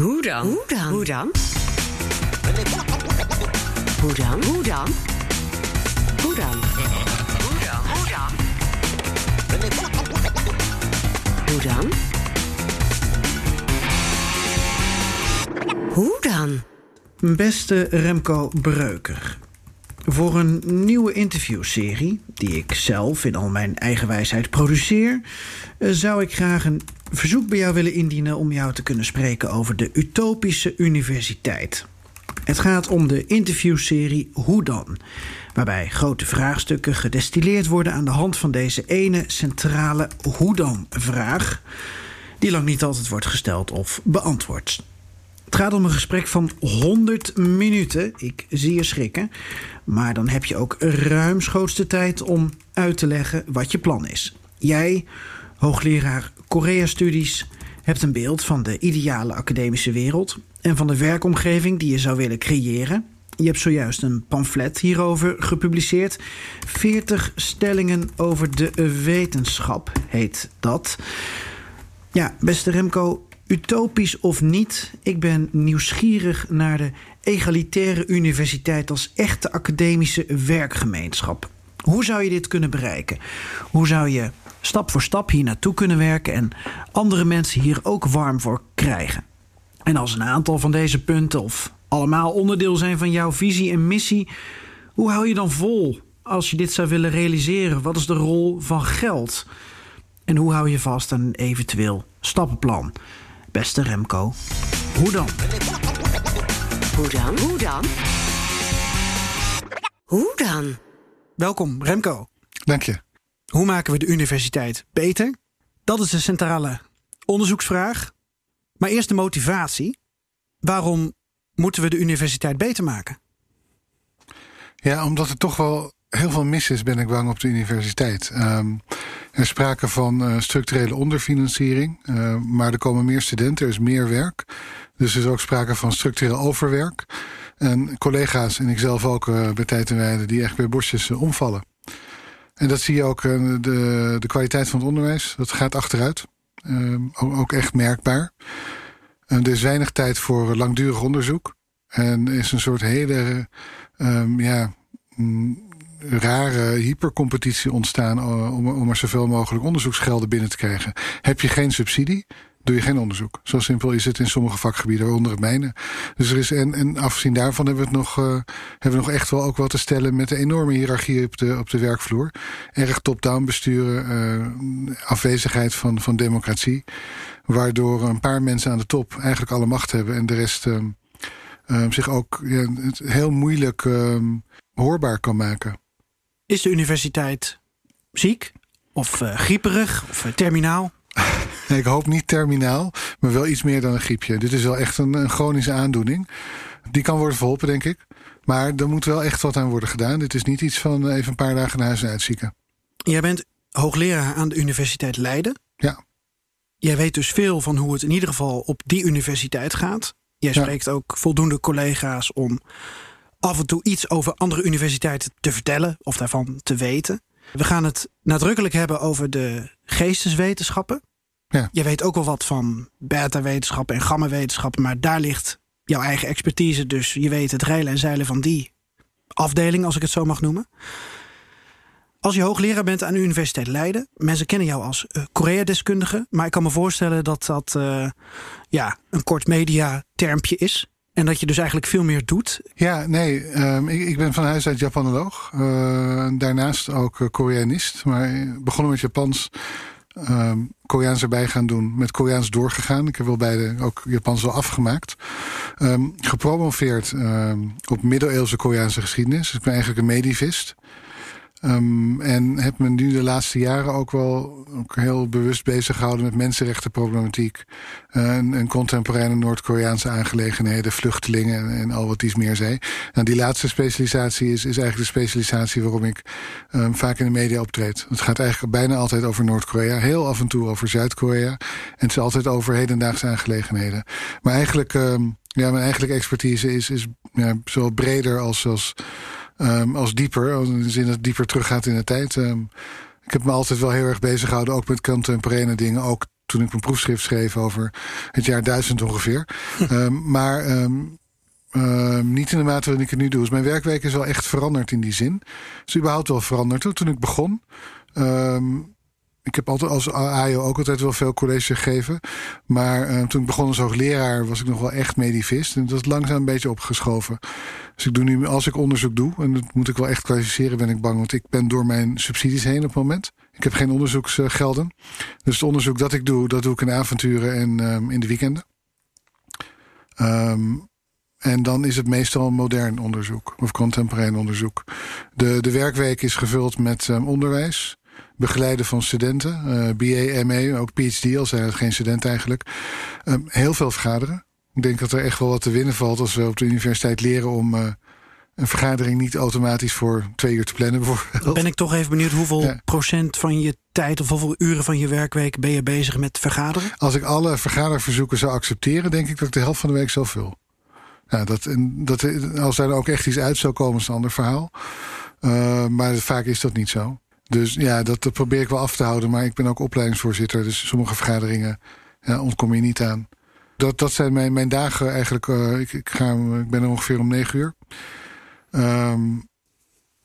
Hoe dan? Hoe dan? Hoe dan? Hoe dan? Hoe dan? Hoe dan? Hoe dan? Hoe dan? Hoe dan? Hoe dan? Beste Remco Breuker. Voor een nieuwe interviewserie, die ik zelf in al mijn eigen wijsheid produceer, eh, zou ik graag een verzoek bij jou willen indienen om jou te kunnen spreken over de Utopische Universiteit. Het gaat om de interviewserie Hoe dan? Waarbij grote vraagstukken gedestilleerd worden aan de hand van deze ene centrale hoe dan vraag, die lang niet altijd wordt gesteld of beantwoord. Het gaat om een gesprek van 100 minuten. Ik zie je schrikken. Maar dan heb je ook ruimschoots de tijd om uit te leggen wat je plan is. Jij, hoogleraar Korea-studies, hebt een beeld van de ideale academische wereld en van de werkomgeving die je zou willen creëren. Je hebt zojuist een pamflet hierover gepubliceerd. 40 stellingen over de wetenschap heet dat. Ja, beste Remco, utopisch of niet, ik ben nieuwsgierig naar de egalitaire universiteit als echte academische werkgemeenschap. Hoe zou je dit kunnen bereiken? Hoe zou je stap voor stap hier naartoe kunnen werken en andere mensen hier ook warm voor krijgen? En als een aantal van deze punten of allemaal onderdeel zijn van jouw visie en missie, hoe hou je dan vol als je dit zou willen realiseren? Wat is de rol van geld? En hoe hou je vast aan een eventueel stappenplan? Beste Remco, hoe dan? Hoe dan? Hoe dan? Hoe dan? Welkom, Remco. Dank je. Hoe maken we de universiteit beter? Dat is de centrale onderzoeksvraag. Maar eerst de motivatie. Waarom moeten we de universiteit beter maken? Ja, omdat er toch wel heel veel mis is, ben ik bang, op de universiteit. Um, er is sprake van uh, structurele onderfinanciering. Uh, maar er komen meer studenten, er is meer werk. Dus er is ook sprake van structureel overwerk. En collega's en ikzelf ook uh, bij tijd en die echt bij bosjes omvallen. En dat zie je ook, de, de kwaliteit van het onderwijs, dat gaat achteruit. Ook, ook, echt merkbaar. er is weinig tijd voor langdurig onderzoek. En is een soort hele, um, ja, rare hypercompetitie ontstaan om, om er zoveel mogelijk onderzoeksgelden binnen te krijgen. Heb je geen subsidie, doe je geen onderzoek. Zo simpel is het in sommige vakgebieden, waaronder het mijne. Dus er is, en, en daarvan hebben we het nog, uh, hebben we nog echt wel ook wat te stellen met de enorme hiërarchie op de, op de werkvloer. Erg top-down besturen, uh, afwezigheid van, van democratie. Waardoor een paar mensen aan de top eigenlijk alle macht hebben en de rest uh, zich ook het heel moeilijk hoorbaar kan maken. Is de universiteit ziek? Of uh, grieperig? Of terminaal? ik hoop niet terminaal, maar wel iets meer dan een griepje. Dit is wel echt een, een chronische aandoening. Die kan worden verholpen, denk ik. Maar er moet wel echt wat aan worden gedaan. Dit is niet iets van even een paar dagen naar huis en uitzieken. Jij bent hoogleraar aan de Universiteit Leiden. Ja. Jij weet dus veel van hoe het in ieder geval op die universiteit gaat. Jij spreekt ja. ook voldoende collega's om af en toe iets over andere universiteiten te vertellen of daarvan te weten. We gaan het nadrukkelijk hebben over de geesteswetenschappen. Ja. Je weet ook wel wat van beta-wetenschappen en gamma-wetenschappen, maar daar ligt jouw eigen expertise. Dus je weet het reilen en zeilen van die afdeling, als ik het zo mag noemen. Als je hoogleraar bent aan de Universiteit Leiden, mensen kennen jou als uh, Korea-deskundige, maar ik kan me voorstellen dat dat uh, ja, een kort media-termpje is. En dat je dus eigenlijk veel meer doet. Ja, nee. Um, ik, ik, ben van huis uit Japanoloog. Uh, daarnaast ook uh, Koreanist. Maar begonnen met Japans. Um, Koreaans erbij gaan doen. Met Koreaans doorgegaan. Ik heb wel beide ook Japans wel afgemaakt. Um, gepromoveerd op middeleeuwse Koreaanse geschiedenis. Dus ik ben eigenlijk een medivist. Um, en heb me nu de laatste jaren ook wel ook heel bewust bezig gehouden met mensenrechtenproblematiek. Uh, en, en contemporaine Noord-Koreaanse aangelegenheden, vluchtelingen en, al wat iets meer zei. Nou, die laatste specialisatie is, is eigenlijk de specialisatie waarom ik um, vaak in de media optreed. Het gaat eigenlijk bijna altijd over Noord-Korea, heel af en toe over Zuid-Korea. En het is altijd over hedendaagse aangelegenheden. Maar eigenlijk, um, ja, mijn eigenlijke expertise is, is zowel breder als. als Um, als dieper, in de zin dat het dieper teruggaat in de tijd. Um, ik heb me altijd wel heel erg bezig gehouden, ook met contemporaine dingen. Ook toen ik mijn proefschrift schreef over het jaar 1000 ongeveer. Ehm, maar ehm, ehm, niet in de mate waarin ik het nu doe. Dus mijn werkweek is wel echt veranderd in die zin. is überhaupt wel veranderd. Toen, ik begon. ehm, ik heb altijd als AIO ook altijd wel veel college gegeven. Maar eh, toen ik begon als hoogleraar was ik nog wel echt medivist. En dat is langzaam een beetje opgeschoven. Dus ik doe nu, als ik onderzoek doe, en dat moet ik wel echt kwalificeren, ben ik bang. Want ik ben door mijn subsidies heen op het moment. Ik heb geen onderzoeksgelden. Dus het onderzoek dat ik doe, dat doe ik in avonturen en ehm, in de weekenden. Ehm, en dan is het meestal modern onderzoek of contemporain onderzoek. De, de werkweek is gevuld met ehm, onderwijs, begeleiden van studenten, eh BA, MA, ook PhD, al zijn het geen student eigenlijk. Ehm, heel veel vergaderen. Ik denk dat er echt wel wat te winnen valt als we op de universiteit leren om eh, een vergadering niet automatisch voor twee uur te plannen bijvoorbeeld. Ben ik toch even benieuwd hoeveel Ja. procent van je tijd of hoeveel uren van je werkweek ben je bezig met vergaderen? Als ik alle vergaderverzoeken zou accepteren, denk ik dat ik de helft van de week zou vul. Ja, dat, en dat, als daar ook echt iets uit zou komen, is een ander verhaal. Uh, maar vaak is dat niet zo. Dus ja, dat, dat, probeer ik wel af te houden. Maar ik ben ook opleidingsvoorzitter. Dus sommige vergaderingen ja, ontkom je niet aan. Dat, dat zijn mijn, mijn dagen eigenlijk. Uh, ik, ik, ga, ik ben er ongeveer om negen uur. Um,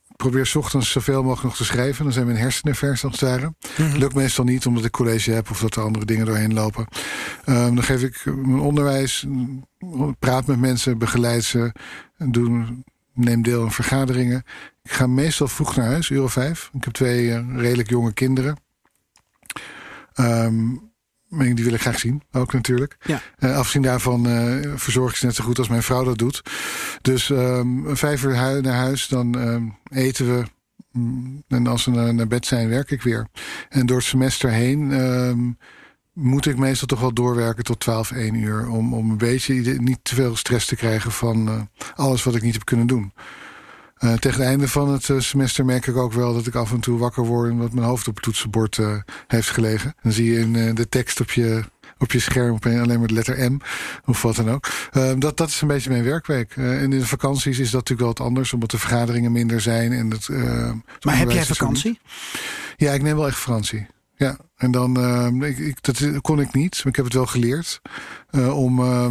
ik probeer s ochtends zoveel mogelijk nog te schrijven. Dan zijn mijn hersenen vers als het ware. Mm-hmm. Lukt meestal niet omdat ik college heb of dat er andere dingen doorheen lopen. Um, dan geef ik mijn onderwijs, praat met mensen, begeleid ze, doe, neem deel aan vergaderingen. Ik ga meestal vroeg naar huis, uur of vijf. Ik heb twee uh, redelijk jonge kinderen. Um, die wil ik graag zien, ook natuurlijk. Ja. Uh, afgezien daarvan uh, verzorg ik ze net zo goed als mijn vrouw dat doet. Dus um, vijf uur naar huis, dan um, eten we. Um, en als we naar, naar, bed zijn, werk ik weer. En door het semester heen moet ik meestal toch wel doorwerken tot 12, 1 uur. Om, om een beetje niet te veel stress te krijgen van uh, alles wat ik niet heb kunnen doen. Uh, tegen het einde van het uh, semester merk ik ook wel dat ik af en toe wakker word omdat mijn hoofd op het toetsenbord uh, heeft gelegen. Dan zie je in de tekst op je, op je scherm alleen maar de letter M of wat dan ook. dat, dat is een beetje mijn werkweek. en in de vakanties is dat natuurlijk wel wat anders omdat de vergaderingen minder zijn. En het, maar heb jij vakantie? Ja, ik neem wel echt vakantie. Ja, en dan, uh, ik, ik, dat kon ik niet, maar ik heb het wel geleerd. Uh, om uh,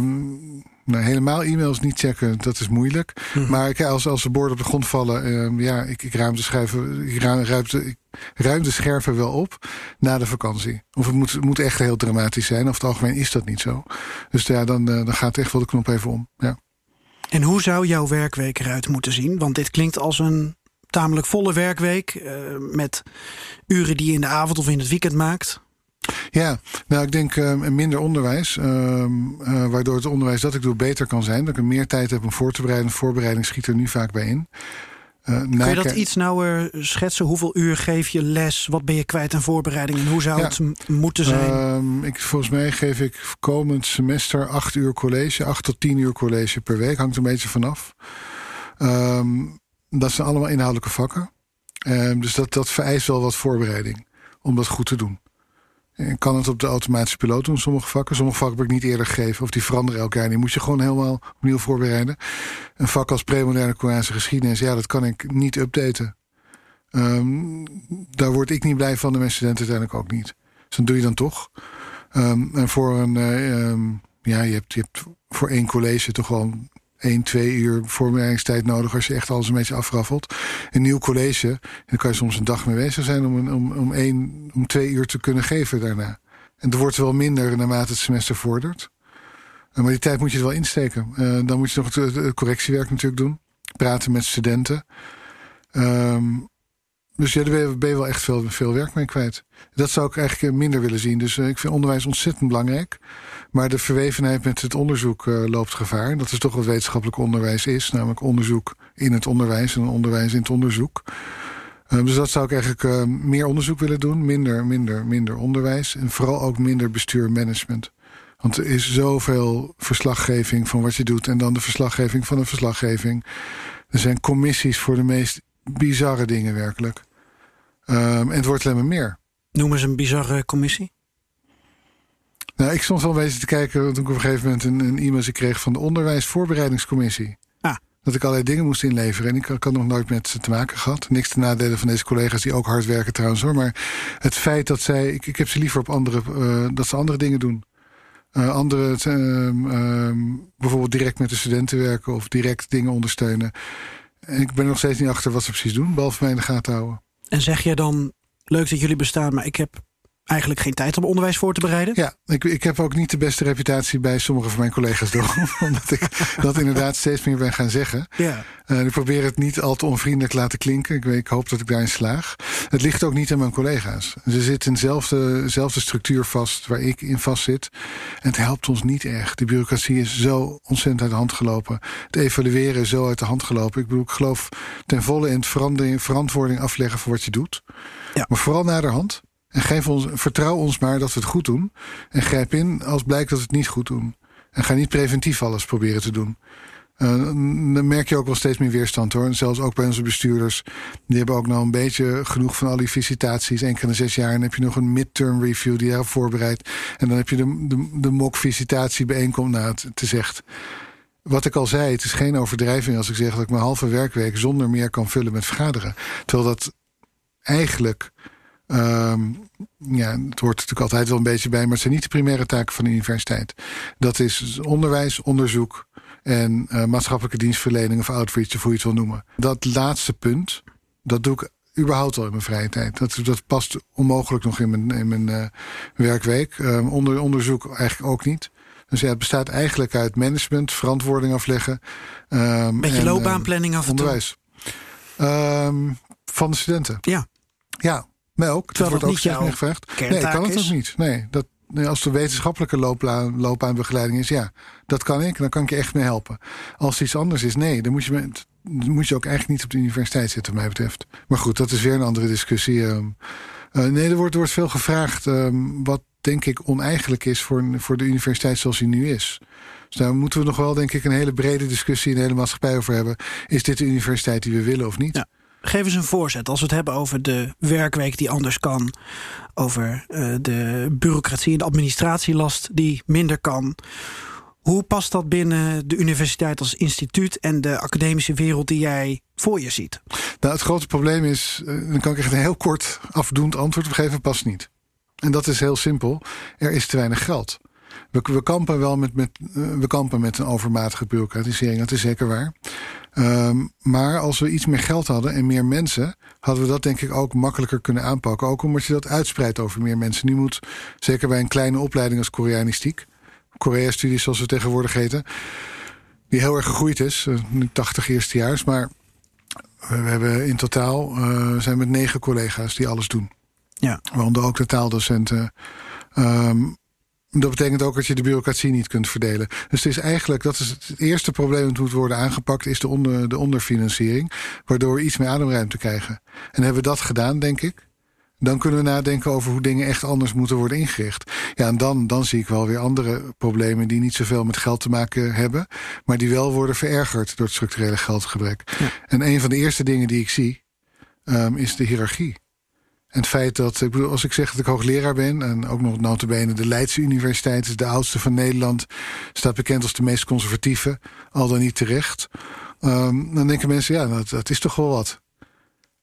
nou, helemaal e-mails niet checken, dat is moeilijk. Mhm. Maar ik, als, als de borden op de grond vallen, uh, ja, ik, ik ruim de schuiven, ik ruim, ruim, de, ik ruim de scherven wel op na de vakantie. Of het moet, het moet echt heel dramatisch zijn. Over het algemeen is dat niet zo. Dus ja, dan, dan gaat echt wel de knop even om. Ja. En hoe zou jouw werkweek eruit moeten zien? Want dit klinkt als een tamelijk volle werkweek. Uh, met uren die je in de avond of in het weekend maakt. Ja, nou ik denk uh, minder onderwijs. Uh, uh, waardoor het onderwijs dat ik doe beter kan zijn. Dat ik meer tijd heb om voor te bereiden. Voorbereiding schiet er nu vaak bij in. Kun je dat iets nauwer schetsen? Hoeveel uur geef je les? Wat ben je kwijt aan voorbereiding? En hoe zou ja. het moeten zijn? Uh, ik, volgens mij geef ik komend semester acht uur college. Acht tot tien uur college per week. Hangt een beetje vanaf. Um, dat zijn allemaal inhoudelijke vakken. Uh, dus dat, dat vereist wel wat voorbereiding. Om dat goed te doen. Ik kan het op de automatische piloot doen, sommige vakken. Sommige vakken heb ik niet eerder gegeven. Of die veranderen elk jaar. Die moet je gewoon helemaal opnieuw voorbereiden. Een vak als premoderne Koreaanse geschiedenis, ja, dat kan ik niet updaten. Um, daar word ik niet blij van, de mijn studenten uiteindelijk ook niet. Dus dat doe je dan toch. Um, en voor een, um, ja, je hebt, je hebt voor één college toch wel 1, 2 uur voorbereidingstijd nodig als je echt alles een beetje afraffelt. Een nieuw college, dan kan je soms een dag mee bezig zijn om, een, om, om, één, om twee uur te kunnen geven daarna. En er wordt wel minder naarmate het semester vordert. Maar die tijd moet je er wel insteken. Uh, dan moet je nog het, het, correctiewerk natuurlijk doen. Praten met studenten. Um, dus ja, daar ben je, wel echt veel, veel werk mee kwijt. Dat zou ik eigenlijk minder willen zien. Dus uh, ik vind onderwijs ontzettend belangrijk. Maar de verwevenheid met het onderzoek uh, loopt gevaar. Dat is toch wat wetenschappelijk onderwijs is. Namelijk onderzoek in het onderwijs en onderwijs in het onderzoek. Uh, dus dat zou ik eigenlijk meer onderzoek willen doen. Minder, minder, minder onderwijs. En vooral ook minder bestuur en management. Want er is zoveel verslaggeving van wat je doet. En dan de verslaggeving van een verslaggeving. Er zijn commissies voor de meest bizarre dingen werkelijk. Um, en het wordt alleen maar meer. Noem eens een bizarre commissie. Nou, ik stond wel een beetje te kijken toen ik op een gegeven moment een, een e-mail kreeg van de onderwijsvoorbereidingscommissie. Ah. Dat ik allerlei dingen moest inleveren. En ik had nog nooit met ze te maken gehad. Niks te nadelen van deze collega's die ook hard werken trouwens hoor. Maar het feit dat zij. Ik, ik heb ze liever op andere. Uh, dat ze andere dingen doen. Uh, andere, uh, bijvoorbeeld direct met de studenten werken of direct dingen ondersteunen. En ik ben nog steeds niet achter wat ze precies doen, behalve mij in de gaten houden. En zeg je dan, leuk dat jullie bestaan, maar ik heb eigenlijk geen tijd om onderwijs voor te bereiden? Ja, ik, ik heb ook niet de beste reputatie bij sommige van mijn collega's door. omdat ik dat inderdaad steeds meer ben gaan zeggen. Ja. Uh, ik probeer het niet al te onvriendelijk laten klinken. Ik, ik hoop dat ik daarin slaag. Het ligt ook niet aan mijn collega's. Ze zitten in dezelfde, dezelfde structuur vast waar ik in vast zit. En het helpt ons niet echt. De bureaucratie is zo ontzettend uit de hand gelopen. Het evalueren is zo uit de hand gelopen. Ik bedoel, ik geloof ten volle in het verantwoording afleggen voor wat je doet. Ja. Maar vooral naar de hand. En geef ons, vertrouw ons maar dat we het goed doen. En grijp in als blijkt dat we het niet goed doen. En ga niet preventief alles proberen te doen. Uh, dan merk je ook wel steeds meer weerstand hoor. En zelfs ook bij onze bestuurders. Die hebben ook nou een beetje genoeg van al die visitaties. Eén keer zes jaar. En dan heb je nog een midterm review die daarop voorbereidt. En dan heb je de, de, de mock-visitatie bijeenkomt. Nou, het, het is. Wat ik al zei, het is geen overdrijving als ik zeg dat ik mijn halve werkweek zonder meer kan vullen met vergaderen. Terwijl dat eigenlijk Um, ja, het hoort natuurlijk altijd wel een beetje bij, maar het zijn niet de primaire taken van de universiteit. Dat is onderwijs, onderzoek en uh, maatschappelijke dienstverlening of outreach, of hoe je het wil noemen. Dat laatste punt, dat doe ik überhaupt al in mijn vrije tijd. Dat, dat past onmogelijk nog in mijn, in mijn uh, werkweek. Um, onder, onderzoek eigenlijk ook niet. Dus ja, het bestaat eigenlijk uit management, verantwoording afleggen. Um, Beetje en, loopbaanplanning af en toe. Onderwijs. Um, van de studenten. Ja. Ja, mij ook. Terwijl dat wordt ook steeds meer gevraagd. Nee, kan het ook niet. Nee, dat, als er wetenschappelijke loopbaan, loopbaanbegeleiding is, ja, dat kan ik. Dan kan ik je echt mee helpen. Als het iets anders is, nee, dan moet je, met, dan moet je ook eigenlijk niet op de universiteit zitten, wat mij betreft. Maar goed, dat is weer een andere discussie. Uh, nee, er wordt, er wordt veel gevraagd, um, wat denk ik oneigenlijk is voor, voor de universiteit zoals die nu is. Dus daar moeten we nog wel, denk ik, een hele brede discussie in de hele maatschappij over hebben. Is dit de universiteit die we willen of niet? Ja. Geef eens een voorzet. Als we het hebben over de werkweek die anders kan. Over uh, de bureaucratie en de administratielast die minder kan. Hoe past dat binnen de universiteit als instituut en de academische wereld die jij voor je ziet? Nou, het grote probleem is, uh, dan kan ik echt een heel kort afdoend antwoord op geven, past niet. En dat is heel simpel. Er is te weinig geld. We, we kampen wel met, met, uh, we kampen met een overmatige bureaucratisering, dat is zeker waar. Um, maar als we iets meer geld hadden en meer mensen, hadden we dat denk ik ook makkelijker kunnen aanpakken. Ook omdat je dat uitspreidt over meer mensen. Nu moet, zeker bij een kleine opleiding als Koreanistiek, Korea-studies zoals we tegenwoordig heten, die heel erg gegroeid is, uh, nu 80 eerstejaars, maar we hebben in totaal uh, zijn met negen collega's die alles doen. Ja. Waaronder ook de taaldocenten. Um, dat betekent ook dat je de bureaucratie niet kunt verdelen. Dus het is eigenlijk, dat is het eerste probleem dat moet worden aangepakt, is de, onder, de onderfinanciering. Waardoor we iets meer ademruimte krijgen. En hebben we dat gedaan, denk ik. Dan kunnen we nadenken over hoe dingen echt anders moeten worden ingericht. Ja, en dan, dan zie ik wel weer andere problemen die niet zoveel met geld te maken hebben. Maar die wel worden verergerd door het structurele geldgebrek. Ja. En een van de eerste dingen die ik zie, um, is de hiërarchie. En het feit dat, ik bedoel, als ik zeg dat ik hoogleraar ben... en ook nog notabene de Leidse Universiteit is de oudste van Nederland... staat bekend als de meest conservatieve, al dan niet terecht... Um, dan denken mensen, ja, dat, is toch wel wat.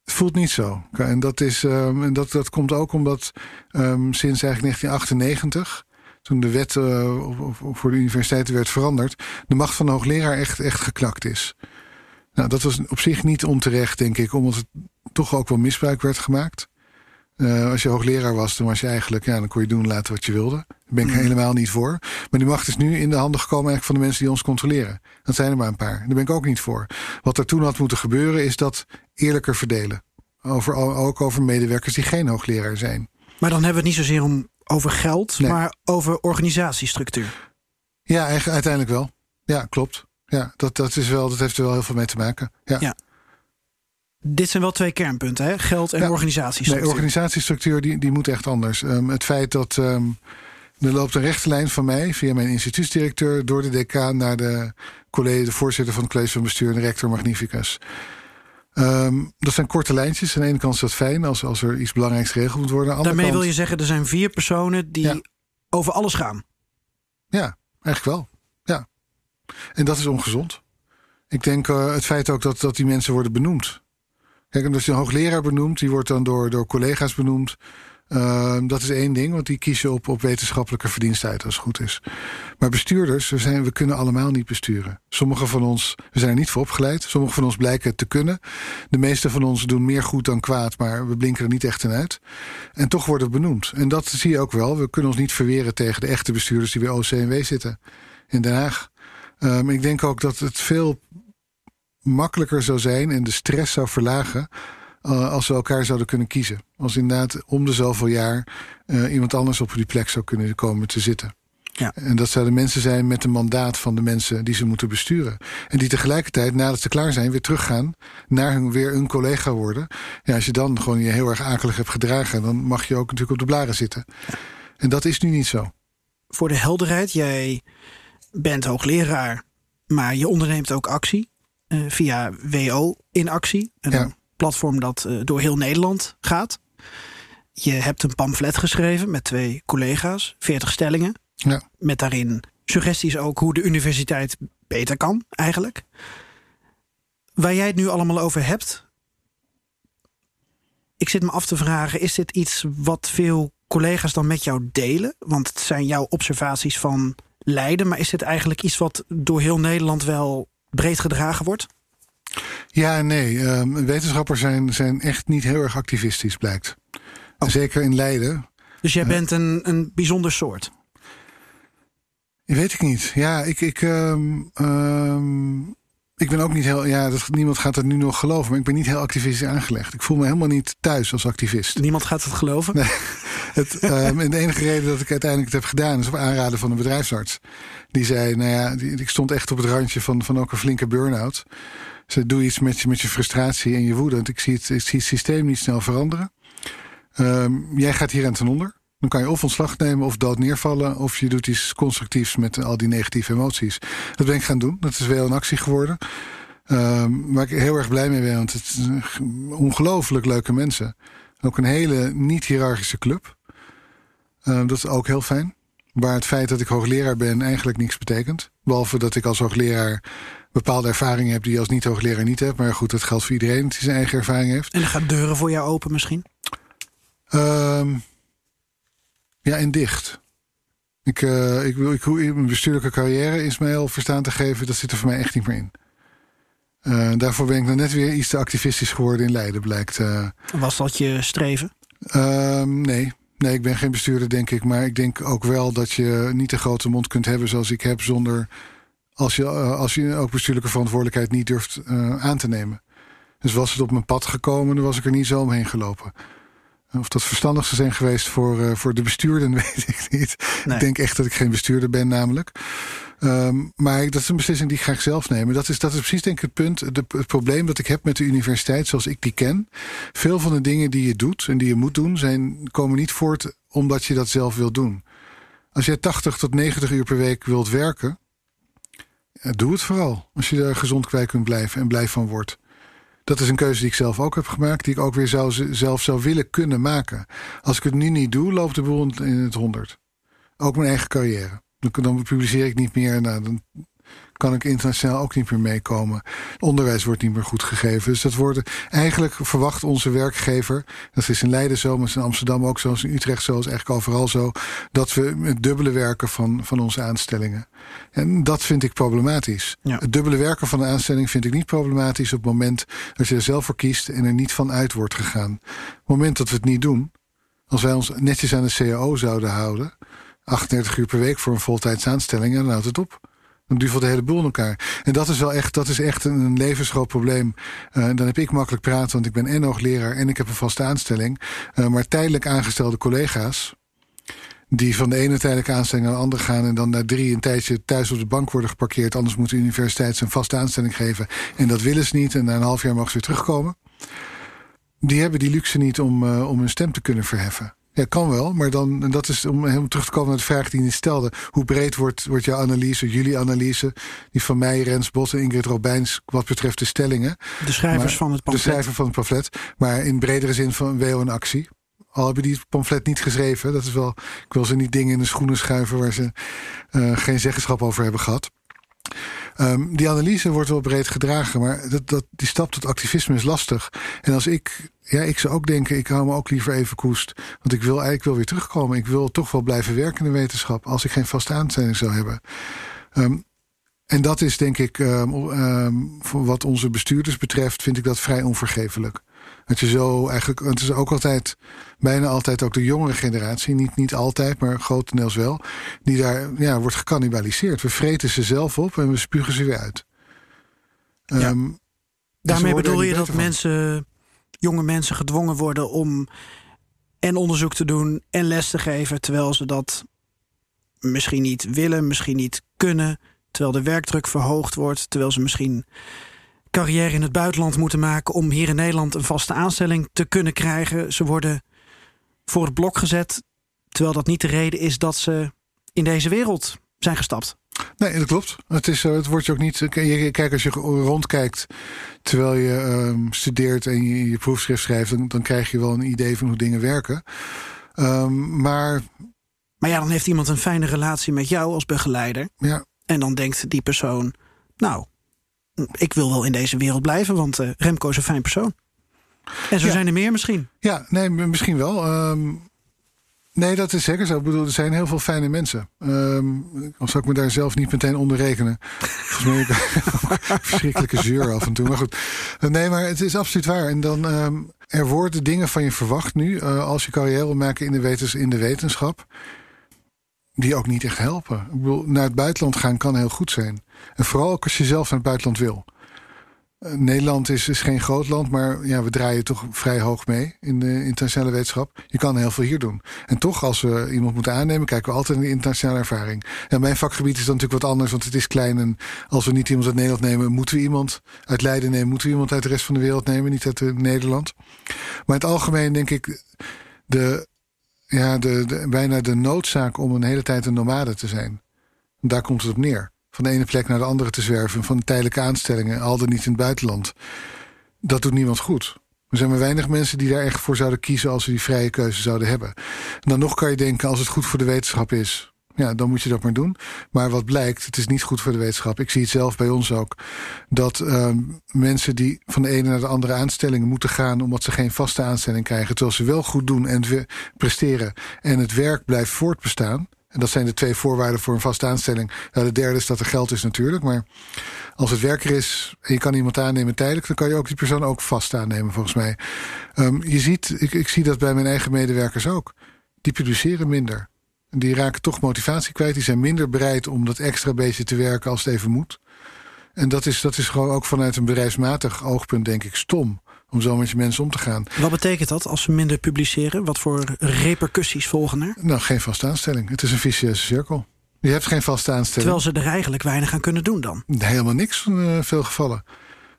Het voelt niet zo. En dat, is, um, en dat, dat komt ook omdat um, sinds eigenlijk 1998 toen de wet uh, voor de universiteiten werd veranderd, de macht van de hoogleraar echt, echt geknakt is. Nou, dat was op zich niet onterecht, denk ik, omdat het toch ook wel misbruik werd gemaakt. Uh, als je hoogleraar was, dan was je eigenlijk, ja, dan kon je doen laten wat je wilde. Daar ben ik mm. helemaal niet voor. Maar die macht is nu in de handen gekomen eigenlijk van de mensen die ons controleren. Dat zijn er maar een paar. Daar ben ik ook niet voor. Wat er toen had moeten gebeuren, is dat eerlijker verdelen. Over, ook over medewerkers die geen hoogleraar zijn. Maar dan hebben we het niet zozeer om over geld, nee. maar over organisatiestructuur. Ja, uiteindelijk wel. Ja, klopt. Ja, dat, dat, is wel, dat heeft er wel heel veel mee te maken. Ja. ja. Dit zijn wel twee kernpunten, hè? geld en ja, organisatiestructuur. Nee, organisatiestructuur die, die moet echt anders. Um, het feit dat um, er loopt een rechte lijn van mij via mijn instituutsdirecteur door de decaan naar de, college, de voorzitter van het college van bestuur en de rector magnificus. Um, dat zijn korte lijntjes. Aan de ene kant is dat fijn als, als er iets belangrijks geregeld moet worden. Daarmee kant, wil je zeggen, er zijn vier personen die ja. over alles gaan. Ja, eigenlijk wel. Ja. En dat is ongezond. Ik denk uh, het feit ook dat, dat die mensen worden benoemd. Kijk, als je een hoogleraar benoemt, die wordt dan door, door collega's benoemd. Uh, dat is één ding, want die kiezen op, op wetenschappelijke verdienstheid als het goed is. Maar bestuurders, we, zijn, we kunnen allemaal niet besturen. Sommigen van ons, we zijn er niet voor opgeleid. Sommigen van ons blijken te kunnen. De meeste van ons doen meer goed dan kwaad, maar we blinken er niet echt in uit. En toch worden we benoemd. En dat zie je ook wel. We kunnen ons niet verweren tegen de echte bestuurders die bij OCMW zitten in Den Haag. Um, ik denk ook dat het veel makkelijker zou zijn en de stress zou verlagen uh, als we elkaar zouden kunnen kiezen. Als inderdaad om de zoveel jaar uh, iemand anders op die plek zou kunnen komen te zitten. Ja. En dat zouden mensen zijn met een mandaat van de mensen die ze moeten besturen. En die tegelijkertijd, nadat ze klaar zijn, weer teruggaan naar hun, weer een collega worden. Ja, als je dan gewoon je heel erg akelig hebt gedragen, dan mag je ook natuurlijk op de blaren zitten. Ja. En dat is nu niet zo. Voor de helderheid, jij bent hoogleraar, maar je onderneemt ook actie via WO in actie. Een ja. platform dat uh, door heel Nederland gaat. Je hebt een pamflet geschreven met twee collega's, 40 stellingen. Ja. Met daarin suggesties ook hoe de universiteit beter kan, eigenlijk. Waar jij het nu allemaal over hebt. Ik zit me af te vragen: is dit iets wat veel collega's dan met jou delen? Want het zijn jouw observaties van Leiden. Maar is dit eigenlijk iets wat door heel Nederland wel breed gedragen wordt? Ja, nee. Um, wetenschappers zijn, zijn echt niet heel erg activistisch, blijkt. Oh. Zeker in Leiden. Dus jij uh, bent een, een bijzonder soort? Weet ik niet. Ja, ik, ik, um, um, ik ben ook niet heel. Ja, dat, niemand gaat het nu nog geloven. Maar ik ben niet heel activistisch aangelegd. Ik voel me helemaal niet thuis als activist. Niemand gaat het geloven? Nee. Het, um, en de enige reden dat ik uiteindelijk het heb gedaan is op aanraden van een bedrijfsarts. Die zei: Nou ja, die, ik stond echt op het randje van, van ook een flinke burn-out. Ze doe iets met je, met je frustratie en je woede. Want ik zie het, ik zie het systeem niet snel veranderen. Um, jij gaat hier aan ten onder. Dan kan je of ontslag nemen of dood neervallen. Of je doet iets constructiefs met al die negatieve emoties. Dat ben ik gaan doen. Dat is wel een actie geworden. Um, waar ik heel erg blij mee ben. Want het is ongelooflijk leuke mensen. Ook een hele niet-hierarchische club. Um, dat is ook heel fijn. Waar het feit dat ik hoogleraar ben eigenlijk niks betekent. Behalve dat ik als hoogleraar bepaalde ervaringen heb die je als niet-hoogleraar niet hebt. Maar goed, dat geldt voor iedereen die zijn eigen ervaring heeft. En er gaan deuren voor jou open misschien? Um, ja, en dicht. Ik, uh, ik wil, ik, mijn bestuurlijke carrière is mij al verstaan te geven. Dat zit er voor mij echt niet meer in. Uh, daarvoor ben ik dan net weer iets te activistisch geworden in Leiden, blijkt. Uh, Was dat je streven? Ehm, nee. Nee, ik ben geen bestuurder, denk ik. Maar ik denk ook wel dat je niet de grote mond kunt hebben zoals ik heb... zonder als je, als je ook bestuurlijke verantwoordelijkheid niet durft aan te nemen. Dus was het op mijn pad gekomen, dan was ik er niet zo omheen gelopen. Of dat verstandig zou zijn geweest voor, uh, voor de bestuurder, weet ik niet. Nee. Ik denk echt dat ik geen bestuurder ben, namelijk. Um, maar dat is een beslissing die ik graag zelf neem. Dat is, dat is precies denk ik het punt, de, het probleem dat ik heb met de universiteit zoals ik die ken. Veel van de dingen die je doet en die je moet doen, zijn, komen niet voort omdat je dat zelf wilt doen. Als jij 80 tot 90 uur per week wilt werken, doe het vooral. Als je daar gezond kwijt kunt blijven en blij van wordt. Dat is een keuze die ik zelf ook heb gemaakt. Die ik ook weer zelf zou willen kunnen maken. Als ik het nu niet doe, loopt de boel in het honderd. Ook mijn eigen carrière. Dan, dan publiceer ik niet meer. Nou, dan kan ik internationaal ook niet meer meekomen. Onderwijs wordt niet meer goed gegeven. Dus dat worden eigenlijk verwacht onze werkgever. Dat is in Leiden zo, maar is in Amsterdam ook zo, is in Utrecht zo, is eigenlijk overal zo. Dat we het dubbele werken van, van onze aanstellingen. En dat vind ik problematisch. Ja. Het dubbele werken van de aanstelling vind ik niet problematisch op het moment dat je er zelf voor kiest en er niet van uit wordt gegaan. Op het moment dat we het niet doen, als wij ons netjes aan de CAO zouden houden, 38 uur per week voor een voltijds aanstelling, dan houdt het op. Dan duvelt de hele boel in elkaar. En dat is wel echt, dat is echt een levensgroot probleem. Uh, dan heb ik makkelijk praten, want ik ben en hoogleraar en ik heb een vaste aanstelling. Uh, maar tijdelijk aangestelde collega's, die van de ene tijdelijke aanstelling naar de andere gaan... en dan na drie een tijdje thuis op de bank worden geparkeerd... anders moet de universiteit zijn vaste aanstelling geven. En dat willen ze niet en na een half jaar mogen ze weer terugkomen. Die hebben die luxe niet om, uh, om hun stem te kunnen verheffen. Ja, kan wel, maar dan, en dat is om helemaal terug te komen naar de vraag die je stelde. Hoe breed wordt, wordt jouw analyse, jullie analyse, die van mij, Rens Bos en Ingrid Robijns, wat betreft de stellingen. De schrijvers maar, van het pamflet. De schrijver van het pamflet, maar in bredere zin van WO en actie. Al hebben die het pamflet niet geschreven, dat is wel, ik wil ze niet dingen in de schoenen schuiven waar ze uh, geen zeggenschap over hebben gehad. Um, die analyse wordt wel breed gedragen, maar dat, dat, die stap tot activisme is lastig. En als ik, ja, ik zou ook denken, ik hou me ook liever even koest. Want ik wil eigenlijk wel weer terugkomen. Ik wil toch wel blijven werken in de wetenschap als ik geen vaste aanstelling zou hebben. Um, en dat is denk ik, um, voor wat onze bestuurders betreft, vind ik dat vrij onvergevelijk. Dat je zo eigenlijk, het is ook altijd, bijna altijd ook de jongere generatie, niet, niet altijd, maar grotendeels wel, die daar ja, wordt gecannibaliseerd. We vreten ze zelf op en we spugen ze weer uit. Ja. Um, Daarmee bedoel je dat mensen, jonge mensen gedwongen worden om en onderzoek te doen en les te geven, terwijl ze dat misschien niet willen, misschien niet kunnen, terwijl de werkdruk verhoogd wordt, terwijl ze misschien carrière in het buitenland moeten maken om hier in Nederland een vaste aanstelling te kunnen krijgen. Ze worden voor het blok gezet, terwijl dat niet de reden is dat ze in deze wereld zijn gestapt. Nee, dat klopt. Het, is, het wordt je ook niet. Kijk, als je rondkijkt terwijl je um, studeert en je, je proefschrift schrijft, dan, dan, krijg je wel een idee van hoe dingen werken. Um, maar. Maar ja, dan heeft iemand een fijne relatie met jou als begeleider. Ja. En dan denkt die persoon, nou, ik wil wel in deze wereld blijven, want uh, Remco is een fijn persoon. En zo zijn er meer misschien. Ja, nee, misschien wel. Um, nee, dat is zeker zo. Ik bedoel, er zijn heel veel fijne mensen. Um, al zou ik me daar zelf niet meteen onder rekenen. Volgens mij verschrikkelijke zeur af en toe. Maar goed. Nee, maar het is absoluut waar. En dan, um, er worden dingen van je verwacht nu, uh, als je carrière wil maken in de, wetens, in de wetenschap die ook niet echt helpen. Ik bedoel, naar het buitenland gaan kan heel goed zijn. En vooral ook als je zelf naar het buitenland wil. Uh, Nederland is, is geen groot land, maar ja, we draaien toch vrij hoog mee in de internationale wetenschap. Je kan heel veel hier doen. En toch, als we iemand moeten aannemen, kijken we altijd naar de internationale ervaring. En mijn vakgebied is dan natuurlijk wat anders, want het is klein. En als we niet iemand uit Nederland nemen, moeten we iemand uit Leiden nemen, moeten we iemand uit de rest van de wereld nemen, niet uit Nederland. Maar in het algemeen denk ik, de ja, de, bijna de noodzaak om een hele tijd een nomade te zijn. Daar komt het op neer. Van de ene plek naar de andere te zwerven, van tijdelijke aanstellingen, al dan niet in het buitenland. Dat doet niemand goed. Er zijn maar weinig mensen die daar echt voor zouden kiezen als ze die vrije keuze zouden hebben. En dan nog kan je denken, als het goed voor de wetenschap is, ja, dan moet je dat maar doen. Maar wat blijkt, het is niet goed voor de wetenschap. Ik zie het zelf bij ons ook. Dat um, mensen die van de ene naar de andere aanstelling moeten gaan... omdat ze geen vaste aanstelling krijgen... terwijl ze wel goed doen en presteren... en het werk blijft voortbestaan... En dat zijn de twee voorwaarden voor een vaste aanstelling. Nou, de derde is dat er geld is natuurlijk. Maar als het werker is en je kan iemand aannemen tijdelijk... dan kan je ook die persoon ook vast aannemen, volgens mij. Um, je ziet, ik, ik zie dat bij mijn eigen medewerkers ook. Die produceren minder. Die raken toch motivatie kwijt. Die zijn minder bereid om dat extra beetje te werken als het even moet. En dat is, dat is gewoon ook vanuit een bedrijfsmatig oogpunt, denk ik, stom. Om zo met je mensen om te gaan. Wat betekent dat als ze minder publiceren? Wat voor repercussies volgen er? Nou, geen vaste aanstelling. Het is een vicieuze cirkel. Je hebt geen vaste aanstelling. Terwijl ze er eigenlijk weinig aan kunnen doen dan? Helemaal niks in uh, veel gevallen.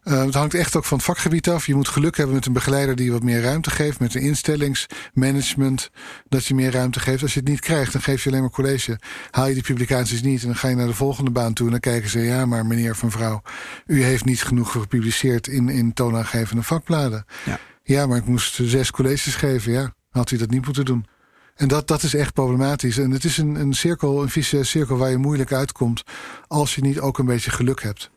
Uh, het hangt echt ook van het vakgebied af. Je moet geluk hebben met een begeleider die wat meer ruimte geeft. Met een instellingsmanagement dat je meer ruimte geeft. Als je het niet krijgt, dan geef je alleen maar college. Haal je die publicaties niet en dan ga je naar de volgende baan toe. En dan kijken ze, ja maar meneer van vrouw, u heeft niet genoeg gepubliceerd in, in toonaangevende vakbladen. Ja. ja, maar ik moest zes colleges geven. Ja, had u dat niet moeten doen. En dat, dat is echt problematisch. En het is een, een cirkel, een vicieuze cirkel waar je moeilijk uitkomt als je niet ook een beetje geluk hebt.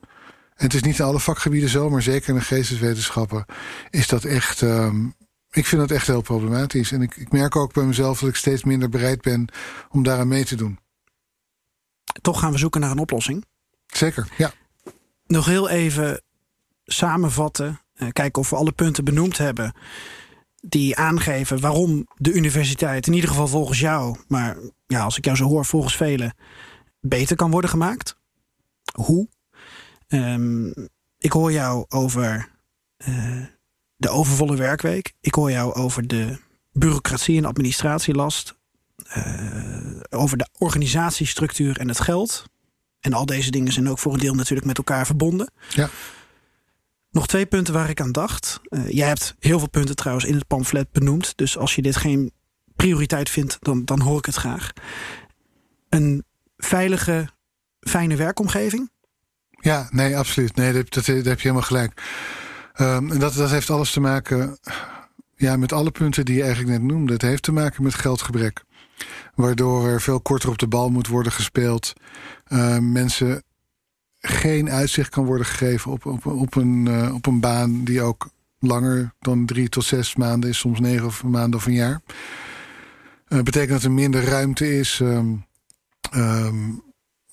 En het is niet in alle vakgebieden zo, maar zeker in de geesteswetenschappen is dat echt. Um, ik vind dat echt heel problematisch. En ik, ik merk ook bij mezelf dat ik steeds minder bereid ben om daaraan mee te doen. Toch gaan we zoeken naar een oplossing. Zeker, ja. Nog heel even samenvatten. Eh, kijken of we alle punten benoemd hebben. Die aangeven waarom de universiteit, in ieder geval volgens jou, maar ja, als ik jou zo hoor, volgens velen, beter kan worden gemaakt. Hoe? Um, ik hoor jou over uh, de overvolle werkweek. Ik hoor jou over de bureaucratie en administratielast. Uh, over de organisatiestructuur en het geld. En al deze dingen zijn ook voor een deel natuurlijk met elkaar verbonden. Ja. Nog twee punten waar ik aan dacht. Uh, jij hebt heel veel punten trouwens in het pamflet benoemd. Dus als je dit geen prioriteit vindt, dan, dan hoor ik het graag. Een veilige, fijne werkomgeving. Ja, nee, absoluut. Nee, dat, dat, heb je helemaal gelijk. Um, en dat, dat heeft alles te maken ja, met alle punten die je eigenlijk net noemde. Het heeft te maken met geldgebrek. Waardoor er veel korter op de bal moet worden gespeeld. Uh, mensen geen uitzicht kan worden gegeven op, op, op, een, uh, op een baan die ook langer dan drie tot zes maanden is, soms negen of maanden of een jaar. Uh, betekent dat er minder ruimte is. Um,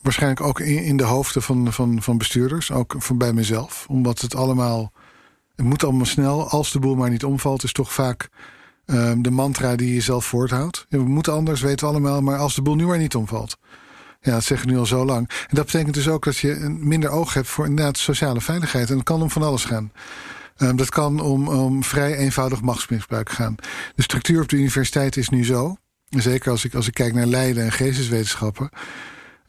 waarschijnlijk ook in, in, de hoofden van, van, van bestuurders, ook van bij mezelf. Omdat het allemaal. Het moet allemaal snel. Als de boel maar niet omvalt, is toch vaak um, de mantra die je zelf voorthoudt. We moeten anders, weten we allemaal, maar als de boel nu maar niet omvalt. Ja, dat zeggen nu al zo lang. En dat betekent dus ook dat je minder oog hebt voor inderdaad sociale veiligheid. En dat kan om van alles gaan. Um, dat kan om, om vrij eenvoudig machtsmisbruik gaan. De structuur op de universiteit is nu zo. Zeker als ik, als ik kijk naar Leiden en geesteswetenschappen.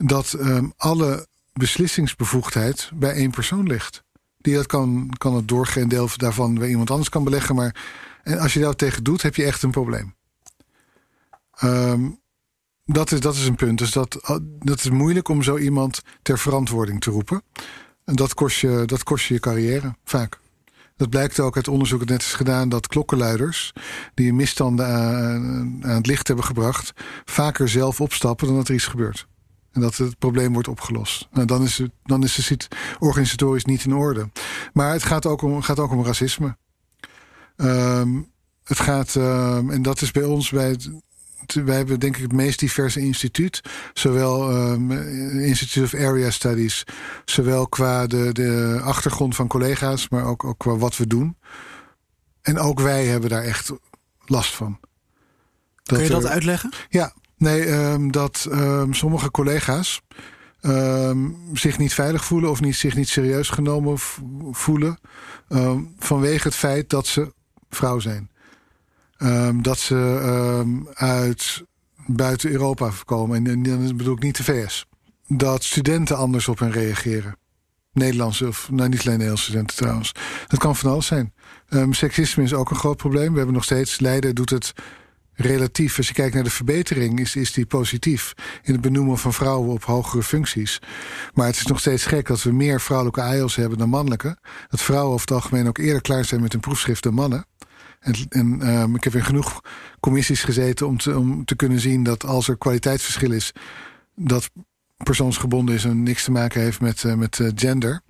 Dat um, alle beslissingsbevoegdheid bij één persoon ligt. Die dat kan, kan het doorgaan deel daarvan bij iemand anders kan beleggen. Maar en als je daar tegen doet, heb je echt een probleem. Um, dat, is, dat is een punt. Dus dat, dat is moeilijk om zo iemand ter verantwoording te roepen. En dat kost je dat kost je, je carrière, vaak. Dat blijkt ook uit onderzoek dat net is gedaan dat klokkenluiders die misstanden aan, aan het licht hebben gebracht, vaker zelf opstappen dan dat er iets gebeurt. En dat het probleem wordt opgelost. Nou, dan is het, dan is het organisatorisch niet in orde. Maar het gaat ook om, gaat ook om racisme. Um, het gaat, um, en dat is bij ons bij het wij hebben denk ik het meest diverse instituut. Zowel um, Institute of Area Studies. Zowel qua de, de achtergrond van collega's, maar ook, ook qua wat we doen. En ook wij hebben daar echt last van. Dat Kun je dat uitleggen? Ja, nee, um, dat um, sommige collega's um, zich niet veilig voelen of niet, zich niet serieus genomen voelen. vanwege het feit dat ze vrouw zijn. Dat ze uit buiten Europa komen. En, dan bedoel ik niet de VS. Dat studenten anders op hen reageren. Nederlandse, of nou, niet alleen Nederlandse studenten trouwens. Dat kan van alles zijn. Seksisme is ook een groot probleem. We hebben nog steeds, Leiden doet het relatief. Als je kijkt naar de verbetering, is, is die positief. In het benoemen van vrouwen op hogere functies. Maar het is nog steeds gek dat we meer vrouwelijke IELTS hebben dan mannelijke. Dat vrouwen over het algemeen ook eerder klaar zijn met een proefschrift dan mannen. En, en um, ik heb in genoeg commissies gezeten om te, om te kunnen zien dat als er kwaliteitsverschil is, dat persoonsgebonden is en niks te maken heeft met, uh, met uh, gender.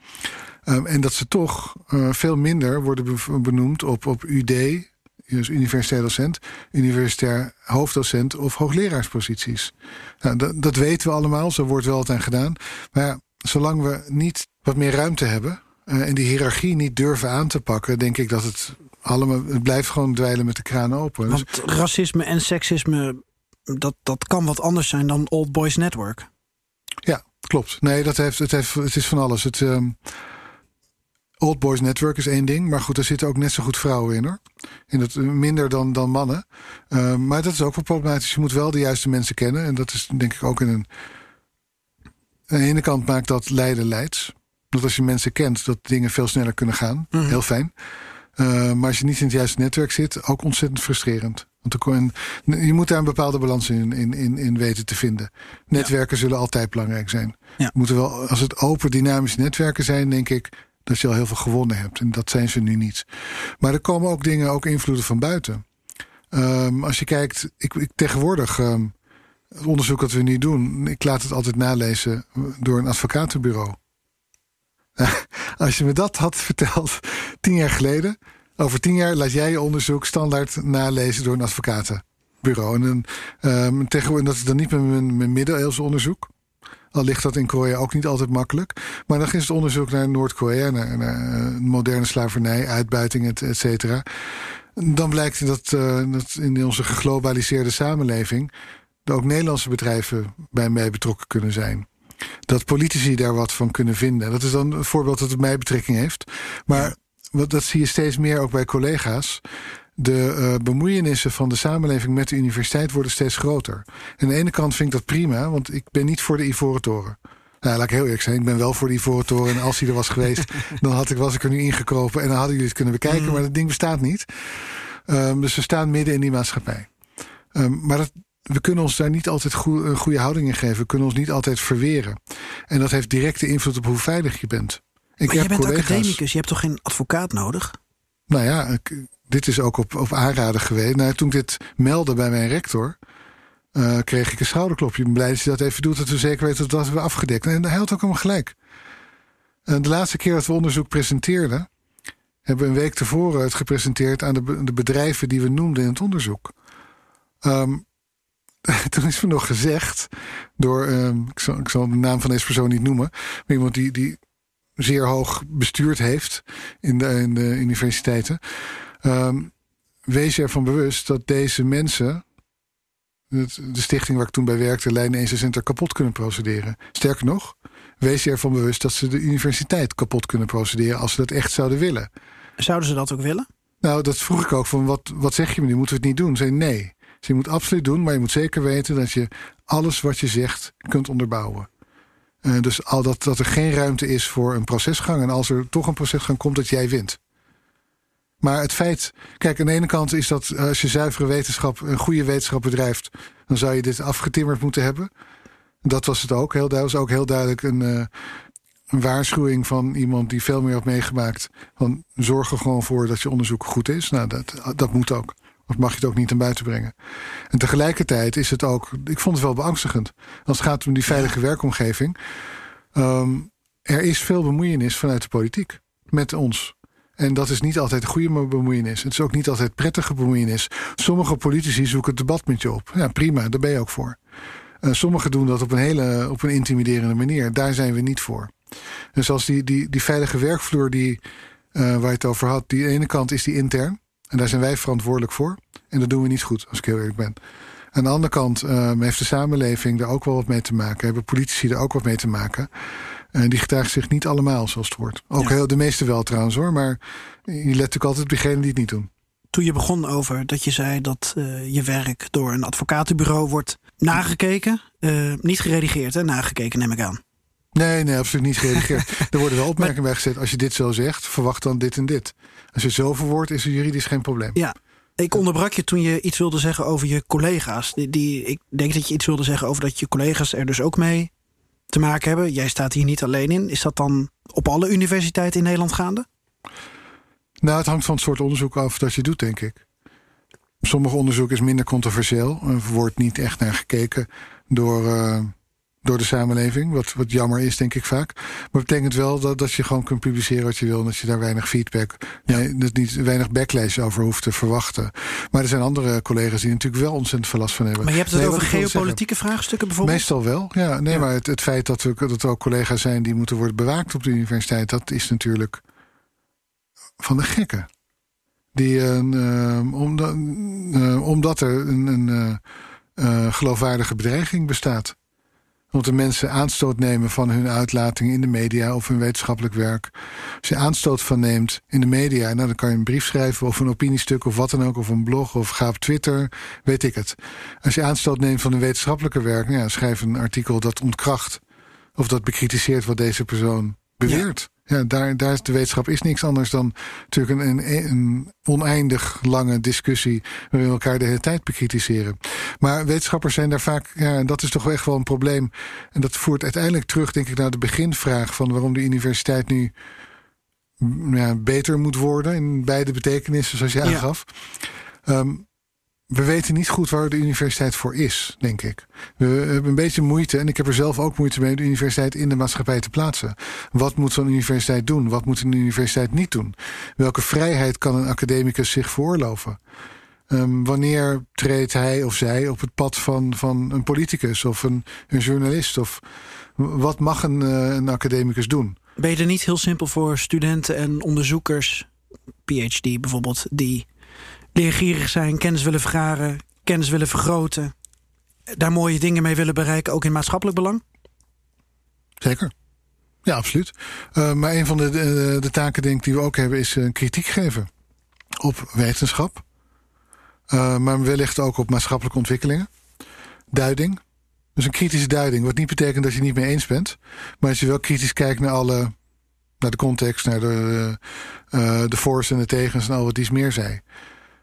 Um, en dat ze toch uh, veel minder worden benoemd op, op UD, dus universitair docent, universitair hoofddocent of hoogleraarsposities. Nou, dat, dat weten we allemaal, zo wordt wel altijd gedaan. Maar ja, zolang we niet wat meer ruimte hebben en die hiërarchie niet durven aan te pakken, denk ik dat het allemaal, het blijft gewoon dweilen met de kraan open. Want racisme en seksisme, dat, dat kan wat anders zijn dan Old Boys Network. Ja, klopt. Nee, dat heeft, het, heeft, het is van alles. Het um, Old Boys Network is één ding. Maar goed, er zitten ook net zo goed vrouwen in hoor. In het, minder dan, dan mannen. Uh, maar dat is ook wel problematisch. Je moet wel de juiste mensen kennen. En dat is denk ik ook in een... Aan de ene kant maakt dat Leiden leids. Dat als je mensen kent, dat dingen veel sneller kunnen gaan. Mm -hmm. Heel fijn. Uh, maar als je niet in het juiste netwerk zit, ook ontzettend frustrerend. Want je moet daar een bepaalde balans in, in, in, in weten te vinden. Netwerken zullen altijd belangrijk zijn. Ja. Moeten wel, als het open, dynamische netwerken zijn, denk ik dat je al heel veel gewonnen hebt. En dat zijn ze nu niet. Maar er komen ook dingen, ook invloeden van buiten. Um, als je kijkt, ik, ik tegenwoordig. Um, het onderzoek dat we nu doen, ik laat het altijd nalezen door een advocatenbureau. Als je me dat had verteld tien jaar geleden. Over tien jaar laat jij je onderzoek standaard nalezen door een advocatenbureau. En um, tegenwoordig, dat is dan niet mijn, mijn middeleeuwse onderzoek. Al ligt dat in Korea ook niet altijd makkelijk. Maar dan is het onderzoek naar Noord-Korea, naar, naar uh, moderne slavernij, uitbuiting, et, cetera. Dan blijkt dat, uh, dat in onze geglobaliseerde samenleving ook Nederlandse bedrijven bij mij betrokken kunnen zijn dat politici daar wat van kunnen vinden. Dat is dan een voorbeeld dat het mij betrekking heeft. Maar wat, dat zie je steeds meer ook bij collega's. De uh, bemoeienissen van de samenleving met de universiteit worden steeds groter. En aan de ene kant vind ik dat prima, want ik ben niet voor de Ivoren Toren. Nou, laat ik heel eerlijk zijn. Ik ben wel voor die Ivoren Toren. En als die er was geweest, dan had ik, was ik er nu ingekropen. En dan hadden jullie het kunnen bekijken. Mm. Maar dat ding bestaat niet. Um, dus we staan midden in die maatschappij. Um, maar dat, we kunnen ons daar niet altijd een goede houding in geven. We kunnen ons niet altijd verweren. En dat heeft directe invloed op hoe veilig je bent. Ik maar je bent academicus, je hebt toch geen advocaat nodig? Nou ja, ik, dit is ook op, op aanraden geweest. Nou, toen ik dit meldde bij mijn rector... Uh, kreeg ik een schouderklopje. Ik ben blij dat je dat even doet, dat we zeker weten dat we afgedekt. En hij had ook helemaal gelijk. de laatste keer dat we onderzoek presenteerden, hebben we een week tevoren het gepresenteerd aan de, de bedrijven die we noemden in het onderzoek. Ehm, toen is me nog gezegd door, ehm, ik, zal, de naam van deze persoon niet noemen, maar iemand die, die zeer hoog bestuurd heeft in de universiteiten. Um, wees je ervan bewust dat deze mensen, de stichting waar ik toen bij werkte, Lijn 1 Center, kapot kunnen procederen. Sterker nog, wees je ervan bewust dat ze de universiteit kapot kunnen procederen als ze dat echt zouden willen. Zouden ze dat ook willen? Nou, dat vroeg ik ook van wat, wat zeg je me nu? Moeten we het niet doen? Zei nee. Dus je moet absoluut doen, maar je moet zeker weten dat je alles wat je zegt kunt onderbouwen. Uh, dus al dat, dat er geen ruimte is voor een procesgang. En als er toch een procesgang komt, dat jij wint. Maar het feit, kijk, aan de ene kant is dat eh, als je zuivere wetenschap, een goede wetenschap bedrijft, dan zou je dit afgetimmerd moeten hebben. Dat was het ook. Heel, dat was ook heel duidelijk een, uh, een waarschuwing van iemand die veel meer had meegemaakt. Van zorg er gewoon voor dat je onderzoek goed is. Nou, dat, dat moet ook. Of mag je het ook niet aan buiten brengen. En tegelijkertijd is het ook, ik vond het wel beangstigend. Als het gaat om die veilige werkomgeving. Um, er is veel bemoeienis vanuit de politiek met ons. En dat is niet altijd goede bemoeienis. Het is ook niet altijd prettige bemoeienis. Sommige politici zoeken het debat met je op. Ja, prima, daar ben je ook voor. Uh, sommigen doen dat op een hele op een intimiderende manier. Daar zijn we niet voor. Dus als die, die, die veilige werkvloer die, uh, waar je het over had, die ene kant is die intern. En daar zijn wij verantwoordelijk voor. En dat doen we niet goed, als ik heel eerlijk ben. Aan de andere kant uh, heeft de samenleving er ook wel wat mee te maken. Hebben politici er ook wat mee te maken. Uh, die gedragen zich niet allemaal zoals het wordt. Ook heel, de meeste wel trouwens hoor. Maar je let natuurlijk altijd op diegenen die het niet doen. Toen je begon over dat je zei dat uh, je werk door een advocatenbureau wordt nagekeken. niet geredigeerd hè, nagekeken neem ik aan. Nee, nee, absoluut niet geredigeerd. er worden wel opmerkingen bij gezet. Als je dit zo zegt, verwacht dan dit en dit. Als je het zo verwoordt, is er juridisch geen probleem. Ja, ik onderbrak je toen je iets wilde zeggen over je collega's. Die, die, ik denk dat je iets wilde zeggen over dat je collega's er dus ook mee te maken hebben. Jij staat hier niet alleen in. Is dat dan op alle universiteiten in Nederland gaande? Nou, het hangt van het soort onderzoek af dat je doet, denk ik. Sommige onderzoek is minder controversieel. Er wordt niet echt naar gekeken door, uh, door de samenleving. Wat, wat jammer is, denk ik vaak. Maar het betekent wel dat, dat je gewoon kunt publiceren wat je wil. En dat je daar weinig feedback, ja. nee, dat niet weinig backlash over hoeft te verwachten. Maar er zijn andere collega's die natuurlijk wel ontzettend veel last van hebben. Maar je hebt het over geopolitieke vraagstukken bijvoorbeeld? Meestal wel, ja. Nee, ja. maar het, het, feit dat, we, dat er ook collega's zijn die moeten worden bewaakt op de universiteit, dat is natuurlijk van de gekken. Die, uh, omdat, uh, omdat er een, een uh, geloofwaardige bedreiging bestaat omdat de mensen aanstoot nemen van hun uitlatingen in de media of hun wetenschappelijk werk. Als je aanstoot van neemt in de media, nou, dan kan je een brief schrijven of een opiniestuk of wat dan ook, of een blog of ga op Twitter, weet ik het. Als je aanstoot neemt van een wetenschappelijke werk, nou ja, schrijf een artikel dat ontkracht of dat bekritiseert wat deze persoon beweert. Ja, daar, daar is de wetenschap is niks anders dan natuurlijk een, een, een oneindig lange discussie waarin we elkaar de hele tijd bekritiseren. Maar wetenschappers zijn daar vaak, ja, en dat is toch echt wel een probleem. En dat voert uiteindelijk terug, denk ik, naar de beginvraag van waarom de universiteit nu ja, beter moet worden in beide betekenissen, zoals je aangaf. Ja. Um, we weten niet goed waar de universiteit voor is, denk ik. We hebben een beetje moeite, en ik heb er zelf ook moeite mee, de universiteit in de maatschappij te plaatsen. Wat moet zo'n universiteit doen? Wat moet een universiteit niet doen? Welke vrijheid kan een academicus zich veroorloven? Um, wanneer treedt hij of zij op het pad van, van een politicus of een, een journalist? Of wat mag een, uh, een academicus doen? Ben je er niet heel simpel voor studenten en onderzoekers, PhD bijvoorbeeld, die leergierig zijn, kennis willen vergaren, kennis willen vergroten, daar mooie dingen mee willen bereiken, ook in maatschappelijk belang? Zeker. Ja, absoluut. Uh, maar een van de, de, taken denk ik, die we ook hebben is uh, kritiek geven op wetenschap. Uh, maar wellicht ook op maatschappelijke ontwikkelingen. Duiding. Dus een kritische duiding. Wat niet betekent dat je het niet mee eens bent. Maar als je wel kritisch kijkt naar alle. naar de context, naar de, de voor's en de tegens en al wat iets meer zei.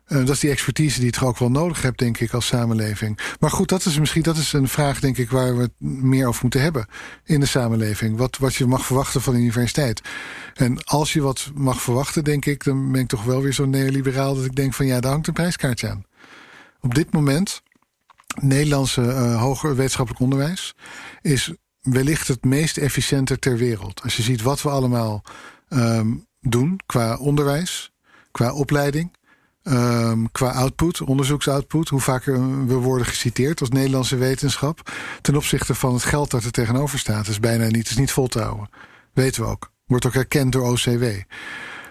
Uh, dat is die expertise die je toch ook wel nodig hebt, denk ik, als samenleving. Maar goed, dat is misschien dat is een vraag, denk ik, waar we het meer over moeten hebben in de samenleving. Wat, wat je mag verwachten van de universiteit. En als je wat mag verwachten, denk ik, dan ben ik toch wel weer zo'n neoliberaal dat ik denk van ja, daar hangt een prijskaartje aan. Op dit moment, Nederlandse uh, hoger wetenschappelijk onderwijs is wellicht het meest efficiënte ter wereld. Als je ziet wat we allemaal ehm, doen qua onderwijs, qua opleiding, ehm, qua output, onderzoeksoutput, hoe vaker we worden geciteerd als Nederlandse wetenschap, ten opzichte van het geld dat er tegenover staat, is bijna niet, is niet vol te houden. Weten we ook. Wordt ook erkend door OCW.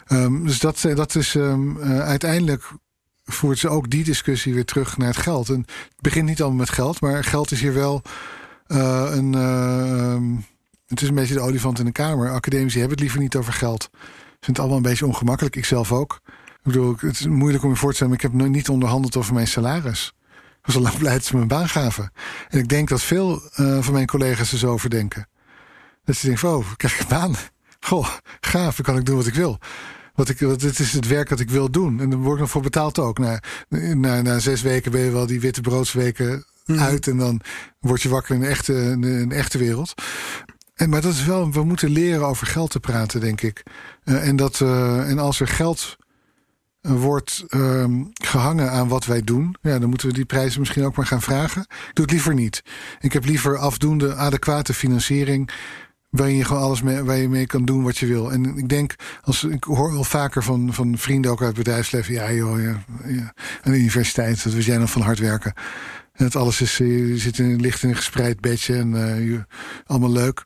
Ehm, dus dat, dat is um, uh, uiteindelijk voert ze ook die discussie weer terug naar het geld. En het begint niet allemaal met geld, maar geld is hier wel een. Het is een beetje de olifant in de kamer. Academici hebben het liever niet over geld. Ze vinden het allemaal een beetje ongemakkelijk. Ik zelf ook. Ik bedoel, het is moeilijk om je voor te stellen, maar ik heb nog niet onderhandeld over mijn salaris. Ik was al lang blij dat ze een baan gaven. En ik denk dat veel uh, van mijn collega's er zo over denken. Dat ze denken: oh, krijg ik een baan? Goh, gaaf, dan kan ik doen wat ik wil. Wat ik, wat, dit is het werk dat ik wil doen. En dan word ik nog voor betaald ook. Na, na, na zes weken ben je wel die witte broodsweken mm. uit. En dan word je wakker in een echte, in een echte wereld. En, maar dat is wel, we moeten leren over geld te praten, denk ik. Uh, en, dat, uh, en als er geld wordt um, gehangen aan wat wij doen, ja, dan moeten we die prijzen misschien ook maar gaan vragen. Ik doe het liever niet. Ik heb liever afdoende, adequate financiering waarin je gewoon alles mee, waar je mee kan doen wat je wil. En ik denk, als ik hoor wel vaker van, van vrienden ook uit bedrijfsleven, ja joh, ja, ja. aan de universiteit, dat was jij nog van hard werken. En het alles is, je zit in, ligt in een gespreid bedje en je, allemaal leuk.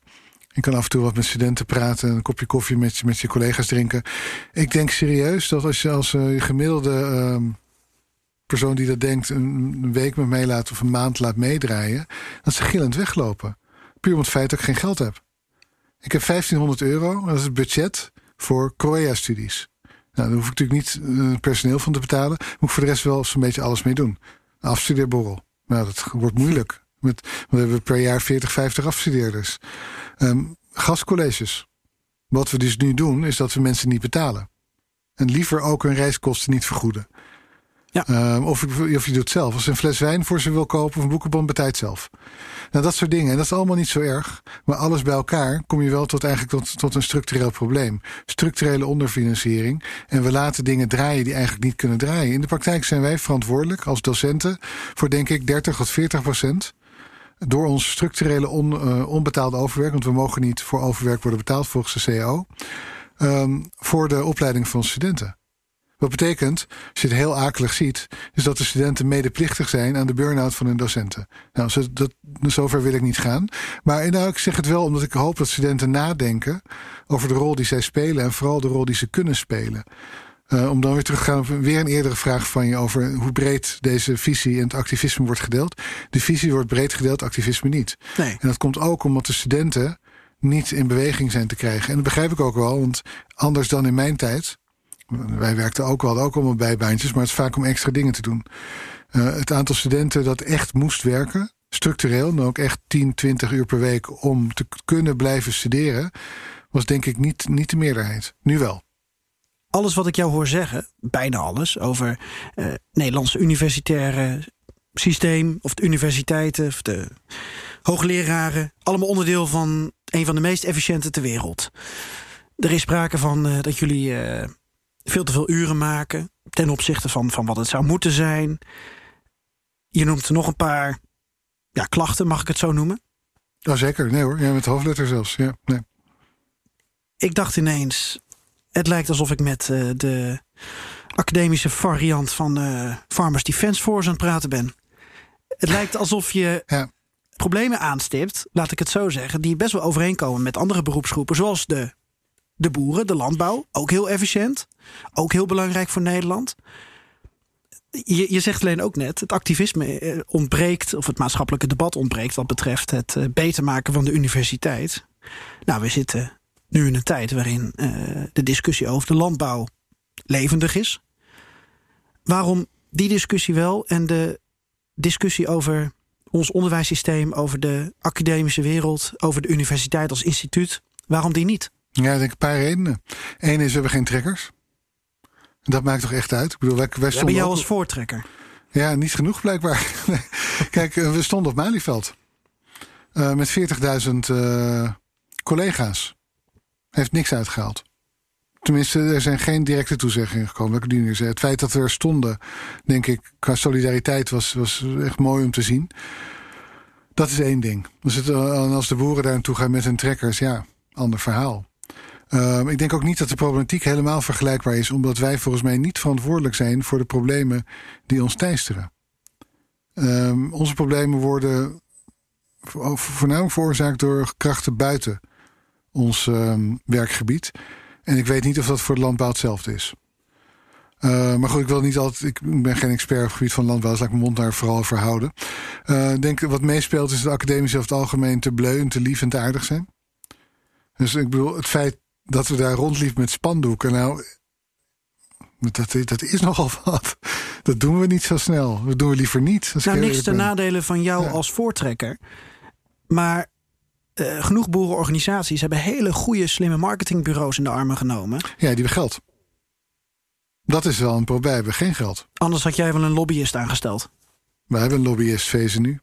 Je kan af en toe wat met studenten praten, een kopje koffie met je, met je collega's drinken. Ik denk serieus dat als je als uh, gemiddelde uh, persoon die dat denkt, een, week met mij laat of een maand laat meedraaien, dat ze gillend weglopen. Puur om het feit dat ik geen geld heb. Ik heb 1500 euro, dat is het budget voor Korea-studies. Nou, daar hoef ik natuurlijk niet uh, personeel van te betalen. Moet ik voor de rest wel zo'n beetje alles mee doen. Afstudeerborrel. Nou, dat wordt moeilijk. Met, we hebben per jaar 40, 50 afstudeerders. Um, gastcolleges. Wat we dus nu doen, is dat we mensen niet betalen. En liever ook hun reiskosten niet vergoeden. Ja. Um, of, of je doet het zelf. Als ze een fles wijn voor ze wil kopen of een boekenbon, betaalt zelf. Nou, dat soort dingen. En dat is allemaal niet zo erg. Maar alles bij elkaar kom je wel tot eigenlijk tot, tot een structureel probleem. Structurele onderfinanciering. En we laten dingen draaien die eigenlijk niet kunnen draaien. In de praktijk zijn wij verantwoordelijk als docenten voor denk ik 30 tot 40 procent door ons structurele on, uh, onbetaalde overwerk, want we mogen niet voor overwerk worden betaald volgens de CAO, um, voor de opleiding van studenten. Wat betekent, als je het heel akelig ziet, is dat de studenten medeplichtig zijn aan de burn-out van hun docenten. Nou, zo, dat, zover wil ik niet gaan. Maar nou, ik zeg het wel omdat ik hoop dat studenten nadenken over de rol die zij spelen en vooral de rol die ze kunnen spelen. Uh, om dan weer terug te gaan op weer een eerdere vraag van je over hoe breed deze visie en het activisme wordt gedeeld. De visie wordt breed gedeeld, activisme niet. Nee. En dat komt ook omdat de studenten niet in beweging zijn te krijgen. En dat begrijp ik ook wel, want anders dan in mijn tijd wij werkten ook wel ook allemaal bijbaantjes, maar het is vaak om extra dingen te doen. Uh, het aantal studenten dat echt moest werken, structureel, en ook echt 10, 20 uur per week om te kunnen blijven studeren, was denk ik niet, niet de meerderheid. Nu wel. Alles wat ik jou hoor zeggen, bijna alles, over uh, Nederlandse universitaire systeem, of de universiteiten, of de hoogleraren, allemaal onderdeel van een van de meest efficiënte ter wereld. Er is sprake van uh, dat jullie veel te veel uren maken ten opzichte van, van wat het zou moeten zijn. Je noemt er nog een paar ja, klachten, mag ik het zo noemen? Zeker. Nee hoor, ja, met hoofdletter zelfs. Ja, nee. Ik dacht ineens, het lijkt alsof ik met uh, de academische variant van uh, Farmers Defence Force aan het praten ben. Het lijkt alsof je ja. problemen aanstipt, laat ik het zo zeggen, die best wel overeenkomen met andere beroepsgroepen, zoals de de boeren, de landbouw, ook heel efficiënt. Ook heel belangrijk voor Nederland. Je, je zegt alleen ook net, het activisme eh, ontbreekt, of het maatschappelijke debat ontbreekt wat betreft het eh, beter maken van de universiteit. Nou, we zitten nu in een tijd waarin uh, de discussie over de landbouw levendig is. Waarom die discussie wel en de discussie over ons onderwijssysteem, over de academische wereld, over de universiteit als instituut, waarom die niet? Ja, ik denk een paar redenen. Eén is, we hebben geen trekkers. Dat maakt toch echt uit? Ik bedoel, wij, wij stonden jou als voortrekker? Ja, niet genoeg blijkbaar. Kijk, eh, we stonden op Malieveld. Uh, met 40.000 uh, collega's. Heeft niks uitgehaald. Tenminste, er zijn geen directe toezeggingen gekomen. Het feit dat we er stonden, denk ik, qua solidariteit was, was echt mooi om te zien. Dat is één ding. Dus het, uh, als de boeren daar naartoe gaan met hun trekkers, ja, ander verhaal. Uh, ik denk ook niet dat de problematiek helemaal vergelijkbaar is, omdat wij volgens mij niet verantwoordelijk zijn voor de problemen die ons teisteren. Uh, onze problemen worden voornamelijk veroorzaakt door krachten buiten ons ehm, werkgebied. En ik weet niet of dat voor de landbouw hetzelfde is. Uh, maar goed, ik wil niet altijd. Ik ben geen expert op het gebied van landbouw, dus laat ik mijn mond daar vooral verhouden. Uh, denk wat meespeelt is dat academici over het algemeen te bleu en te lief en te aardig zijn. Dus ik bedoel, het feit dat we daar rondliepen met spandoeken, nou, dat, dat is nogal wat. Dat doen we niet zo snel. Dat doen we liever niet. Nou, niks ten nadelen van jou ja. als voortrekker. Maar uh, genoeg boerenorganisaties hebben hele goede, slimme marketingbureaus in de armen genomen. Ja, die hebben geld. Dat is wel een probleem. We hebben geen geld. Anders had jij wel een lobbyist aangesteld. We hebben een lobbyist, nu.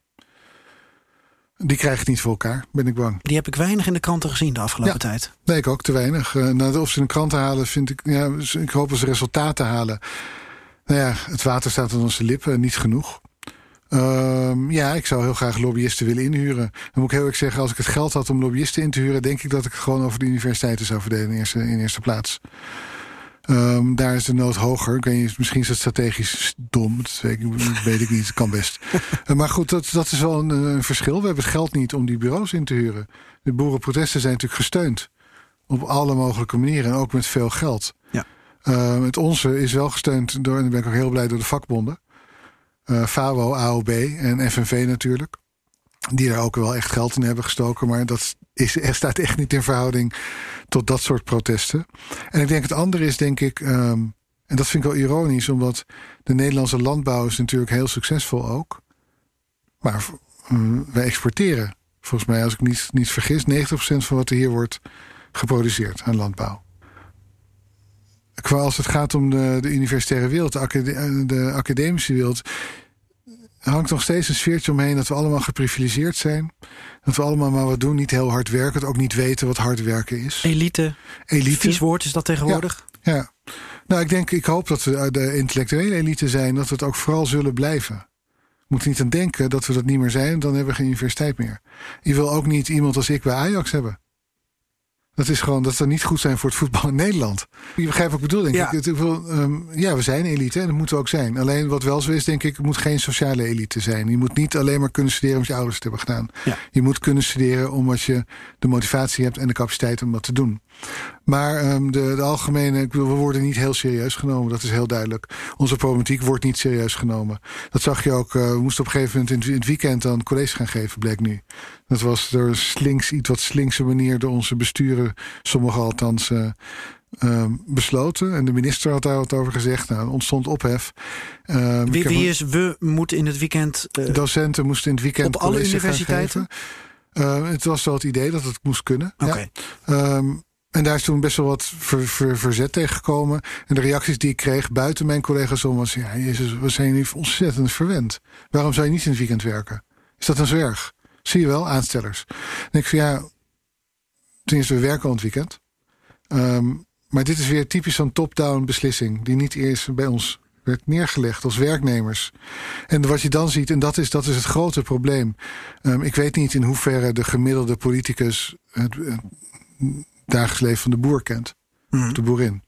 Die krijgt het niet voor elkaar, ben ik bang. Die heb ik weinig in de kranten gezien de afgelopen ja, tijd. Nee, ik ook te weinig. Uh, nou, of ze in de kranten halen, vind ik. Ja, ik hoop dat ze resultaten halen. Nou ja, het water staat aan onze lippen, niet genoeg. Uh, ja, ik zou heel graag lobbyisten willen inhuren. Dan moet ik heel erg zeggen, als ik het geld had om lobbyisten in te huren, denk ik dat ik het gewoon over de universiteiten zou verdelen in eerste, in eerste plaats. Um, daar is de nood hoger. Ik weet misschien is het strategisch dom. Dat weet ik, weet ik niet. Het kan best. uh, maar goed, dat, dat is wel een, een, verschil. We hebben het geld niet om die bureaus in te huren. De boerenprotesten zijn natuurlijk gesteund. Op alle mogelijke manieren. En ook met veel geld. Ja. Uh, het onze is wel gesteund door, en daar ben ik ook heel blij, door de vakbonden. Uh, FAWO, AOB en FNV natuurlijk. Die daar ook wel echt geld in hebben gestoken. Maar dat is, staat echt niet in verhouding tot dat soort protesten. En ik denk het andere is, denk ik, um, en dat vind ik wel ironisch, omdat de Nederlandse landbouw is natuurlijk heel succesvol ook. Maar um, wij exporteren, volgens mij, als ik niet, niet vergis, 90% van wat er hier wordt geproduceerd aan landbouw. Qua als het gaat om de, de universitaire wereld, de, acad de academische wereld, hangt nog steeds een sfeertje omheen dat we allemaal geprivilegeerd zijn. Dat we allemaal maar wat doen, niet heel hard werken. Ook niet weten wat hard werken is. Elite. Elite. Vies woord is dat tegenwoordig. Ja, ja. Nou, ik denk, ik hoop dat we de intellectuele elite zijn. Dat we het ook vooral zullen blijven. We moeten niet aan denken dat we dat niet meer zijn. Dan hebben we geen universiteit meer. Je wil ook niet iemand als ik bij Ajax hebben. Dat is gewoon dat ze niet goed zijn voor het voetbal in Nederland. Je begrijpt wat ik bedoel, denk ja. ik. Um, ja, we zijn elite en dat moeten we ook zijn. Alleen wat wel zo is, denk ik, het moet geen sociale elite zijn. Je moet niet alleen maar kunnen studeren omdat je ouders het hebben gedaan. Ja. Je moet kunnen studeren omdat je de motivatie hebt en de capaciteit om dat te doen. Maar um, de, de, algemene, ik bedoel, we worden niet heel serieus genomen. Dat is heel duidelijk. Onze problematiek wordt niet serieus genomen. Dat zag je ook. Uh, we moesten op een gegeven moment in, in het weekend dan college gaan geven, bleek nu. Dat was door slinks, iets wat slinkse manier door onze besturen, sommigen althans, uh, uh, besloten. En de minister had daar wat over gezegd. Nou, ontstond ophef. Uh, wie, wie is we moeten in het weekend. Uh, docenten moesten in het weekend. Op alle universiteiten? Uh, het was wel het idee dat het moest kunnen. Okay. Ja. Um, en daar is toen best wel wat ver, ver, verzet tegen gekomen. En de reacties die ik kreeg buiten mijn collega's om was... ja, jezus, we zijn hier ontzettend verwend. Waarom zou je niet in het weekend werken? Is dat dan zo erg? Zie je wel, aanstellers. En ik van ja, ten eerste, we werken al het weekend. Um, maar dit is weer typisch zo'n top-down beslissing... die niet eerst bij ons werd neergelegd als werknemers. En wat je dan ziet, en dat is, dat is het grote probleem. Um, ik weet niet in hoeverre de gemiddelde politicus... het, het dagelijks leven van de boer kent. Mm. De boerin.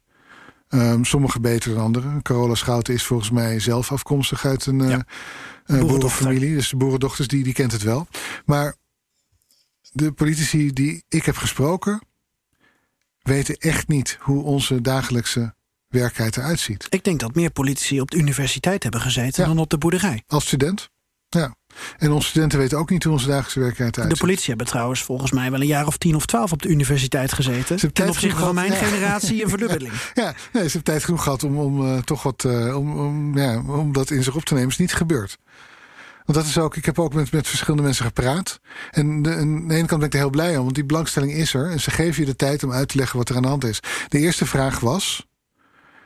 Um, sommige beter dan anderen. Carola Schouten is volgens mij zelf afkomstig uit een ja. uh, boerenfamilie. Dus de boerendochters, die, die kent het wel. Maar de politici die ik heb gesproken... weten echt niet hoe onze dagelijkse werkelijkheid eruit ziet. Ik denk dat meer politici op de universiteit hebben gezeten... Ja. dan op de boerderij. Als student, ja. En onze studenten weten ook niet hoe onze dagelijkse werkelijkheid eruit De politie hebben trouwens volgens mij wel een jaar of tien of twaalf op de universiteit gezeten. Ten opzichte van mijn ja. generatie een verdubbeling. Ja, nee, ze hebben tijd genoeg gehad om, om uh, toch wat uh, om, om, ja, om dat in zich op te nemen. is niet gebeurd. Want dat is ook, ik heb ook met, met verschillende mensen gepraat. En de, aan de ene kant ben ik er heel blij om, want die belangstelling is er. En ze geven je de tijd om uit te leggen wat er aan de hand is. De eerste vraag was,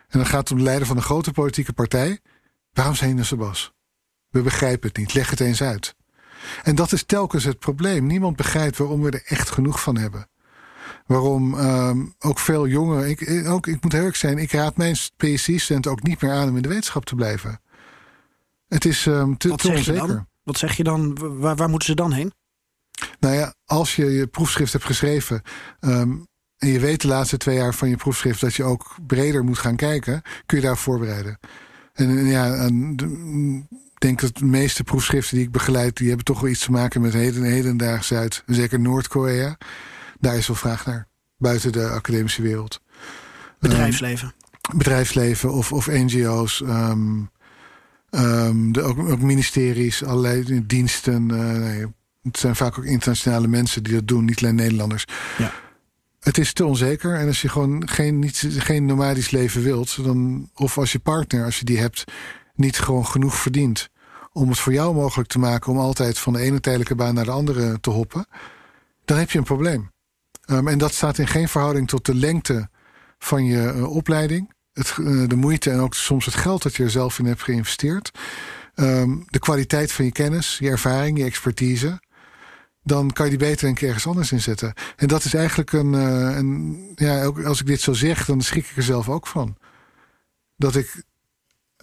en dan gaat het om de leider van een grote politieke partij. Waarom zijn je zo bas? We begrijpen het niet. Leg het eens uit. En dat is telkens het probleem. Niemand begrijpt waarom we er echt genoeg van hebben. Waarom um, ook veel jongeren. Ik, ook, ik moet heel erg zijn, ik raad mijn PhD-studenten ook niet meer aan om in de wetenschap te blijven. Het is um, te, te onzeker. Wat zeg je dan? Waar, waar moeten ze dan heen? Nou ja, als je je proefschrift hebt geschreven. Ehm, en je weet de laatste twee jaar van je proefschrift dat je ook breder moet gaan kijken, kun je daar voorbereiden. En, ja, denk dat de meeste proefschriften die ik begeleid, die hebben toch wel iets te maken met heden, hedendaagse uit, zeker Noord-Korea. Daar is wel vraag naar, buiten de academische wereld. Bedrijfsleven. Um, bedrijfsleven of, of NGO's. Um, um, de, ook, ook, ministeries, allerlei diensten. Uh, nee, het zijn vaak ook internationale mensen die dat doen, niet alleen Nederlanders. Ja. Het is te onzeker. En als je gewoon geen, niet, geen nomadisch leven wilt, dan, of als je partner, als je die hebt, niet gewoon genoeg verdient om het voor jou mogelijk te maken om altijd van de ene tijdelijke baan naar de andere te hoppen, dan heb je een probleem. Um, en dat staat in geen verhouding tot de lengte van je uh, opleiding, het, uh, de moeite en ook soms het geld dat je er zelf in hebt geïnvesteerd, um, de kwaliteit van je kennis, je ervaring, je expertise dan kan je die beter een keer ergens anders inzetten. En dat is eigenlijk een, uh, een. Ja, ook als ik dit zo zeg, dan schrik ik er zelf ook van. Dat ik.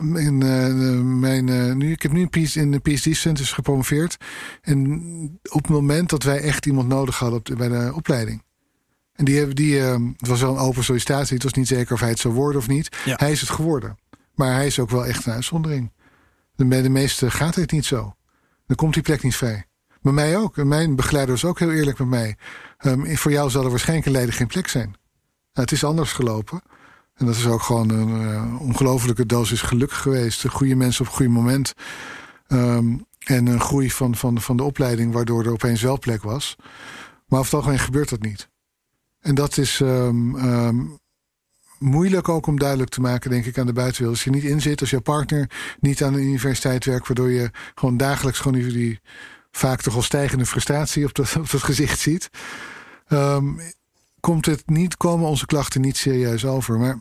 In, uh, mijn, uh, nu, ik heb nu in de PhD-centers gepromoveerd. En op het moment dat wij echt iemand nodig hadden op de, bij de opleiding. En die, hebben die, het was wel een open sollicitatie. Het was niet zeker of hij het zou worden of niet. Ja. Hij is het geworden. Maar hij is ook wel echt een uitzondering. Bij de meeste gaat het niet zo. Dan komt die plek niet vrij. Bij mij ook. En mijn begeleider was ook heel eerlijk met mij. Um, voor jou zal er waarschijnlijk een leider geen plek zijn. Nou, het is anders gelopen. En dat is ook gewoon een uh, ongelofelijke dosis geluk geweest. Goede mensen op goede moment. Um, en een groei van, van, van de opleiding, waardoor er opeens wel plek was. Maar over het algemeen gebeurt dat niet. En dat is um, moeilijk ook om duidelijk te maken, denk ik, aan de buitenwereld. Als je niet inzit, als je partner niet aan de universiteit werkt, waardoor je gewoon dagelijks gewoon die, die vaak toch al stijgende frustratie op dat, op dat gezicht ziet. Um, komt het niet, komen onze klachten niet serieus over. Maar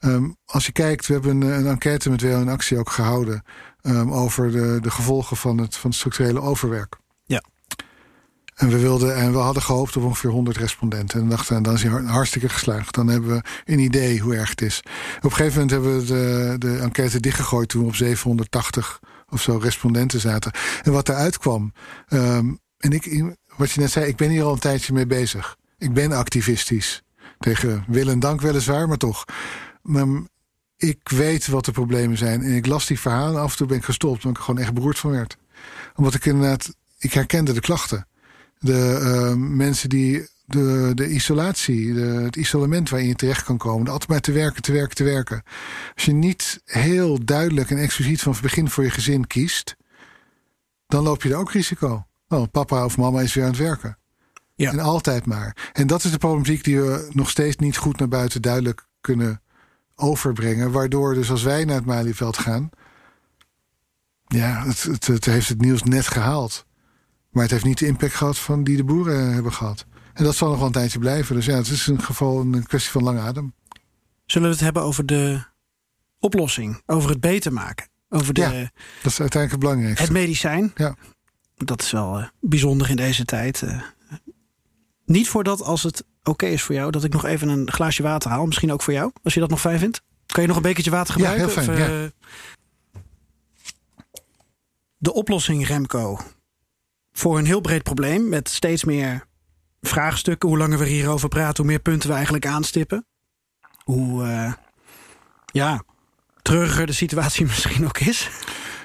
um, als je kijkt, we hebben een, een enquête met WO in actie ook gehouden um, over de, de gevolgen van het, van het structurele overwerk. Ja. En we, wilden, en we hadden gehoopt op ongeveer 100 respondenten. En dachten, dan is hij hartstikke geslaagd. Dan hebben we een idee hoe erg het is. Op een gegeven moment hebben we de, de enquête dichtgegooid toen we op 780 of zo respondenten zaten. En wat eruit kwam. Um, en ik, wat je net zei, ik ben hier al een tijdje mee bezig. Ik ben activistisch. Tegen wil en dank weliswaar, maar toch. Ik weet wat de problemen zijn. En ik las die verhalen. Af en toe ben ik gestopt, omdat ik gewoon echt beroerd van werd. Omdat ik inderdaad, ik herkende de klachten. De uh, mensen die de, de isolatie, het isolement waarin je terecht kan komen. Altijd maar te werken, te werken, te werken. Als je niet heel duidelijk en expliciet van het begin voor je gezin kiest, dan loop je er ook risico. Oh, papa of mama is weer aan het werken. Ja. En altijd maar. En dat is de problematiek die we nog steeds niet goed naar buiten duidelijk kunnen overbrengen. Waardoor dus als wij naar het Malieveld gaan, ja, het, het, het heeft het nieuws net gehaald. Maar het heeft niet de impact gehad van die de boeren hebben gehad. En dat zal nog wel een tijdje blijven. Dus ja, het is in geval een kwestie van lange adem. Zullen we het hebben over de oplossing? Over het beter maken? Over de, ja, dat is uiteindelijk het belangrijkste. Het medicijn? Ja. Dat is wel uh, bijzonder in deze tijd. Uh, niet voordat als het oké okay is voor jou... dat ik nog even een glaasje water haal. Misschien ook voor jou, als je dat nog fijn vindt. Kan je nog een bekertje water gebruiken? Ja, heel fijn, of, uh, ja. De oplossing, Remco, voor een heel breed probleem... met steeds meer vraagstukken. Hoe langer we hierover praten, hoe meer punten we eigenlijk aanstippen. Hoe, uh, ja, treuriger de situatie misschien ook is.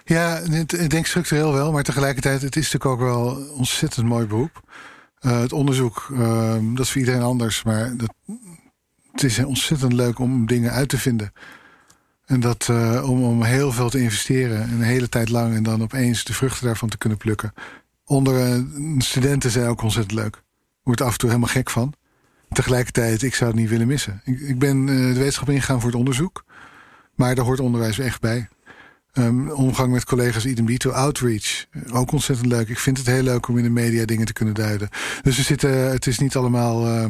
Ja, ik denk structureel wel, maar tegelijkertijd, het is natuurlijk ook wel een ontzettend mooi beroep. Uh, het onderzoek, uh, dat is voor iedereen anders, maar het is ontzettend leuk om dingen uit te vinden. En dat uh, om, om heel veel te investeren, een hele tijd lang, en dan opeens de vruchten daarvan te kunnen plukken. Onder studenten zijn ook ontzettend leuk word af en toe helemaal gek van. Tegelijkertijd, ik zou het niet willen missen. Ik, ik ben de wetenschap ingegaan voor het onderzoek. Maar daar hoort onderwijs echt bij. Um, omgang met collega's idem dito. Outreach, ook ontzettend leuk. Ik vind het heel leuk om in de media dingen te kunnen duiden. Dus er zitten, het is niet allemaal uh,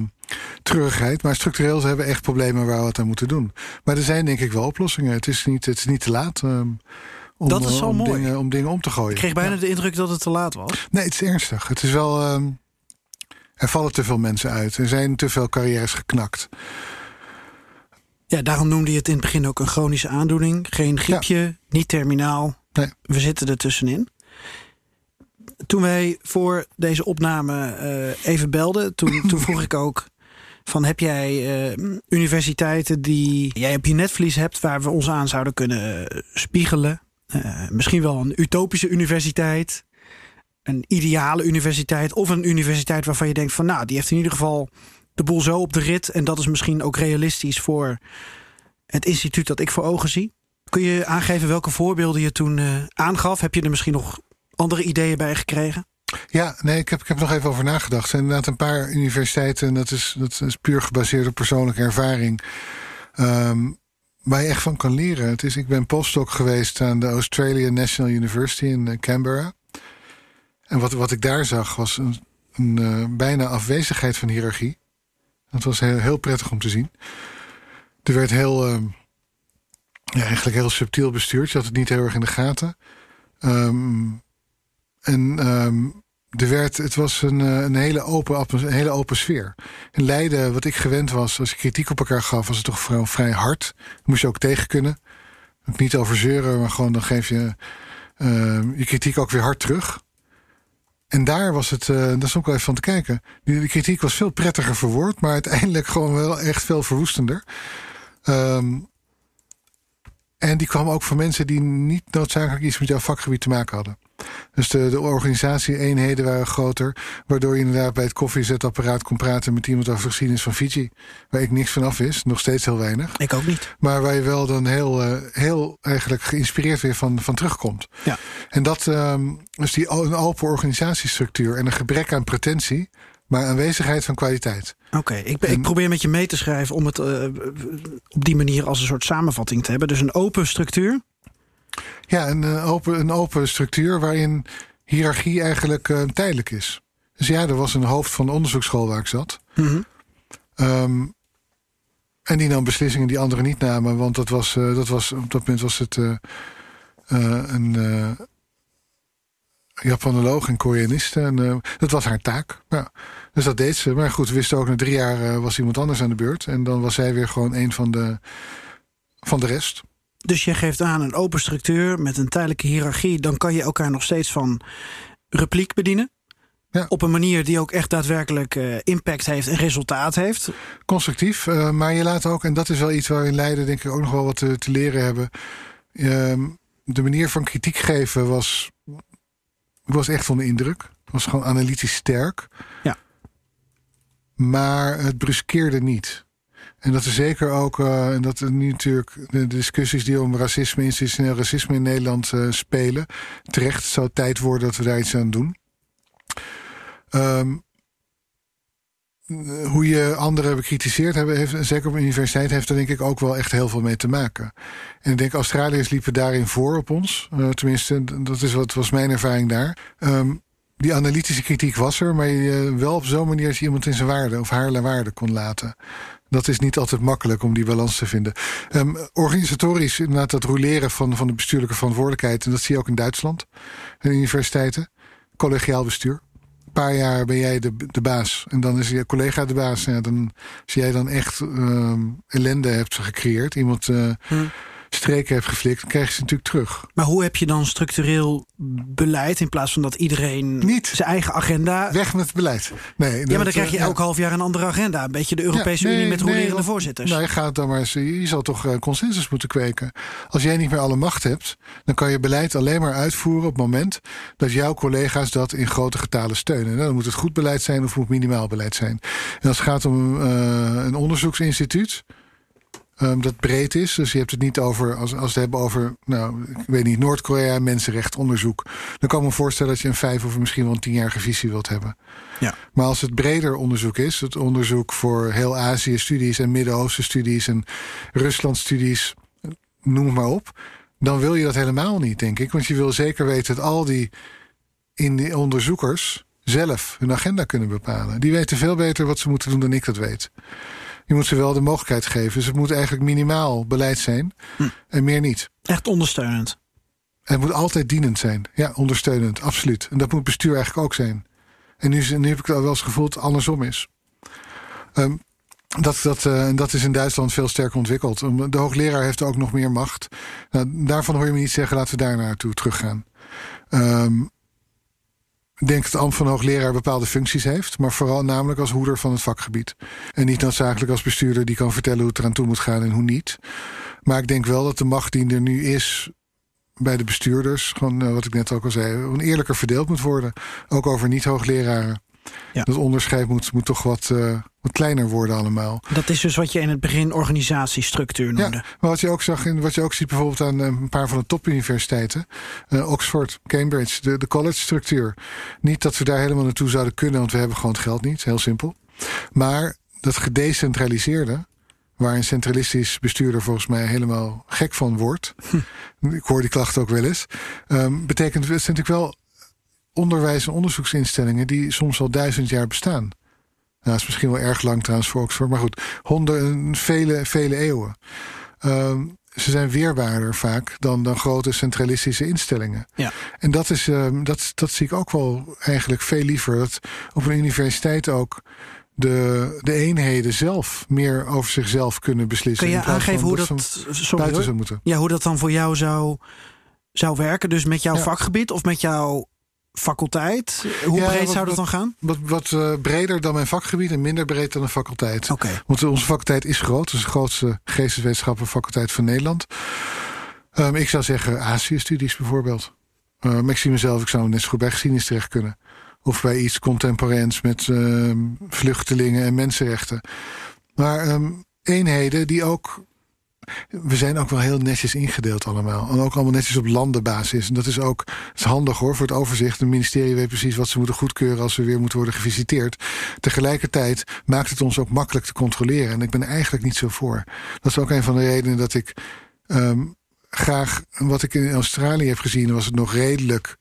treurigheid. Maar structureel hebben we echt problemen waar we wat aan moeten doen. Maar er zijn denk ik wel oplossingen. Het is niet, het is niet te laat. Um, om, dat is zo om mooi. Dingen, om dingen om te gooien. Ik kreeg bijna ja. de indruk dat het te laat was. Nee, het is ernstig. Het is wel... Um, er vallen te veel mensen uit. Er zijn te veel carrières geknakt. Ja, daarom noemde je het in het begin ook een chronische aandoening. Geen griepje, ja. niet terminaal. Nee. We zitten er tussenin. toen wij voor deze opname uh, even belden, toen, toen vroeg ik ook van heb jij uh, universiteiten die jij op je netvlies hebt waar we ons aan zouden kunnen spiegelen? Uh, misschien wel een utopische universiteit, een ideale universiteit of een universiteit waarvan je denkt van nou die heeft in ieder geval de boel zo op de rit en dat is misschien ook realistisch voor het instituut dat ik voor ogen zie. Kun je aangeven welke voorbeelden je toen uh, aangaf? Heb je er misschien nog andere ideeën bij gekregen? Ja, nee, ik heb, ik heb nog even over nagedacht. Er zijn inderdaad een paar universiteiten, en dat is, dat is puur gebaseerd op persoonlijke ervaring, um, waar je echt van kan leren. Het is, ik ben postdoc geweest aan de Australian National University in eh, Canberra. En wat, wat ik daar zag was een, een uh, bijna afwezigheid van hiërarchie. Dat was heel, prettig om te zien. Er werd heel, uh, ja, eigenlijk heel subtiel bestuurd. Je had het niet heel erg in de gaten. Um, en um, er werd, het was een, eh, een, hele open, een hele open sfeer. In Leiden, wat ik gewend was, als ik kritiek op elkaar gaf, was het toch vrij, vrij hard. moest je ook tegen kunnen. Niet over zeuren, maar gewoon dan geef je je kritiek ook weer hard terug. En daar was het, uh, daar is ook wel even van te kijken. Die, kritiek was veel prettiger verwoord, maar uiteindelijk gewoon wel echt veel verwoestender. Um, en die kwam ook van mensen die niet noodzakelijk iets met jouw vakgebied te maken hadden. Dus de, de organisatie-eenheden waren groter. Waardoor je inderdaad bij het koffiezetapparaat kon praten met iemand over de geschiedenis van Fiji. Waar ik niks van af wist. Nog steeds heel weinig. Ik ook niet. Maar waar je wel dan heel, uh, heel eigenlijk geïnspireerd weer van, van terugkomt. Ja. En dat, um, dus die een open organisatiestructuur en een gebrek aan pretentie maar aanwezigheid van kwaliteit. Oké, ik, ik, probeer met je mee te schrijven om het uh, op die manier als een soort samenvatting te hebben. Dus een open structuur. Ja, een, uh, open, een open structuur waarin hiërarchie eigenlijk uh, tijdelijk is. Dus ja, er was een hoofd van de onderzoeksschool waar ik zat. Mm -hmm. um, en die nam beslissingen die anderen niet namen. Want dat was, dat was, op dat moment was het een Japanoloog en Koreaniste. En dat was haar taak. Ja. Dus dat deed ze. Maar goed, we wisten ook na drie jaar was iemand anders aan de beurt. En dan was zij weer gewoon een van de, van de rest. Dus je geeft aan een open structuur met een tijdelijke hiërarchie. Dan kan je elkaar nog steeds van repliek bedienen. Ja. Op een manier die ook echt daadwerkelijk uh, impact heeft en resultaat heeft. Constructief. Uh, maar je laat ook, en dat is wel iets waar we in Leiden denk ik ook nog wel wat te, te leren hebben. Uh, de manier van kritiek geven was was echt onder indruk. Het was gewoon analytisch sterk. Ja. Maar het bruskeerde niet. En dat is zeker ook, uh, en dat nu natuurlijk de discussies die om racisme, institutioneel racisme in Nederland uh, spelen. Terecht, zou tijd worden dat we daar iets aan doen. Um, hoe je anderen bekritiseerd hebben, heeft, zeker op een universiteit, heeft er denk ik ook wel echt heel veel mee te maken. En ik denk, Australiërs liepen daarin voor op ons. Tenminste, dat is wat was mijn ervaring daar. Um, die analytische kritiek was er, maar je, wel op zo'n manier dat je iemand in zijn waarde of haar waarde kon laten. Dat is niet altijd makkelijk om die balans te vinden. Um, organisatorisch, inderdaad, dat roleren van, van de bestuurlijke verantwoordelijkheid. En dat zie je ook in Duitsland, en universiteiten. Collegiaal bestuur paar jaar ben jij de, de baas. En dan is je collega de baas. Ja, dan, als jij dan echt uh, ellende hebt gecreëerd. Iemand uh, hm. Streken hebt geflikt. Dan krijg je ze natuurlijk terug. Maar hoe heb je dan structureel beleid. In plaats van dat iedereen Niet. zijn eigen agenda... Weg met het beleid. Nee, ja, maar dan krijg je elk half jaar een andere agenda. Een beetje de Europese ja, nee, Unie met rolerende nee, voorzitters. Nou, gaat dan maar eens, je zal toch uh, consensus moeten kweken. Als jij niet meer alle macht hebt, dan kan je beleid alleen maar uitvoeren op het moment dat jouw collega's dat in grote getalen steunen. Nou, dan moet het goed beleid zijn of moet minimaal beleid zijn. En als het gaat om uh, een onderzoeksinstituut, Um, dat breed is. Dus je hebt het niet over, als, als we het hebben over, nou, ik weet niet, Noord-Korea, mensenrechtonderzoek. Dan kan ik me voorstellen dat je een vijf of misschien wel een tienjarige visie wilt hebben. Ja. Maar als het breder onderzoek is, het onderzoek voor heel Azië-studies en Midden-Oosten-studies en Rusland-studies, noem het maar op. Dan wil je dat helemaal niet, denk ik. Want je wil zeker weten dat al die, in die onderzoekers zelf hun agenda kunnen bepalen. Die weten veel beter wat ze moeten doen dan ik dat weet je moet ze wel de mogelijkheid geven. Dus het moet eigenlijk minimaal beleid zijn hm. en meer niet. Echt ondersteunend. Het moet altijd dienend zijn. Ja, ondersteunend, absoluut. En dat moet bestuur eigenlijk ook zijn. En nu, nu heb ik wel eens gevoeld dat het andersom is. Um, dat, dat, uh, dat is in Duitsland veel sterker ontwikkeld. De hoogleraar heeft ook nog meer macht. Nou, daarvan hoor je me niet zeggen, laten we daar naartoe teruggaan. Um, denk dat de ambt van hoogleraar bepaalde functies heeft, maar vooral namelijk als hoeder van het vakgebied. En niet noodzakelijk als bestuurder die kan vertellen hoe het eraan toe moet gaan en hoe niet. Maar ik denk wel dat de macht die er nu is bij de bestuurders, gewoon eh, wat ik net ook al zei, een eerlijker verdeeld moet worden. Ook over niet-hoogleraren. Ja. Dat onderscheid moet, moet toch wat, uh, wat kleiner worden allemaal. Dat is dus wat je in het begin organisatiestructuur noemde. Ja, maar wat je ook zag in wat je ook ziet bijvoorbeeld aan eh, een paar van de topuniversiteiten, uh, Oxford, Cambridge, de, de college structuur. Niet dat we daar helemaal naartoe zouden kunnen, want we hebben gewoon het geld niet, heel simpel. Maar dat gedecentraliseerde, waar een centralistisch bestuurder volgens mij helemaal gek van wordt. Hm. Ik hoor die klachten ook wel eens. Um, betekent het natuurlijk wel onderwijs- en onderzoeksinstellingen die soms al duizend jaar bestaan. Nou, dat is misschien wel erg lang trouwens voor Oxford, maar goed, honderden, vele, vele eeuwen. Um, ze zijn weerbaarder vaak dan, dan grote centralistische instellingen. Ja. En dat, is, um, dat, dat zie ik ook wel eigenlijk veel liever. Dat op een universiteit ook de, de eenheden zelf meer over zichzelf kunnen beslissen. Kun je aangeven hoe dat, dat sorry, zou moeten. Ja, hoe dat dan voor jou zou, zou werken? Dus met jouw ja. vakgebied of met jouw faculteit? Hoe ja, breed wat, zou dat dan gaan? Wat, wat uh, breder dan mijn vakgebied en minder breed dan een faculteit. Okay. Want onze faculteit is groot. Het is de grootste geesteswetenschappen-faculteit van Nederland. Um, ik zou zeggen Azië-studies bijvoorbeeld. Uh, maar ik zie mezelf, ik zou net zo goed bij geschiedenis terecht kunnen. Of bij iets contemporains met uh, vluchtelingen en mensenrechten. Maar um, eenheden die ook we zijn ook wel heel netjes ingedeeld allemaal. En ook allemaal netjes op landenbasis. En dat is ook handig hoor voor het overzicht. Het ministerie weet precies wat ze moeten goedkeuren als ze weer moeten worden gevisiteerd. Tegelijkertijd maakt het ons ook makkelijk te controleren. En ik ben eigenlijk niet zo voor. Dat is ook een van de redenen dat ik um, graag. Wat ik in Australië heb gezien, was het nog redelijk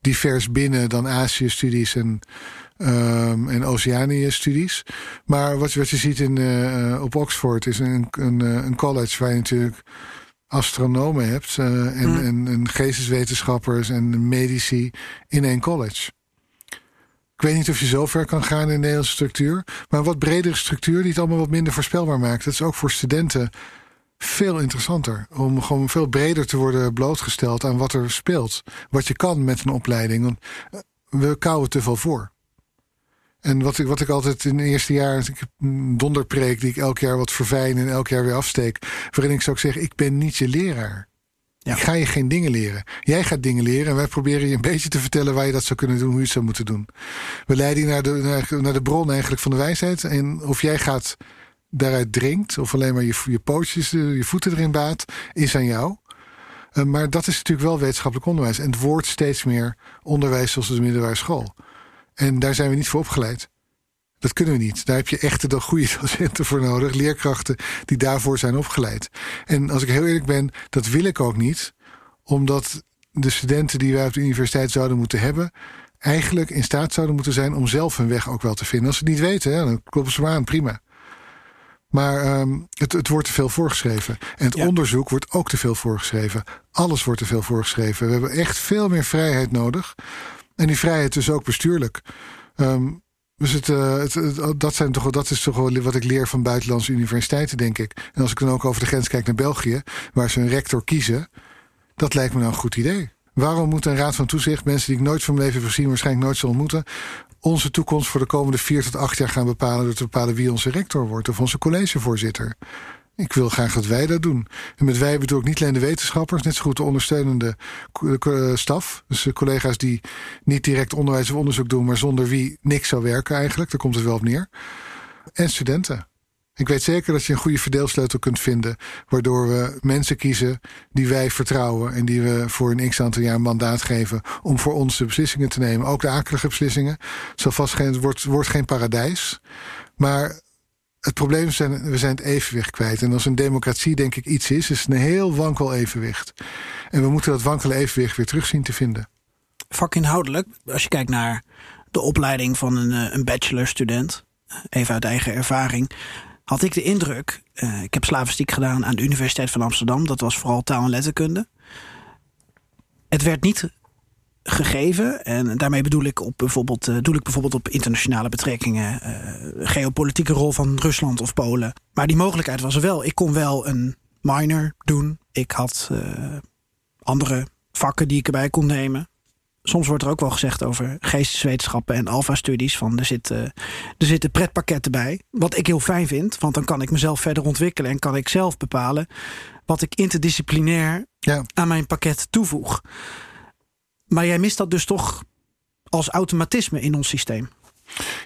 divers binnen dan Azië-studies en um, en Oceanië-studies. Maar wat, wat je ziet in, uh, op Oxford is een, een, een college waar je natuurlijk astronomen hebt uh, en, hmm. en, en geesteswetenschappers en medici in één college. Ik weet niet of je zo ver kan gaan in de Nederlandse structuur. Maar een wat bredere structuur die het allemaal wat minder voorspelbaar maakt. Dat is ook voor studenten veel interessanter. Om gewoon veel breder te worden blootgesteld aan wat er speelt. Wat je kan met een opleiding. Want we kouwen te veel voor. En wat ik, wat ik altijd in het eerste jaar, ik heb een donderpreek die ik elk jaar wat verfijn en elk jaar weer afsteek. Waarin ik zou zeggen: Ik ben niet je leraar. Ja. Ik ga je geen dingen leren. Jij gaat dingen leren en wij proberen je een beetje te vertellen waar je dat zou kunnen doen, hoe je het zou moeten doen. We leiden je naar de, naar, naar de bron eigenlijk van de wijsheid. En of jij gaat daaruit drinkt, of alleen maar je, je pootjes, je voeten erin baat, is aan jou. Uh, maar dat is natuurlijk wel wetenschappelijk onderwijs. En het wordt steeds meer onderwijs zoals de middelbare school. En daar zijn we niet voor opgeleid. Dat kunnen we niet. Daar heb je echte goede docenten voor nodig. Leerkrachten die daarvoor zijn opgeleid. En als ik heel eerlijk ben, dat wil ik ook niet. Omdat de studenten die wij op de universiteit zouden moeten hebben... eigenlijk in staat zouden moeten zijn om zelf hun weg ook wel te vinden. Als ze het niet weten, hè, dan kloppen ze maar aan, prima. Maar um, het, het wordt te veel voorgeschreven. En het ja. onderzoek wordt ook te veel voorgeschreven. Alles wordt te veel voorgeschreven. We hebben echt veel meer vrijheid nodig. En die vrijheid is ook bestuurlijk. Um, dus het, uh, het, het, dat, zijn toch, dat is toch wel wat ik leer van buitenlandse universiteiten, denk ik. En als ik dan ook over de grens kijk naar België, waar ze een rector kiezen, dat lijkt me nou een goed idee. Waarom moet een raad van toezicht, mensen die ik nooit van mijn leven heb gezien, waarschijnlijk nooit zal ontmoeten, onze toekomst voor de komende vier tot acht jaar gaan bepalen door te bepalen wie onze rector wordt of onze collegevoorzitter? Ik wil graag dat wij dat doen. En met wij bedoel ik niet alleen de wetenschappers, net zo goed de ondersteunende staf. Dus de collega's die niet direct onderwijs of onderzoek doen, maar zonder wie niks zou werken eigenlijk. Daar komt het wel op neer. En studenten. Ik weet zeker dat je een goede verdeelsleutel kunt vinden. Waardoor we mensen kiezen die wij vertrouwen. En die we voor een x aantal jaar mandaat geven. om voor ons de beslissingen te nemen. Ook de akelige beslissingen. Zal vast geen, het wordt, wordt geen paradijs. Maar het probleem is, we zijn het evenwicht kwijt. En als een democratie denk ik iets is, is het een heel wankel evenwicht. En we moeten dat wankele evenwicht weer terug zien te vinden. Vakinhoudelijk, als je kijkt naar de opleiding van een, een bachelorstudent, even uit eigen ervaring, had ik de indruk, uh, ik heb slavistiek gedaan aan de Universiteit van Amsterdam, dat was vooral taal en letterkunde. Het werd niet gegeven. En daarmee bedoel ik, op bijvoorbeeld, uh, doel ik bijvoorbeeld op internationale betrekkingen, uh, geopolitieke rol van Rusland of Polen. Maar die mogelijkheid was er wel. Ik kon wel een minor doen. Ik had uh, andere vakken die ik erbij kon nemen. soms wordt er ook wel gezegd over geesteswetenschappen en alfa-studies. Van er zitten, er zitten pretpakketten bij. Wat ik heel fijn vind, want dan kan ik mezelf verder ontwikkelen en kan ik zelf bepalen wat ik interdisciplinair Ja. aan mijn pakket toevoeg. Maar jij mist dat dus toch als automatisme in ons systeem.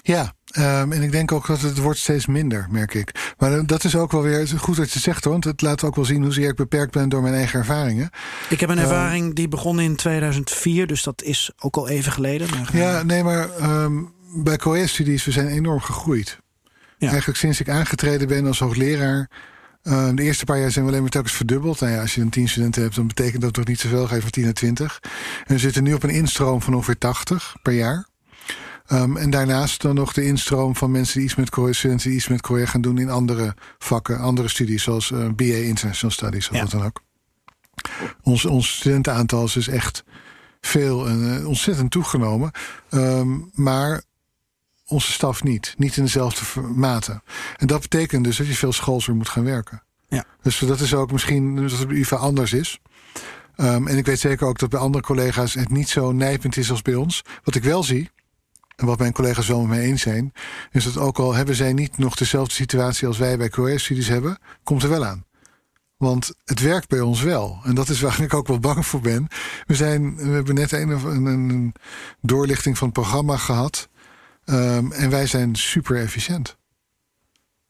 Ja, ehm, en ik denk ook dat het wordt steeds minder, merk ik. Maar eh, dat is ook wel weer goed dat je zegt, hoor, want het laat ook wel zien hoezeer ik beperkt ben door mijn eigen ervaringen. Ik heb een Eh. ervaring die begon in 2004, dus dat is ook al even geleden. Maar, eh, Ja, nee, maar ehm, bij COE-studies, we zijn enorm gegroeid. Ja. Eigenlijk sinds ik aangetreden ben als hoogleraar. Eh, de eerste paar jaar zijn we alleen maar telkens verdubbeld. Nou ja, als je dan 10 studenten hebt, dan betekent dat toch niet zoveel. Ga je van 10 naar 20. En we zitten nu op een instroom van ongeveer 80 per jaar. Ehm, en daarnaast dan nog de instroom van mensen die iets met studenten die iets met COE gaan doen in andere vakken, andere studies, zoals eh, BA International Studies of Ja. wat dan ook. Ons, ons studentenaantal is dus echt veel en eh, ontzettend toegenomen. Ehm, maar onze staf niet. Niet in dezelfde mate. En dat betekent dus dat je veel schoolser moet gaan werken. Ja. Dus dat is ook misschien dat het bij UvA anders is. Ehm, en ik weet zeker ook dat bij andere collega's het niet zo nijpend is als bij ons. Wat ik wel zie, en wat mijn collega's wel met mij eens zijn, is dat ook al hebben zij niet nog dezelfde situatie als wij bij QS-studies hebben, komt er wel aan. Want het werkt bij ons wel. En dat is waar ik ook wel bang voor ben. We, zijn, we hebben net een, een, een doorlichting van het programma gehad. Ehm, en wij zijn super efficiënt.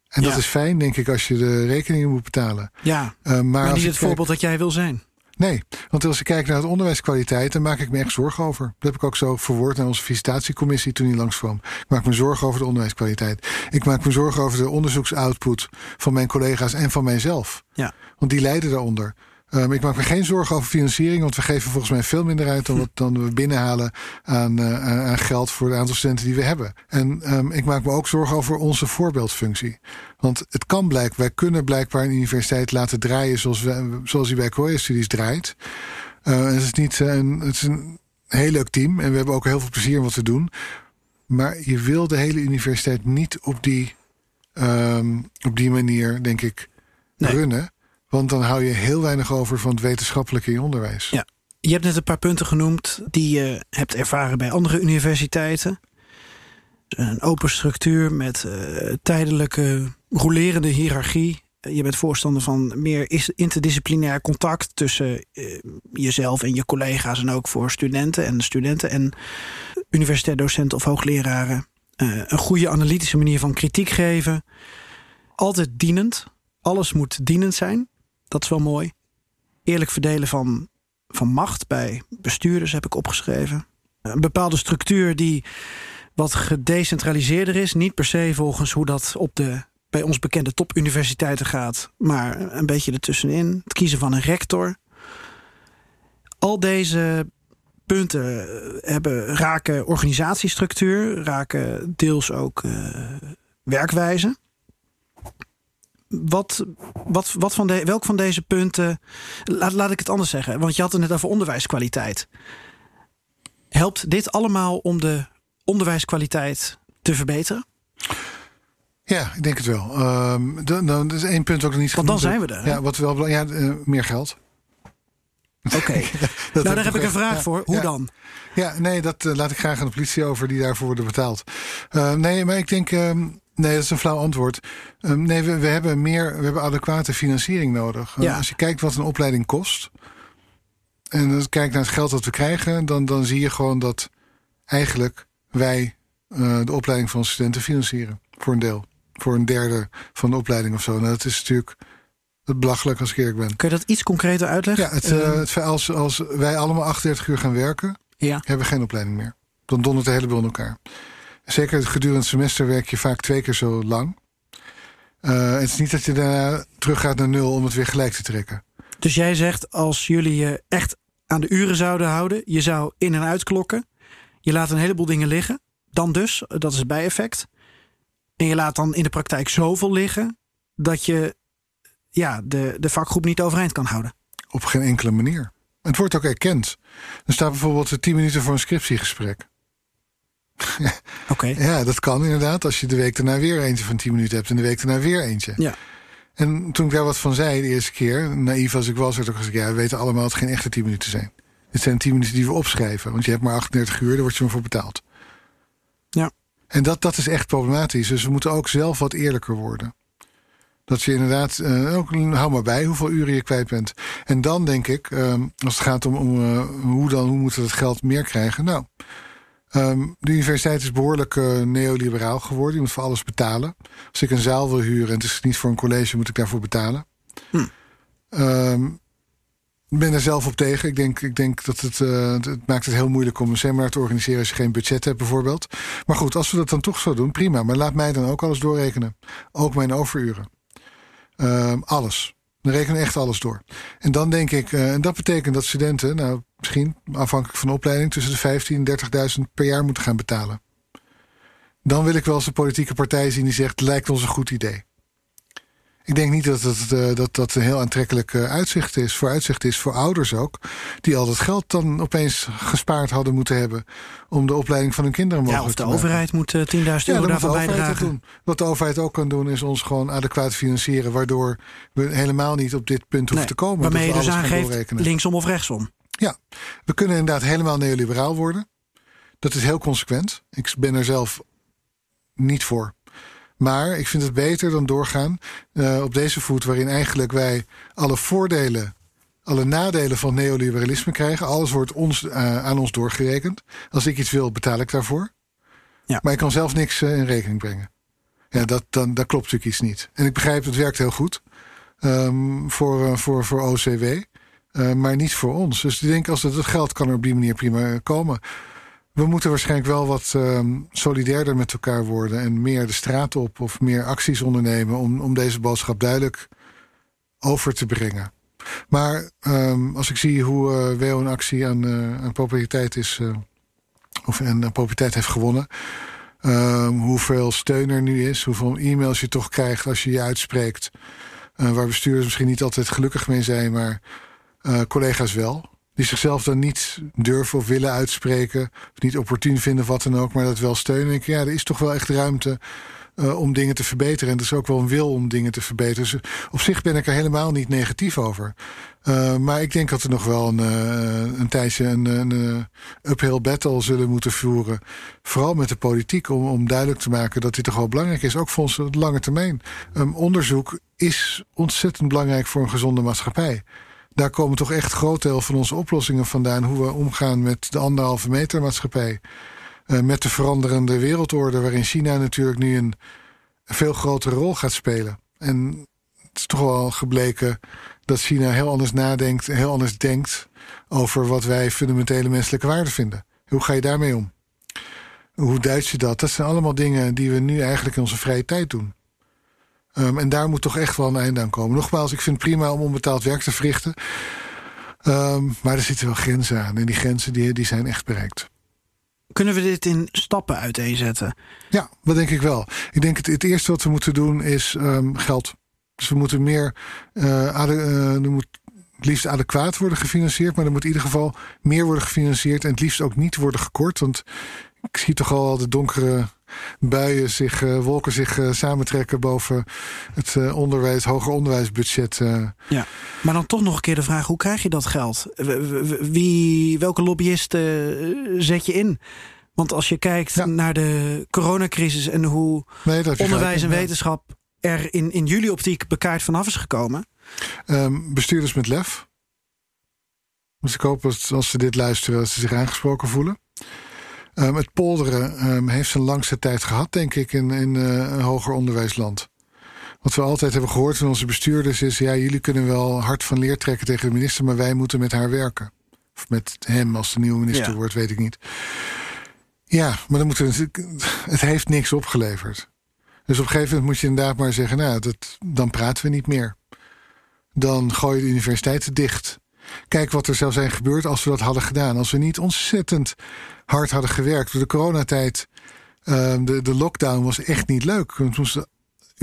En dat is fijn, denk ik, als je de rekeningen moet betalen. ja, Ehm, maar maar niet het kijk- voorbeeld dat jij wil zijn. Nee, want als ik kijk naar het onderwijskwaliteit, dan maak ik me echt zorgen over. Dat heb ik ook zo verwoord aan onze visitatiecommissie toen hij langskwam. Ik maak me zorgen over de onderwijskwaliteit. Ik maak me zorgen over de onderzoeksoutput van mijn collega's en van mijzelf. Ja. Want die lijden daaronder. Ehm, ik maak me geen zorgen over financiering, want we geven volgens mij veel minder uit dan wat dan we binnenhalen aan, eh, aan- geld voor het aantal studenten die we hebben. En ehm, ik maak me ook zorgen over onze voorbeeldfunctie. Want het kan blijkbaar, wij kunnen blijkbaar een universiteit laten draaien zoals, we, zoals die bij Korea-studies draait. Eh, het is niet eh, een, het is een heel leuk team en we hebben ook heel veel plezier in wat we doen. Maar je wil de hele universiteit niet op die, ehm, op die manier, denk ik, Nee. runnen. Want dan hou je heel weinig over van het wetenschappelijke in onderwijs. Ja. Je hebt net een paar punten genoemd die je hebt ervaren bij andere universiteiten. Een open structuur met eh, tijdelijke rolerende hiërarchie. Je bent voorstander van meer is- interdisciplinair contact tussen eh, jezelf en je collega's en ook voor studenten en studenten en universitair docenten of hoogleraren. Eh, een goede analytische manier van kritiek geven. Altijd dienend. Alles moet dienend zijn. Dat is wel mooi. Eerlijk verdelen van van macht bij bestuurders heb ik opgeschreven. Een bepaalde structuur die wat gedecentraliseerder is. Niet per se volgens hoe dat op de bij ons bekende topuniversiteiten gaat. Maar een beetje ertussenin. Het kiezen van een rector. Al deze punten eh, hebben, raken organisatiestructuur. Raken deels ook eh, werkwijze. Wat, wat, wat van de, welk van deze punten Laat, laat ik het anders zeggen, want je had het net over onderwijskwaliteit. Helpt dit allemaal om de onderwijskwaliteit te verbeteren? Ja, ik denk het wel. Ehm dan, is één punt ook nog niet Want dan genoemd zijn we er, hè? Ja, wat wel ja, eh, meer geld. Oké, nou daar heb ik een vraag voor. Hoe ja. dan? Ja, nee, dat eh, laat ik graag aan de politie over die daarvoor worden betaald. Eh, nee, maar ik denk, ehm, nee, dat is een flauw antwoord. Ehm, nee, we, we hebben meer, we hebben adequate financiering nodig. Eh, Ja. Als je kijkt wat een opleiding kost en dan kijkt naar het geld dat we krijgen, dan, dan zie je gewoon dat eigenlijk wij eh, de opleiding van studenten financieren voor een deel, voor een derde van de opleiding of zo. Nou, dat is natuurlijk het belachelijk als ik eerlijk ben. Kun je dat iets concreter uitleggen? Ja, het, eh, het, als, als wij allemaal 38 uur gaan werken, ja. hebben we geen opleiding meer. Dan dondert de hele boel in elkaar. Zeker gedurende het semester werk je vaak twee keer zo lang. Eh, het is niet dat je daarna teruggaat naar nul om het weer gelijk te trekken. Dus jij zegt, als jullie je echt aan de uren zouden houden, je zou in- en uitklokken, je laat een heleboel dingen liggen, dan dus, dat is het bijeffect. En je laat dan in de praktijk zoveel liggen dat je ja, de, de vakgroep niet overeind kan houden. Op geen enkele manier. Het wordt ook erkend. Er staat bijvoorbeeld 10 minuten voor een scriptiegesprek. Oké. Ja, dat kan inderdaad. Als je de week daarna weer eentje van 10 minuten hebt en de week daarna weer eentje. Ja. En toen ik daar wat van zei de eerste keer, naïef als ik was, werd ook gezegd: ja, we weten allemaal dat het geen echte 10 minuten zijn. Dit zijn 10 minuten die we opschrijven. Want je hebt maar 38 uur, daar word je maar voor betaald. Ja. En dat, dat is echt problematisch. Dus we moeten ook zelf wat eerlijker worden. Dat je inderdaad, uh, ook, hou maar bij hoeveel uren je kwijt bent. En dan denk ik, um, als het gaat om, om uh, hoe dan, hoe moeten we het geld meer krijgen? Nou, um, de universiteit is behoorlijk uh, neoliberaal geworden. Je moet voor alles betalen. Als ik een zaal wil huren en het is niet voor een college, moet ik daarvoor betalen. Hm. Um, ik ben er zelf op tegen. Ik denk, ik denk dat het, uh, het maakt het heel moeilijk om een seminar te organiseren als je geen budget hebt, bijvoorbeeld. Maar goed, als we dat dan toch zo doen, prima. Maar laat mij dan ook alles doorrekenen. Ook mijn overuren. Uh, alles. Dan rekenen echt alles door. En dan denk ik, uh, en dat betekent dat studenten, nou misschien afhankelijk van de opleiding, tussen de 15 en 30.000 per jaar moeten gaan betalen. Dan wil ik wel eens een politieke partij zien die zegt: lijkt ons een goed idee. Ik denk niet dat het, uh, dat, dat een heel aantrekkelijk uh, uitzicht is. Voor uitzicht is voor ouders ook. Die al dat geld dan opeens gespaard hadden moeten hebben. om de opleiding van hun kinderen mogelijk te maken. Ja, of de overheid moet uh, 10.000 euro ja, daarvan bijdragen. Doen. Wat de overheid ook kan doen, is ons gewoon adequaat financieren. Waardoor we helemaal niet op dit punt hoeven nee, te komen. Waarmee je dus aangeeft linksom of rechtsom. Ja, we kunnen inderdaad helemaal neoliberaal worden. Dat is heel consequent. Ik ben er zelf niet voor. Maar ik vind het beter dan doorgaan uh, op deze voet, waarin eigenlijk wij alle voordelen, alle nadelen van neoliberalisme krijgen. Alles wordt ons, uh, aan ons doorgerekend. Als ik iets wil, betaal ik daarvoor. Ja. Maar ik kan zelf niks uh, in rekening brengen. Ja, dat, dan, dat klopt natuurlijk iets niet. En ik begrijp, het werkt heel goed um, voor, voor, voor OCW. Maar niet voor ons. Dus ik denk, als het, het geld kan er op die manier prima komen. We moeten waarschijnlijk wel wat um, solidairder met elkaar worden en meer de straat op of meer acties ondernemen om, om deze boodschap duidelijk over te brengen. Maar um, als ik zie hoe uh, WO een actie aan, aan populariteit is, of en populariteit heeft gewonnen, um, hoeveel steun er nu is, hoeveel e-mails je toch krijgt als je je uitspreekt, waar bestuurders misschien niet altijd gelukkig mee zijn, maar collega's wel die zichzelf dan niet durven of willen uitspreken. Of niet opportun vinden of wat dan ook, maar dat wel steunen. Ik, ja, er is toch wel echt ruimte uh, om dingen te verbeteren. En er is ook wel een wil om dingen te verbeteren. Dus op zich ben ik er helemaal niet negatief over. Maar ik denk dat we nog wel een, uh, een tijdje een, een uphill battle zullen moeten voeren. Vooral met de politiek, om, om duidelijk te maken dat dit toch wel belangrijk is. Ook voor ons lange termijn. Um, onderzoek is ontzettend belangrijk voor een gezonde maatschappij daar komen toch echt groot deel van onze oplossingen vandaan. Hoe we omgaan met de anderhalve meter maatschappij. Uh, met de veranderende wereldorde, waarin China natuurlijk nu een veel grotere rol gaat spelen. En het is toch wel gebleken dat China heel anders nadenkt, heel anders denkt over wat wij fundamentele menselijke waarden vinden. Hoe ga je daarmee om? Hoe duid je dat? Dat zijn allemaal dingen die we nu eigenlijk in onze vrije tijd doen. Um, en daar moet toch echt wel een einde aan komen. Nogmaals, ik vind het prima om onbetaald werk te verrichten. Um, maar er zitten wel grenzen aan. En die grenzen die, die zijn echt bereikt. Kunnen we dit in stappen uiteenzetten? Ja, dat denk ik wel. Ik denk het, het eerste wat we moeten doen is um, geld. Dus we moeten meer. Uh, ade, uh, er moet het liefst adequaat worden gefinancierd. Maar er moet in ieder geval meer worden gefinancierd. En het liefst ook niet worden gekort. Want ik zie toch al de donkere buien zich, uh, wolken zich uh, samentrekken boven het uh, onderwijs, hoger onderwijsbudget. Ja, maar dan toch nog een keer de vraag: hoe krijg je dat geld? Wie, welke lobbyisten zet je in? Want als je kijkt ja. naar de coronacrisis en hoe nee, onderwijs en wetenschap er in, in jullie optiek bekaard vanaf is gekomen. Um, bestuurders met lef. Dus ik hoop dat als ze dit luisteren, dat ze zich aangesproken voelen. Um, het polderen um, heeft zijn langste tijd gehad, denk ik, in, in uh, een hoger onderwijsland. Wat we altijd hebben gehoord van onze bestuurders is: ja, jullie kunnen wel hard van leer trekken tegen de minister, maar wij moeten met haar werken. Of met hem als de nieuwe minister ja. wordt, weet ik niet. Ja, maar dan moeten we, het heeft niks opgeleverd. Dus op een gegeven moment moet je inderdaad maar zeggen: nou, dat, dan praten we niet meer. Dan gooi je de universiteiten dicht. Kijk wat er zou zijn gebeurd als we dat hadden gedaan. Als we niet ontzettend hard hadden gewerkt. De coronatijd, uh, de, de lockdown was echt niet leuk. We moesten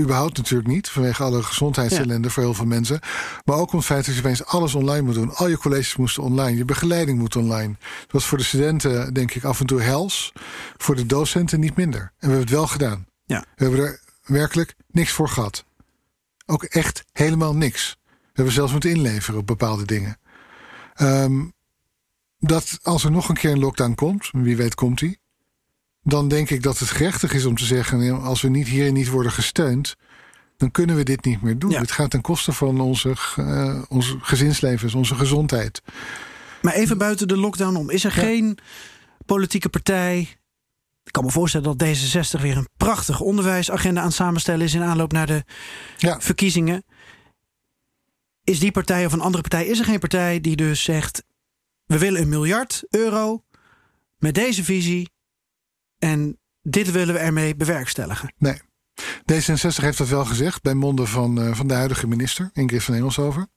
überhaupt natuurlijk niet, vanwege alle gezondheidsellende ja. voor heel veel mensen. Maar ook om het feit dat je opeens alles online moet doen. Al je colleges moesten online, je begeleiding moet online. Dat was voor de studenten, denk ik, af en toe hels. Voor de docenten niet minder. En we hebben het wel gedaan. Ja. We hebben er werkelijk niks voor gehad. Ook echt helemaal niks. We hebben zelfs moeten inleveren op bepaalde dingen. Um, dat als er nog een keer een lockdown komt, wie weet komt die, dan denk ik dat het gerechtig is om te zeggen: als we niet hierin niet worden gesteund, dan kunnen we dit niet meer doen. Het gaat ten koste van onze, uh, onze gezinslevens, onze gezondheid. Maar even buiten de lockdown om, is er geen politieke partij. Ik kan me voorstellen dat D66 weer een prachtige onderwijsagenda aan samenstellen is in aanloop naar de ja. verkiezingen. Is die partij of een andere partij, is er geen partij die dus zegt: we willen een miljard euro met deze visie en dit willen we ermee bewerkstelligen? Nee. D66 heeft dat wel gezegd bij monden van, uh, van de huidige minister, Ingrid van Engelshoven.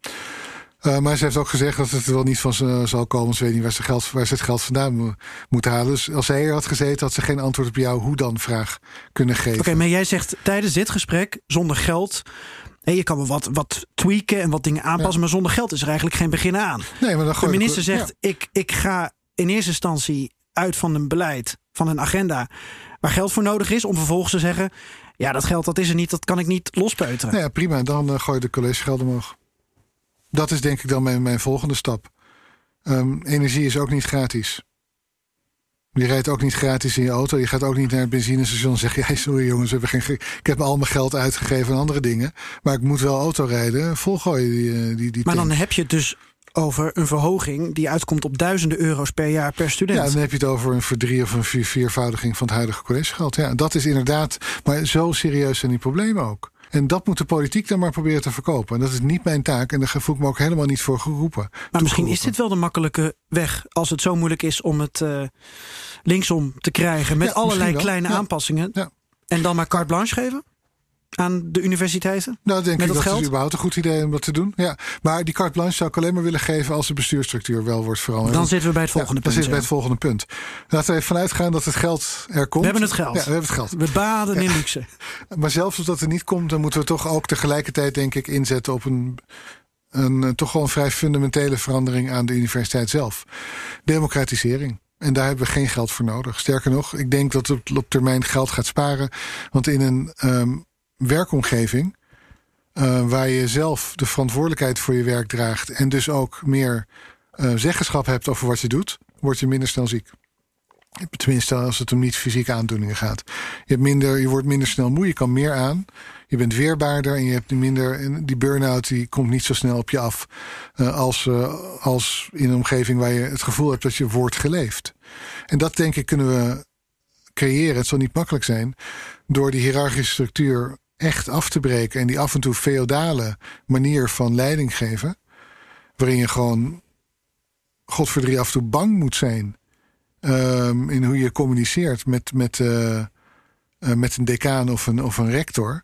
Uh, maar ze heeft ook gezegd dat het er wel niet van zal komen. Ze weet niet waar ze, geld, waar ze het geld vandaan moet halen. Dus als zij er had gezeten, had ze geen antwoord op jouw hoe dan vraag kunnen geven. Oké, maar jij zegt tijdens dit gesprek zonder geld. En je kan wel wat, wat tweaken en wat dingen aanpassen, maar zonder geld is er eigenlijk geen begin aan. Nee, maar dan de minister zegt: ik, ik ga in eerste instantie uit van een beleid, van een agenda waar geld voor nodig is, om vervolgens te zeggen: ja, dat geld dat is er niet, dat kan ik niet lospeuteren. Nou ja, prima, dan uh, gooi je de collegegeld omhoog. Dat is denk ik dan mijn, mijn volgende stap. Um, energie is ook niet gratis. Je rijdt ook niet gratis in je auto. Je gaat ook niet naar het benzinestation en zeg jij, sorry jongens, we hebben geen, ik heb al mijn geld uitgegeven aan andere dingen. Maar ik moet wel auto rijden. Volgooien die, eh, die, die Maar dan heb je het dus over een verhoging die uitkomt op duizenden euro's per jaar per student. Ja, dan heb je het over een verdrie- of een vier, viervoudiging van het huidige collegegeld. Ja, dat is inderdaad. Maar zo serieus zijn die problemen ook. En dat moet de politiek dan maar proberen te verkopen. En dat is niet mijn taak. En daar voel ik me ook helemaal niet voor geroepen. Maar misschien is dit wel de makkelijke weg. Als het zo moeilijk is om het uh, linksom te krijgen. Met allerlei kleine aanpassingen. Ja. En dan maar carte blanche geven? Aan de universiteiten? Nou, denk ik dat geld? is überhaupt een goed idee om dat te doen. Ja. Maar die carte blanche zou ik alleen maar willen geven als de bestuurstructuur wel wordt veranderd. Dan zitten we bij het volgende punt. Dan zitten we bij het volgende punt. Laten we even vanuit gaan dat het geld er komt. We hebben het geld. Ja, we hebben het geld. We baden in luxe. Maar zelfs als dat er niet komt, dan moeten we toch ook tegelijkertijd, denk ik, inzetten op een een, toch wel een vrij fundamentele verandering aan de universiteit zelf. Democratisering. En daar hebben we geen geld voor nodig. Sterker nog, ik denk dat het op termijn geld gaat sparen. Want in een um, werkomgeving. Uh, waar je zelf de verantwoordelijkheid voor je werk draagt. en dus ook meer uh, zeggenschap hebt over wat je doet. word je minder snel ziek. Tenminste, als het om niet fysieke aandoeningen gaat. Je, hebt minder, je wordt minder snel moe, je kan meer aan. Je bent weerbaarder en je hebt minder. Die burn-out die komt niet zo snel op je af. Uh, als, als in een omgeving waar je het gevoel hebt dat je wordt geleefd. En dat denk ik kunnen we creëren. Het zal niet makkelijk zijn. Door die hiërarchische structuur echt af te breken en die af en toe feodale manier van leiding geven, waarin je gewoon, godverdrie, af en toe bang moet zijn um, in hoe je communiceert met, met, uh, uh, met een decaan of een, of een rector.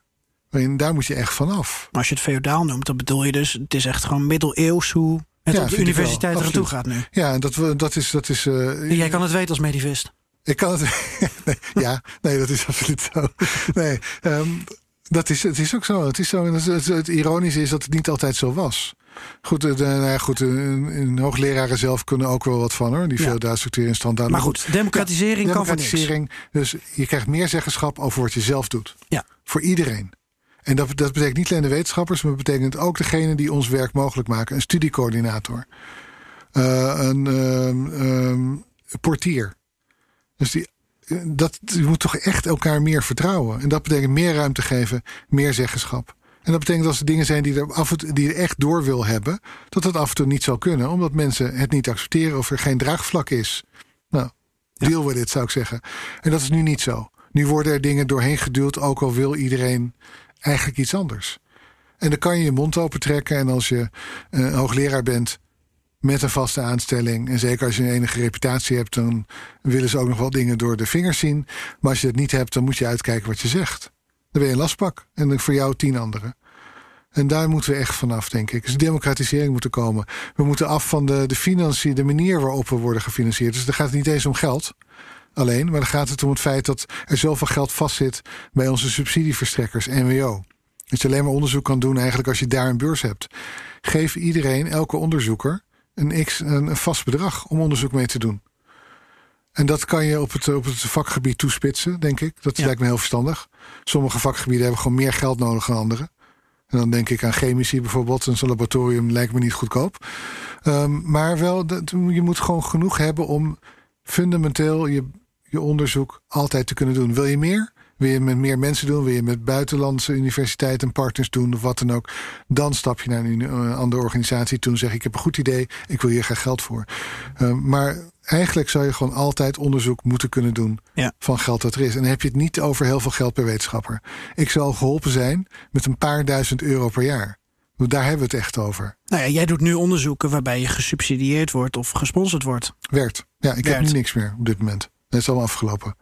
Waarin, daar moet je echt vanaf. Maar als je het feodaal noemt, dan bedoel je dus, het is echt gewoon middeleeuws hoe het ja, op de universiteit er toe gaat nu. Ja, dat, dat is. Dat is uh, Jij kan het weten als medivist. Ik kan het. nee, ja, nee, dat is absoluut zo. Nee, um, dat is, het is ook zo. Het, is zo het, het, het, ironische is dat het niet altijd zo was. Goed, de, nou ja, goed een, hoogleraren zelf kunnen ook wel wat van hoor. Die veel ja. structuur in stand houden. Maar goed, democratisering ja, kan democratisering, Dus je krijgt meer zeggenschap over wat je zelf doet. Ja. Voor iedereen. En dat, dat betekent niet alleen de wetenschappers, maar betekent ook degene die ons werk mogelijk maken. Een studiecoördinator. Uh, een um, um, portier. Dus die dat, je moet toch echt elkaar meer vertrouwen. En dat betekent meer ruimte geven, meer zeggenschap. En dat betekent als er dingen zijn die er, af en toe, die er echt door wil hebben, dat dat af en toe niet zal kunnen, omdat mensen het niet accepteren of er geen draagvlak is. Nou, deal with it, zou ik zeggen. En dat is nu niet zo. Nu worden er dingen doorheen geduwd, ook al wil iedereen eigenlijk iets anders. En dan kan je je mond open trekken. En als je een hoogleraar bent, met een vaste aanstelling. En zeker als je een enige reputatie hebt, dan willen ze ook nog wel dingen door de vingers zien. Maar als je het niet hebt, dan moet je uitkijken wat je zegt. Dan ben je een lastpak. En voor jou tien anderen. En daar moeten we echt vanaf, denk ik. Dus democratisering moet er komen. We moeten af van de, de financiën, de manier waarop we worden gefinancierd. Dus dan gaat het niet eens om geld alleen. Maar dan gaat het om het feit dat er zoveel geld vastzit bij onze subsidieverstrekkers, NWO. Dat je alleen maar onderzoek kan doen eigenlijk als je daar een beurs hebt. Geef iedereen, elke onderzoeker, een, x, een, vast bedrag om onderzoek mee te doen. En dat kan je op het, op het vakgebied toespitsen, denk ik. Dat lijkt me heel verstandig. Sommige vakgebieden hebben gewoon meer geld nodig dan andere. En dan denk ik aan chemici bijvoorbeeld. En zo'n laboratorium lijkt me niet goedkoop. Um, maar wel, je moet gewoon genoeg hebben om fundamenteel je, je onderzoek altijd te kunnen doen. Wil je meer? Wil je met meer mensen doen? Wil je met buitenlandse universiteiten en partners doen of wat dan ook? Dan stap je naar een uh, andere organisatie. Toen zeg ik, ik heb een goed idee, ik wil hier graag geld voor. Uh, maar eigenlijk zou je gewoon altijd onderzoek moeten kunnen doen ja. van geld dat er is. En dan heb je het niet over heel veel geld per wetenschapper. Ik zal geholpen zijn met een paar duizend euro per jaar. Daar hebben we het echt over. Nou ja, jij doet nu onderzoeken waarbij je gesubsidieerd wordt of gesponsord wordt. Werkt. Ja, ik heb nu niks meer op dit moment. Het is allemaal afgelopen.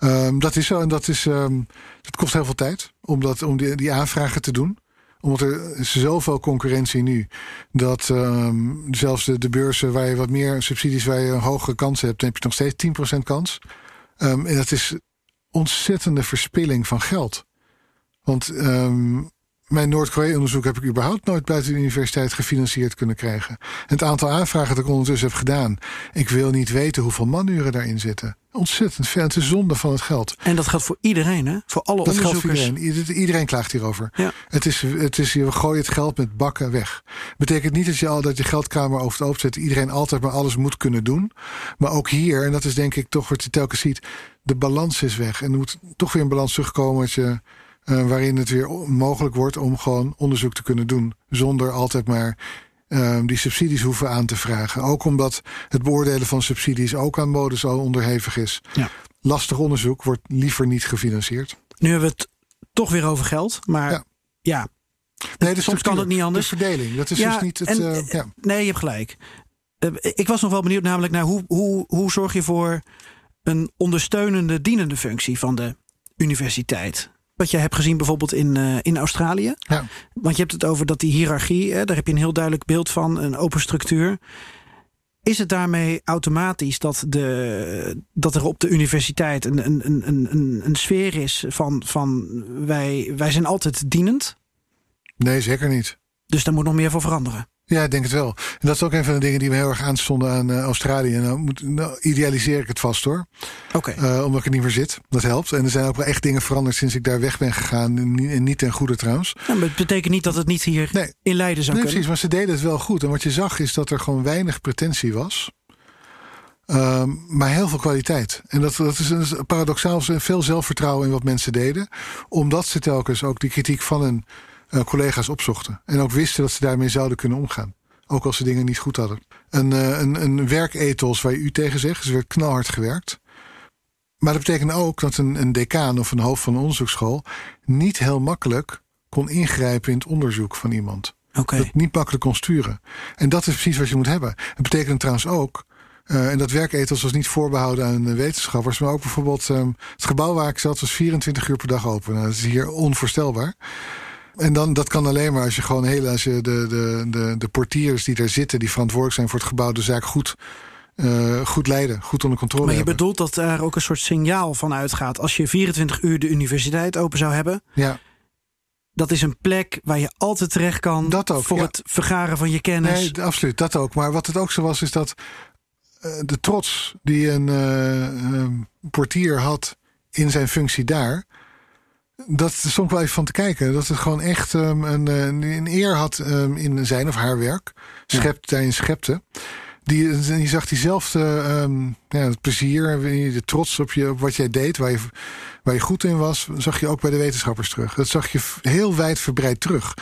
Um, dat is zo en dat, is, um, dat kost heel veel tijd om, dat, om die, die aanvragen te doen omdat er is zoveel concurrentie nu. Dat um, zelfs de, de beurzen waar je wat meer subsidies, waar je een hogere kans hebt, dan heb je nog steeds 10% kans. En dat is ontzettende verspilling van geld. Want mijn Noord-Korea-onderzoek heb ik überhaupt nooit buiten de universiteit gefinancierd kunnen krijgen. En het aantal aanvragen dat ik ondertussen heb gedaan, ik wil niet weten hoeveel manuren daarin zitten. Ontzettend veel. Het is zonde van het geld. En dat geldt voor iedereen, hè? Voor alle dat onderzoekers. Geldt voor iedereen. iedereen klaagt hierover. Ja. Het is, het is, je gooit het geld met bakken weg. Betekent niet dat je al dat je geldkamer over het. Iedereen altijd maar alles moet kunnen doen. Maar ook hier, en dat is denk ik toch wat je telkens ziet, de balans is weg. En er moet toch weer een balans terugkomen dat je. Uh, waarin het weer mogelijk wordt om gewoon onderzoek te kunnen doen. Zonder altijd maar uh, die subsidies hoeven aan te vragen. Ook omdat het beoordelen van subsidies ook aan mode zo onderhevig is. Ja. Lastig onderzoek wordt liever niet gefinancierd. Nu hebben we het toch weer over geld. Maar ja, ja. Nee, soms kan het niet anders. De verdeling, dat is ja, dus niet het... En, uh, ja. Nee, je hebt gelijk. Ik was nog wel benieuwd namelijk naar hoe, hoe, hoe zorg je voor een ondersteunende, dienende functie van de universiteit? Wat je hebt gezien bijvoorbeeld in, uh, in Australië. Ja. Want je hebt het over dat die hiërarchie, hè, daar heb je een heel duidelijk beeld van, een open structuur. Is het daarmee automatisch dat, de, dat er op de universiteit een, een, een, een, een sfeer is van, van wij, wij zijn altijd dienend? Nee, zeker niet. Dus daar moet nog meer voor veranderen. Ja, ik denk het wel. En dat is ook een van de dingen die me heel erg aanstonden aan uh, Australië. Nou, moet, nou, idealiseer ik het vast hoor. Oké. Okay. Uh, omdat ik er niet meer zit. Dat helpt. En er zijn ook wel echt dingen veranderd sinds ik daar weg ben gegaan. En niet, en niet ten goede trouwens. Ja, maar het betekent niet dat het niet hier nee. in Leiden zou nee, kunnen. Precies, maar ze deden het wel goed. En wat je zag is dat er gewoon weinig pretentie was. Um, maar heel veel kwaliteit. En dat, dat is een paradoxaal veel zelfvertrouwen in wat mensen deden. Omdat ze telkens ook die kritiek van hun uh, collega's opzochten. En ook wisten dat ze daarmee zouden kunnen omgaan. Ook als ze dingen niet goed hadden. Een, uh, een, een werkethos waar je u tegen zegt. Dus er werd knalhard gewerkt. Maar dat betekent ook dat een, een decaan of een hoofd van een onderzoeksschool... niet heel makkelijk kon ingrijpen in het onderzoek van iemand. Okay. Dat niet makkelijk kon sturen. En dat is precies wat je moet hebben. Het betekent trouwens ook... Uh, en dat werkethos was niet voorbehouden aan wetenschappers... maar ook bijvoorbeeld um, het gebouw waar ik zat... was 24 uur per dag open. Nou, dat is hier onvoorstelbaar. En dan, dat kan alleen maar als je gewoon heel, als je de, de, de, de portiers die daar zitten, die verantwoordelijk zijn voor het gebouw, de zaak goed, uh, goed leiden, goed onder controle Maar je hebben. bedoelt dat daar ook een soort signaal van uitgaat. Als je 24 uur de universiteit open zou hebben. Ja. Dat is een plek waar je altijd terecht kan dat ook, voor ja. het vergaren van je kennis. Nee, absoluut, dat ook. Maar wat het ook zo was, is dat uh, de trots die een uh, um, portier had in zijn functie daar dat stond wel even van te kijken. Dat het gewoon echt um, een, een, eer had um, in zijn of haar werk. Schept, ja. daarin schepte. Die, je zag diezelfde um, ja, het plezier, de trots op, je, op wat jij deed, waar je, waar je goed in was, zag je ook bij de wetenschappers terug. Dat zag je heel wijd verbreid terug.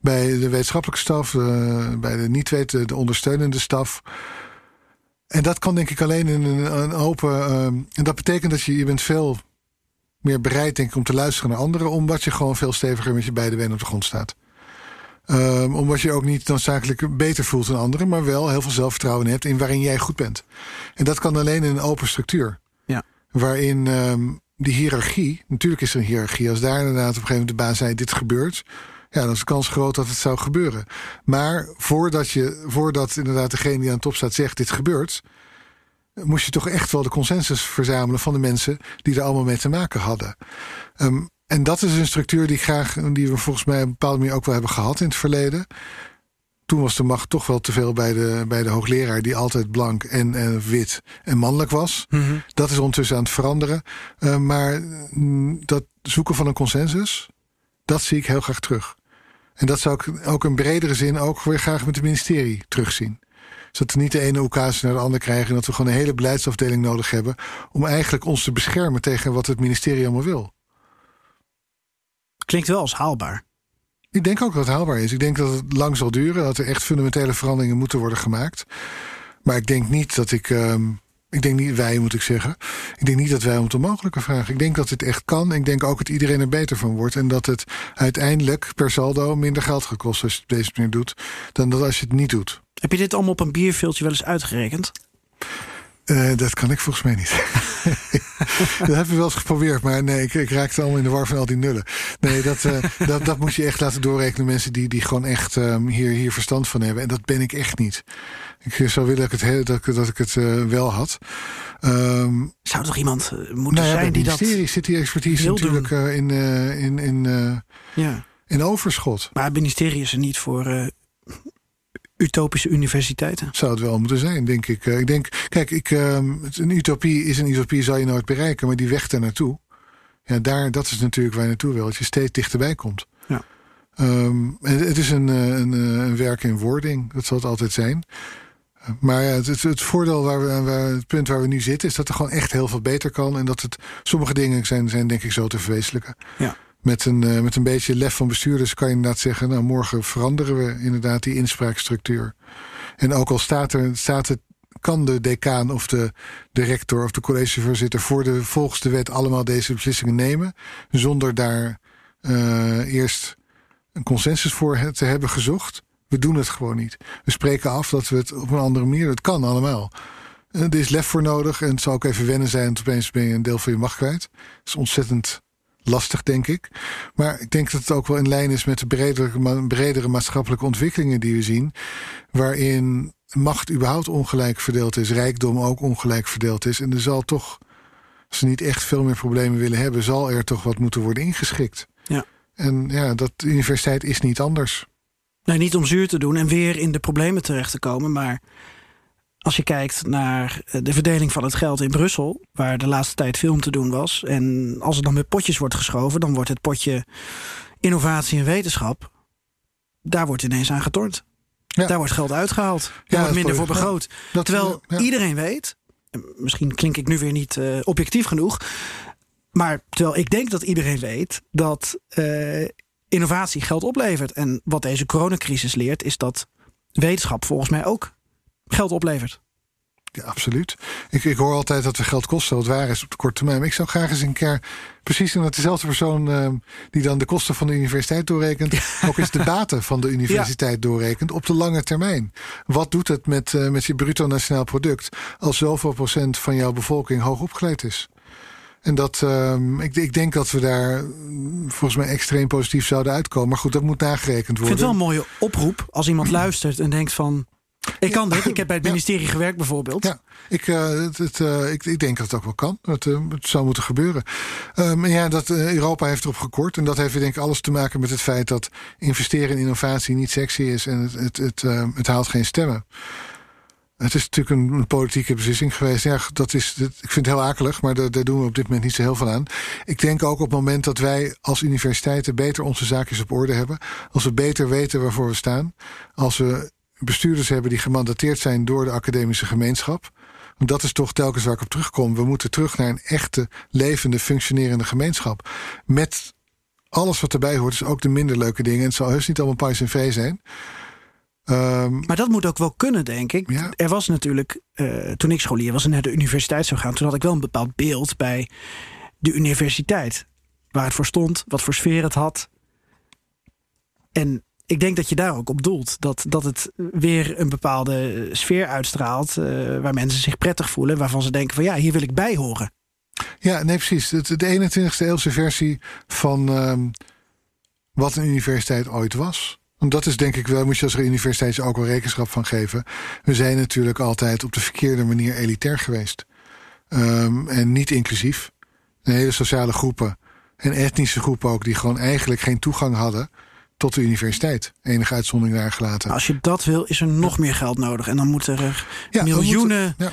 Bij de wetenschappelijke staf, uh, bij de niet-weten, de ondersteunende staf. En dat kan denk ik alleen in een, een open. en dat betekent dat je, je bent veel meer bereid, denk ik, om te luisteren naar anderen, omdat je gewoon veel steviger met je beide benen op de grond staat. Um, omdat je ook niet noodzakelijk beter voelt dan anderen, maar wel heel veel zelfvertrouwen hebt in waarin jij goed bent. En dat kan alleen in een open structuur. Ja. Waarin um, die hiërarchie, natuurlijk is er een hiërarchie, als daar inderdaad op een gegeven moment de baas zei: dit gebeurt. Ja, dan is de kans groot dat het zou gebeuren. Maar voordat, je, voordat inderdaad degene die aan de top staat zegt: dit gebeurt, moest je toch echt wel de consensus verzamelen van de mensen die er allemaal mee te maken hadden. Um, en dat is een structuur die graag, die we volgens mij op een bepaalde manier ook wel hebben gehad in het verleden. Toen was de macht toch wel te veel bij de, bij de hoogleraar, die altijd blank en, en wit en mannelijk was. Mm -hmm. Dat is ondertussen aan het veranderen. Uh, maar mm, dat zoeken van een consensus, dat zie ik heel graag terug. En dat zou ik ook in bredere zin ook weer graag met het ministerie terugzien. Zodat we niet de ene oekase naar de andere krijgen... en dat we gewoon een hele beleidsafdeling nodig hebben... om eigenlijk ons te beschermen tegen wat het ministerie allemaal wil. Klinkt wel als haalbaar. Ik denk ook dat het haalbaar is. Ik denk dat het lang zal duren. Dat er echt fundamentele veranderingen moeten worden gemaakt. Maar ik denk niet dat ik. Uh, ik denk niet, wij moet ik zeggen. Ik denk niet dat wij om het onmogelijke vragen. Ik denk dat het echt kan. Ik denk ook dat iedereen er beter van wordt. En dat het uiteindelijk per saldo minder geld gaat kosten als je het op deze manier doet. Dan dat als je het niet doet. Heb je dit allemaal op een bierveeltje wel eens uitgerekend? Uh, dat kan ik volgens mij niet. dat heb je wel eens geprobeerd, maar nee, ik, ik raakte allemaal in de war van al die nullen. Nee, dat, uh, dat, dat moet je echt laten doorrekenen. Mensen die, die gewoon echt um, hier, hier verstand van hebben. En dat ben ik echt niet. Ik zou willen dat ik het, dat ik, dat ik het uh, wel had. Um, zou er toch iemand moeten nou ja, zijn die dat. zit die expertise natuurlijk in, in, in, ja. in overschot. Maar het ministerie is er niet voor utopische universiteiten? Zou het wel moeten zijn, denk ik. ik denk, kijk, ik, een utopie is een utopie, zal je nooit bereiken, maar die weg daar naartoe. Ja, daar, dat is natuurlijk waar je naartoe wil, dat je steeds dichterbij komt. Ja. Um, het is een, een, een werk in wording, dat zal het altijd zijn. Maar ja, het, het, voordeel, waar we, waar, het punt waar we nu zitten, is dat er gewoon echt heel veel beter kan. En dat het sommige dingen zijn, zijn denk ik zo te verwezenlijken. Ja. Met een, uh, met een beetje lef van bestuurders kan je inderdaad zeggen... nou, morgen veranderen we inderdaad die inspraakstructuur. En ook al staat er, staat het, kan de decaan of de, rector of de collegevoorzitter... voor de, volgens de wet allemaal deze beslissingen nemen... zonder daar uh, eerst een consensus voor te hebben gezocht... We doen het gewoon niet. We spreken af dat we het op een andere manier... Het kan allemaal. Er is lef voor nodig en het zal ook even wennen zijn... want opeens ben je een deel van je macht kwijt. Dat is ontzettend lastig, denk ik. Maar ik denk dat het ook wel in lijn is met de bredere, bredere maatschappelijke ontwikkelingen die we zien. Waarin macht überhaupt ongelijk verdeeld is, rijkdom ook ongelijk verdeeld is. En er zal toch, als ze niet echt veel meer problemen willen hebben, zal er toch wat moeten worden ingeschikt. Ja. En ja, dat de universiteit is niet anders. Nee, niet om zuur te doen en weer in de problemen terecht te komen, maar als je kijkt naar eh, de verdeling van het geld in Brussel, waar de laatste tijd veel om te doen was, en als er dan met potjes wordt geschoven, dan wordt het potje innovatie en wetenschap, daar wordt ineens aan getornd. Ja. Daar wordt geld uitgehaald. Daar ja, wordt minder voor begroot. Ja, Terwijl iedereen weet, misschien klink ik nu weer niet uh, objectief genoeg, maar terwijl ik denk dat iedereen weet dat uh, innovatie geld oplevert. En wat deze coronacrisis leert, is dat wetenschap volgens mij ook geld oplevert. Ja, absoluut. Ik, ik hoor altijd dat we geld kosten, wat waar is op de korte termijn. Maar ik zou graag eens een keer precies omdat dezelfde persoon uh, die dan de kosten van de universiteit doorrekent, ook eens de baten van de universiteit ja. doorrekent op de lange termijn. Wat doet het met, uh, met je bruto nationaal product als zoveel procent van jouw bevolking hoog opgeleid is? En dat, uh, ik, ik, denk dat we daar volgens mij extreem positief zouden uitkomen. Maar goed, dat moet nagerekend worden. Ik vind het wel een mooie oproep als iemand luistert en denkt van... Ik kan dit. Ik heb bij het ministerie ja. gewerkt bijvoorbeeld. Ja, ik, uh, het, het, uh, ik, ik, denk dat het ook wel kan. Het, uh, het zou moeten gebeuren. Maar ja, dat, Europa heeft erop gekort. En dat heeft denk ik alles te maken met het feit dat investeren in innovatie niet sexy is. En het, het, het, het haalt geen stemmen. Het is natuurlijk een, een, politieke beslissing geweest. Ja, dat is, dat, ik vind het heel akelig, maar daar, daar, doen we op dit moment niet zo heel veel aan. Ik denk ook op het moment dat wij als universiteiten beter onze zaakjes op orde hebben. Als we beter weten waarvoor we staan. Als we bestuurders hebben die gemandateerd zijn door de academische gemeenschap. Want dat is toch telkens waar ik op terugkom. We moeten terug naar een echte, levende, functionerende gemeenschap. Met alles wat erbij hoort, dus ook de minder leuke dingen. En het zal heus niet allemaal pais en vee zijn. Um, maar dat moet ook wel kunnen, denk ik. Ja. Er was natuurlijk, uh, toen ik scholier was en naar de universiteit zou gaan, toen had ik wel een bepaald beeld bij de universiteit. Waar het voor stond, wat voor sfeer het had. En ik denk dat je daar ook op doelt. Dat, dat het weer een bepaalde sfeer uitstraalt. Uh, waar mensen zich prettig voelen. Waarvan ze denken van ja, hier wil ik bij horen. Ja, nee, precies. De, de 21ste eeuwse versie van um, wat een universiteit ooit was. Want dat is denk ik wel, moet je als universiteit ook wel rekenschap van geven. We zijn natuurlijk altijd op de verkeerde manier elitair geweest. Um, en niet inclusief. De hele sociale groepen en etnische groepen ook, die gewoon eigenlijk geen toegang hadden tot de universiteit. Enige uitzondering daar gelaten. Als je dat wil, is er nog meer geld nodig. En dan moeten er ja, miljoenen, moeten,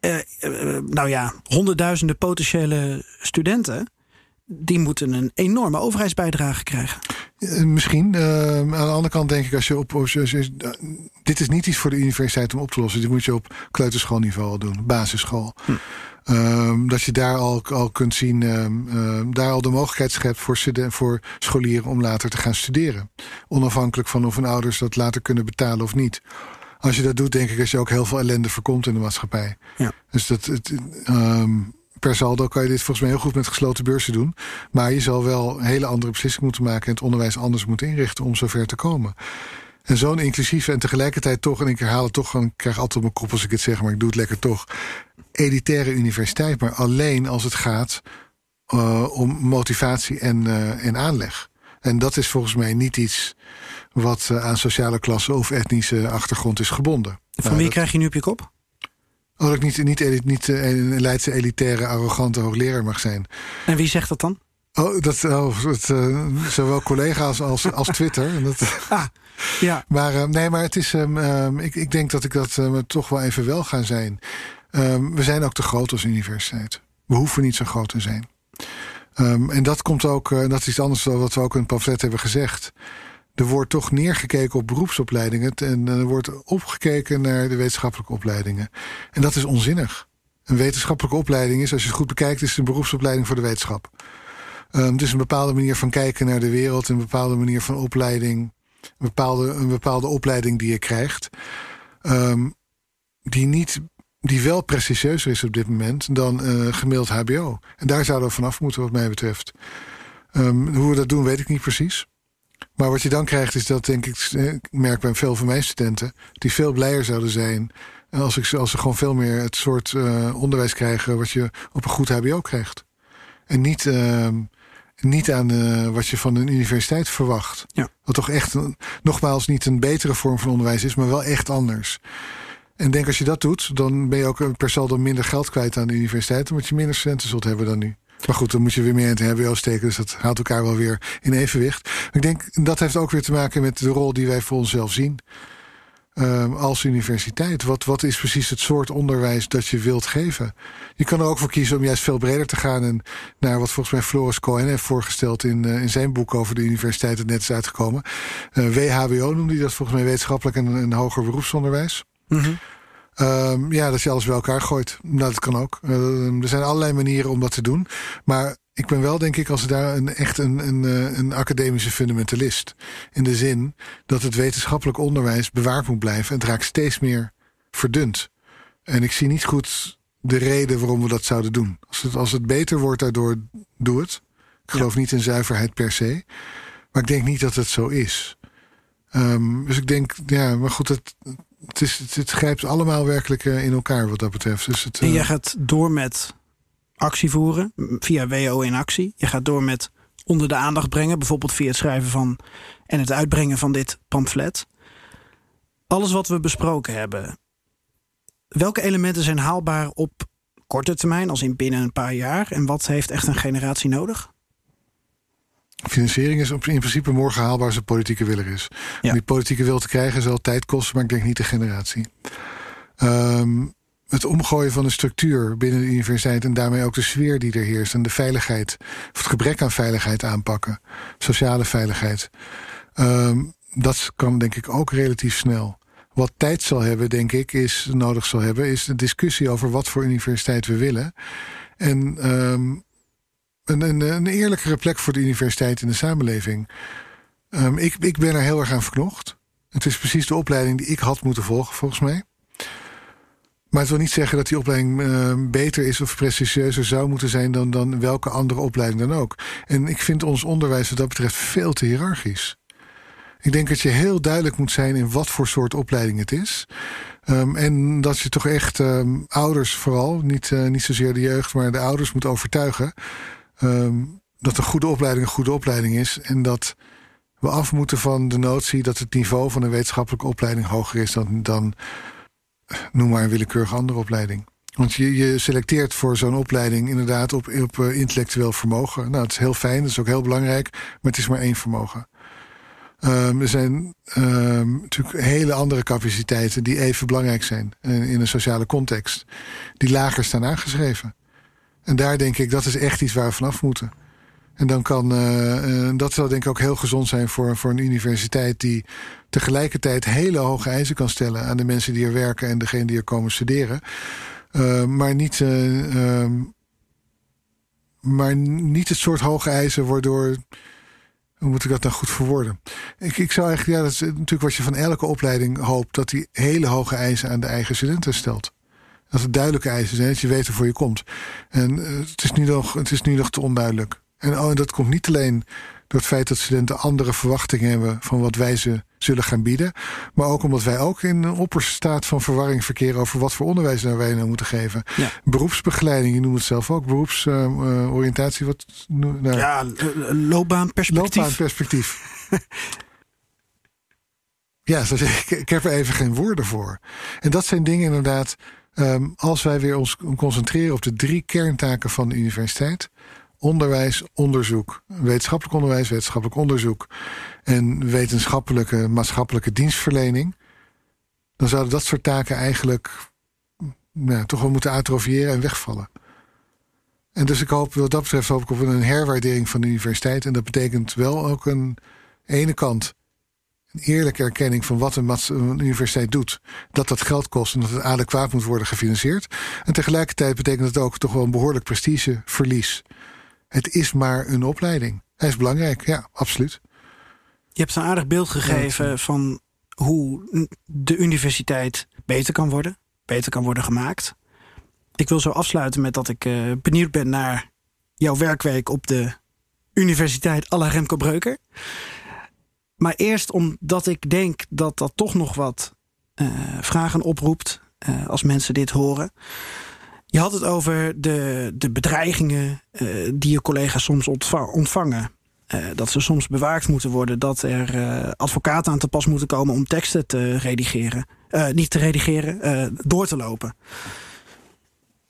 ja. Uh, uh, nou ja, honderdduizenden potentiële studenten die moeten een enorme overheidsbijdrage krijgen. Eh, Misschien. Eh, aan de andere kant denk ik, als je op. Als je, als je- eh, dit is niet iets voor de universiteit om op te lossen. Dit moet je op kleuterschoolniveau doen, basisschool. Ehm, dat je daar al, al kunt zien, ehm, ehm, daar al de mogelijkheid schept voor, studen- voor scholieren om later te gaan studeren. Onafhankelijk van of hun ouders dat later kunnen betalen of niet. Als je dat doet, denk ik dat je ook heel veel ellende voorkomt in de maatschappij. Ja. Dus dat, het, ehm, per saldo kan je dit volgens mij heel goed met gesloten beurzen doen. Maar je zal wel een hele andere beslissingen moeten maken en het onderwijs anders moeten inrichten om zover te komen. En zo'n inclusieve en tegelijkertijd toch, en ik herhaal het toch, en ik krijg altijd op mijn kop als ik het zeg, maar ik doe het lekker toch. Elitaire universiteit, maar alleen als het gaat eh, om motivatie en, eh, en aanleg. En dat is volgens mij niet iets wat eh, aan sociale klasse of etnische achtergrond is gebonden. Van Nou, wie dat- krijg je nu op je kop? Oh, dat ik niet, niet, niet, niet een Leidse elitaire, arrogante hoogleraar mag zijn. En wie zegt dat dan? Oh, dat, oh, het, zowel collega's als, als Twitter. En dat, Ah, ja. maar nee, maar het is. ehm, ehm, ik, ik denk dat ik dat toch wel even wel ga zijn. Ehm, we zijn ook te groot als universiteit. We hoeven niet zo groot te zijn. Ehm, en dat komt ook, eh, dat is iets anders dan wat we ook in het pamflet hebben gezegd. Er wordt toch neergekeken op beroepsopleidingen en er wordt opgekeken naar de wetenschappelijke opleidingen. En dat is onzinnig. Een wetenschappelijke opleiding is, als je het goed bekijkt, is een beroepsopleiding voor de wetenschap. Het is een bepaalde manier van kijken naar de wereld, een bepaalde manier van opleiding, een bepaalde, een bepaalde opleiding die je krijgt, die niet, die wel prestigieuzer is op dit moment dan eh gemiddeld HBO. En daar zouden we vanaf moeten, wat mij betreft. Ehm, hoe we dat doen, weet ik niet precies. Maar wat je dan krijgt, is dat denk ik, eh, ik merk bij veel van mijn studenten, die veel blijer zouden zijn als, ik, ze- als ze gewoon veel meer het soort eh, onderwijs krijgen wat je op een goed HBO krijgt. En niet, ehm, niet aan eh, wat je van een universiteit verwacht. Ja. Wat toch echt, een- nogmaals, niet een betere vorm van onderwijs is, maar wel echt anders. En denk als je dat doet, dan ben je ook per saldo minder geld kwijt aan de universiteit, omdat je minder studenten zult hebben dan nu. Maar goed, dan moet je weer meer in het HBO steken, dus dat houdt elkaar wel weer in evenwicht. Ik denk dat heeft ook weer te maken met de rol die wij voor onszelf zien. Ehm, als universiteit. Wat, wat is precies het soort onderwijs dat je wilt geven? Je kan er ook voor kiezen om juist veel breder te gaan. En naar wat volgens mij Floris Cohen heeft voorgesteld in, eh, in zijn boek over de universiteit dat net is uitgekomen. Eh, WHBO noemde hij dat volgens mij wetenschappelijk en, en hoger beroepsonderwijs. Mhm. Ehm, ja, dat je alles bij elkaar gooit. Nou, dat kan ook. Ehm, er zijn allerlei manieren om dat te doen. Maar ik ben wel, denk ik, als daar een, echt een, een, eh, een academische fundamentalist. In de zin dat het wetenschappelijk onderwijs bewaard moet blijven. En het raakt steeds meer verdund. En ik zie niet goed de reden waarom we dat zouden doen. Als het, als het beter wordt daardoor, doe het. Ik geloof niet in zuiverheid per se. Maar ik denk niet dat het zo is. Ehm, dus ik denk, ja, maar goed, het, het, is, het, het grijpt allemaal werkelijk eh, in elkaar wat dat betreft. Dus het, En eh, jij gaat door met actie voeren via WO in actie. Je gaat door met onder de aandacht brengen, bijvoorbeeld via het schrijven van en het uitbrengen van dit pamflet. Alles wat we besproken hebben, welke elementen zijn haalbaar op korte termijn, als in binnen een paar jaar? En wat heeft echt een generatie nodig? Financiering is in principe morgen haalbaar als de politieke wil er is. Ja. Om die politieke wil te krijgen zal tijd kosten, maar ik denk niet de generatie. Ehm, het omgooien van de structuur binnen de universiteit en daarmee ook de sfeer die er heerst en de veiligheid, of het gebrek aan veiligheid aanpakken, sociale veiligheid. Ehm, dat kan denk ik ook relatief snel. Wat tijd zal hebben, denk ik, is nodig zal hebben, is de discussie over wat voor universiteit we willen. En ehm, een, een, eerlijkere plek voor de universiteit in de samenleving. Ehm, ik, ik ben er heel erg aan verknocht. Het is precies de opleiding die ik had moeten volgen, volgens mij. Maar het wil niet zeggen dat die opleiding eh, beter is of prestigieuzer zou moeten zijn dan, dan welke andere opleiding dan ook. En ik vind ons onderwijs wat dat betreft veel te hiërarchisch. Ik denk dat je heel duidelijk moet zijn in wat voor soort opleiding het is. Ehm, en dat je toch echt ehm, ouders vooral, niet, eh, niet zozeer de jeugd, maar de ouders moet overtuigen. Ehm, dat een goede opleiding een goede opleiding is. En dat we af moeten van de notie dat het niveau van een wetenschappelijke opleiding hoger is dan, dan noem maar een willekeurige andere opleiding. Want je, je selecteert voor zo'n opleiding inderdaad op, op eh, intellectueel vermogen. Nou, het is heel fijn, dat is ook heel belangrijk, maar het is maar één vermogen. Ehm, er zijn ehm, natuurlijk hele andere capaciteiten die even belangrijk zijn in, in een sociale context, die lager staan aangeschreven. En daar denk ik, dat is echt iets waar we vanaf moeten. En dan kan, uh, dat zou denk ik ook heel gezond zijn voor, voor een universiteit die tegelijkertijd hele hoge eisen kan stellen aan de mensen die er werken en degene die er komen studeren. Uh, maar niet, uh, maar niet het soort hoge eisen waardoor. Hoe moet ik dat nou goed verwoorden? Ik, ik zou eigenlijk, ja, dat is natuurlijk wat je van elke opleiding hoopt, dat die hele hoge eisen aan de eigen studenten stelt. Dat het duidelijke eisen zijn, dat je weet waarvoor je komt. En het, is nu nog, het is nu nog te onduidelijk. En oh, dat komt niet alleen door het feit dat studenten andere verwachtingen hebben van wat wij ze zullen gaan bieden. Maar ook omdat wij ook in een opperste staat van verwarring verkeren over wat voor onderwijs nou wij nou moeten geven. Beroepsbegeleiding, je noemt het zelf ook, beroepsoriëntatie. Uh, wat, nou, ja, loopbaanperspectief. Loopbaanperspectief. ja, ik, ik heb er even geen woorden voor. En dat zijn dingen inderdaad, um, als wij weer ons concentreren op de drie kerntaken van de universiteit onderwijs, onderzoek. Wetenschappelijk onderwijs, wetenschappelijk onderzoek. En wetenschappelijke, maatschappelijke dienstverlening. Dan zouden dat soort taken eigenlijk nou, toch wel moeten atrofiëren en wegvallen. En dus ik hoop, wat dat betreft, hoop ik op een herwaardering van de universiteit. En dat betekent wel ook een ene kant eerlijke erkenning van wat een, universiteit doet. Dat dat geld kost en dat het adequaat moet worden gefinancierd. En tegelijkertijd betekent het ook toch wel een behoorlijk prestigeverlies. Het is maar een opleiding. Hij is belangrijk, ja, absoluut. Je hebt een aardig beeld gegeven van hoe de universiteit beter kan worden, beter kan worden gemaakt. Ik wil zo afsluiten met dat ik uh, benieuwd ben naar jouw werkweek op de Universiteit Alla Remco Breuker. Maar eerst omdat ik denk dat dat toch nog wat uh, vragen oproept uh, als mensen dit horen. Je had het over de, de bedreigingen uh, die je collega's soms ontvangen. Dat ze soms bewaakt moeten worden. Dat er advocaten aan te pas moeten komen om teksten te redigeren. niet te redigeren, door te lopen.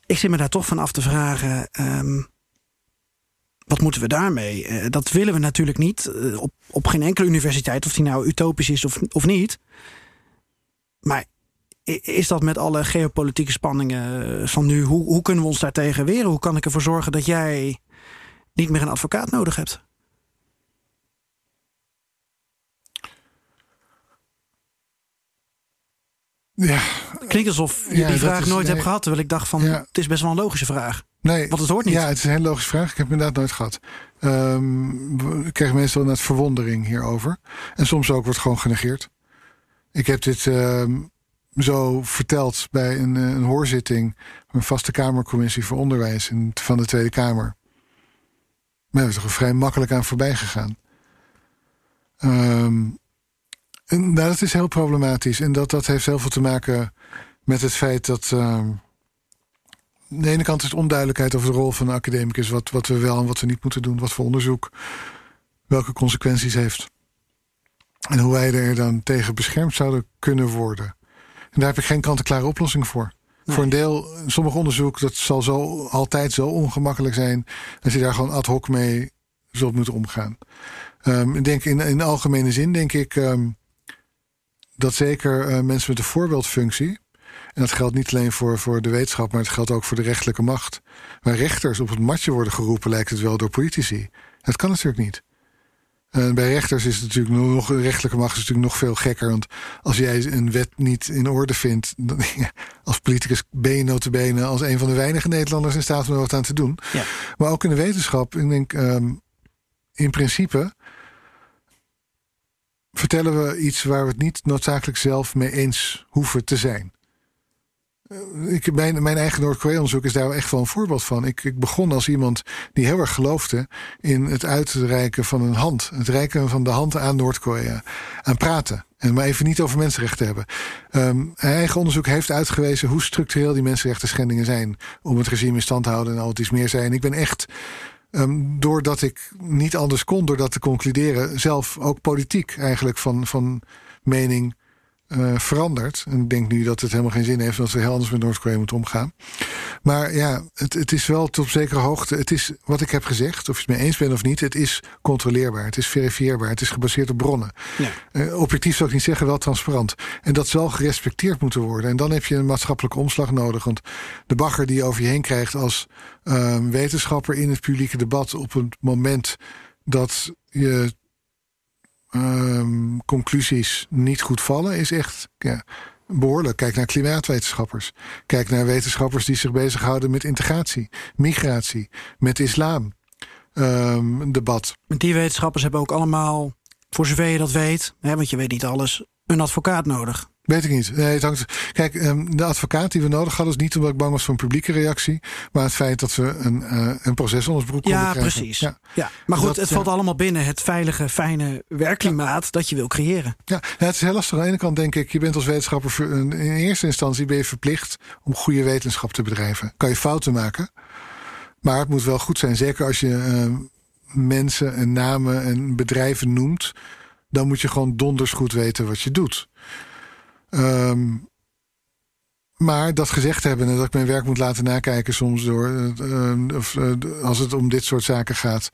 Ik zit me daar toch van af te vragen. Um, wat moeten we daarmee? dat willen we natuurlijk niet. op, op geen enkele universiteit, of die nou utopisch is of, of niet. Maar is dat met alle geopolitieke spanningen eh, van nu? Hoe, hoe kunnen we ons daartegen weren? Hoe kan ik ervoor zorgen dat jij niet meer een advocaat nodig hebt? Ja. Klinkt alsof je die vraag nooit hebt gehad. Terwijl ik dacht van, het is best wel een logische vraag. Nee. Want het hoort niet. Ja, het is een hele logische vraag. Ik heb het inderdaad nooit gehad. Um, ik krijg meestal net verwondering hierover. En soms ook wordt gewoon genegeerd. Ik heb dit um, zo verteld bij een, eh, een hoorzitting een vaste Kamercommissie voor Onderwijs in, van de Tweede Kamer. Maar is toch vrij makkelijk aan voorbij gegaan. Um, en, nou, dat is heel problematisch. En dat, dat heeft heel veel te maken met het feit dat. Um, aan de ene kant is het onduidelijkheid over de rol van de academicus. Wat, wat we wel en wat we niet moeten doen. Wat voor onderzoek. Welke consequenties heeft. En hoe wij er dan tegen beschermd zouden kunnen worden. En daar heb ik geen kant-en-klare oplossing voor. Voor een deel, sommig onderzoek, dat zal zo altijd zo ongemakkelijk zijn. dat je daar gewoon ad hoc mee zult moeten omgaan. Um, ik denk in, in de algemene zin, denk ik um, dat zeker uh, mensen met een voorbeeldfunctie. En dat geldt niet alleen voor, voor de wetenschap, maar het geldt ook voor de rechtelijke macht. Waar rechters op het matje worden geroepen, lijkt het wel door politici. Dat kan natuurlijk niet. Uh, bij rechters is het natuurlijk nog, rechtelijke macht is natuurlijk nog veel gekker. Want als jij een wet niet in orde vindt, dan, ja, als politicus ben je notabene als een van de weinige Nederlanders in staat om er wat aan te doen. Ja. Maar ook in de wetenschap, ik denk, um, in principe vertellen we iets waar we het niet noodzakelijk zelf mee eens hoeven te zijn. Ik, mijn, mijn eigen Noord-Korea-onderzoek is daar echt wel een voorbeeld van. Ik, ik, begon als iemand die heel erg geloofde in het uitreiken van een hand. Het reiken van de hand aan Noord-Korea. Aan praten. En maar even niet over mensenrechten hebben. Um, eigen onderzoek heeft uitgewezen hoe structureel die mensenrechten schendingen zijn. Om het regime in stand te houden en al iets meer zijn. Ik ben echt, um, doordat ik niet anders kon, door dat te concluderen, zelf ook politiek eigenlijk van, van mening uh, veranderd. En ik denk nu dat het helemaal geen zin heeft dat we heel anders met Noord-Korea moeten omgaan. Maar ja, het, het is wel tot op zekere hoogte. Het is wat ik heb gezegd, of je het mee eens bent of niet. Het is controleerbaar, het is verifieerbaar, het is gebaseerd op bronnen. Ja. Uh, objectief zou ik niet zeggen, wel transparant. En dat zal gerespecteerd moeten worden. En dan heb je een maatschappelijke omslag nodig. Want de bagger die je over je heen krijgt als uh, wetenschapper in het publieke debat op het moment dat je um, conclusies niet goed vallen, is echt ja, behoorlijk. Kijk naar klimaatwetenschappers. Kijk naar wetenschappers die zich bezighouden met integratie, migratie, met islam. Um, debat. Die wetenschappers hebben ook allemaal, voor zover je dat weet, hè, want je weet niet alles, een advocaat nodig. Weet ik niet. Nee, het hangt... Kijk, ehm, de advocaat die we nodig hadden... is niet omdat ik bang was voor een publieke reactie... maar het feit dat we een, uh, een proces onder broek konden ja, krijgen. Precies. Ja, precies. Ja. Maar goed, dat, het valt ja. allemaal binnen het veilige, fijne werkklimaat... Ja. dat je wil creëren. Ja, het is heel lastig. Aan de ene kant denk ik... je bent als wetenschapper... in eerste instantie ben je verplicht... om goede wetenschap te bedrijven. Kan je fouten maken... maar het moet wel goed zijn. Zeker als je uh, mensen en namen en bedrijven noemt... dan moet je gewoon donders goed weten wat je doet... Um, maar dat gezegd hebben en dat ik mijn werk moet laten nakijken soms door, uh, of, uh, als het om dit soort zaken gaat,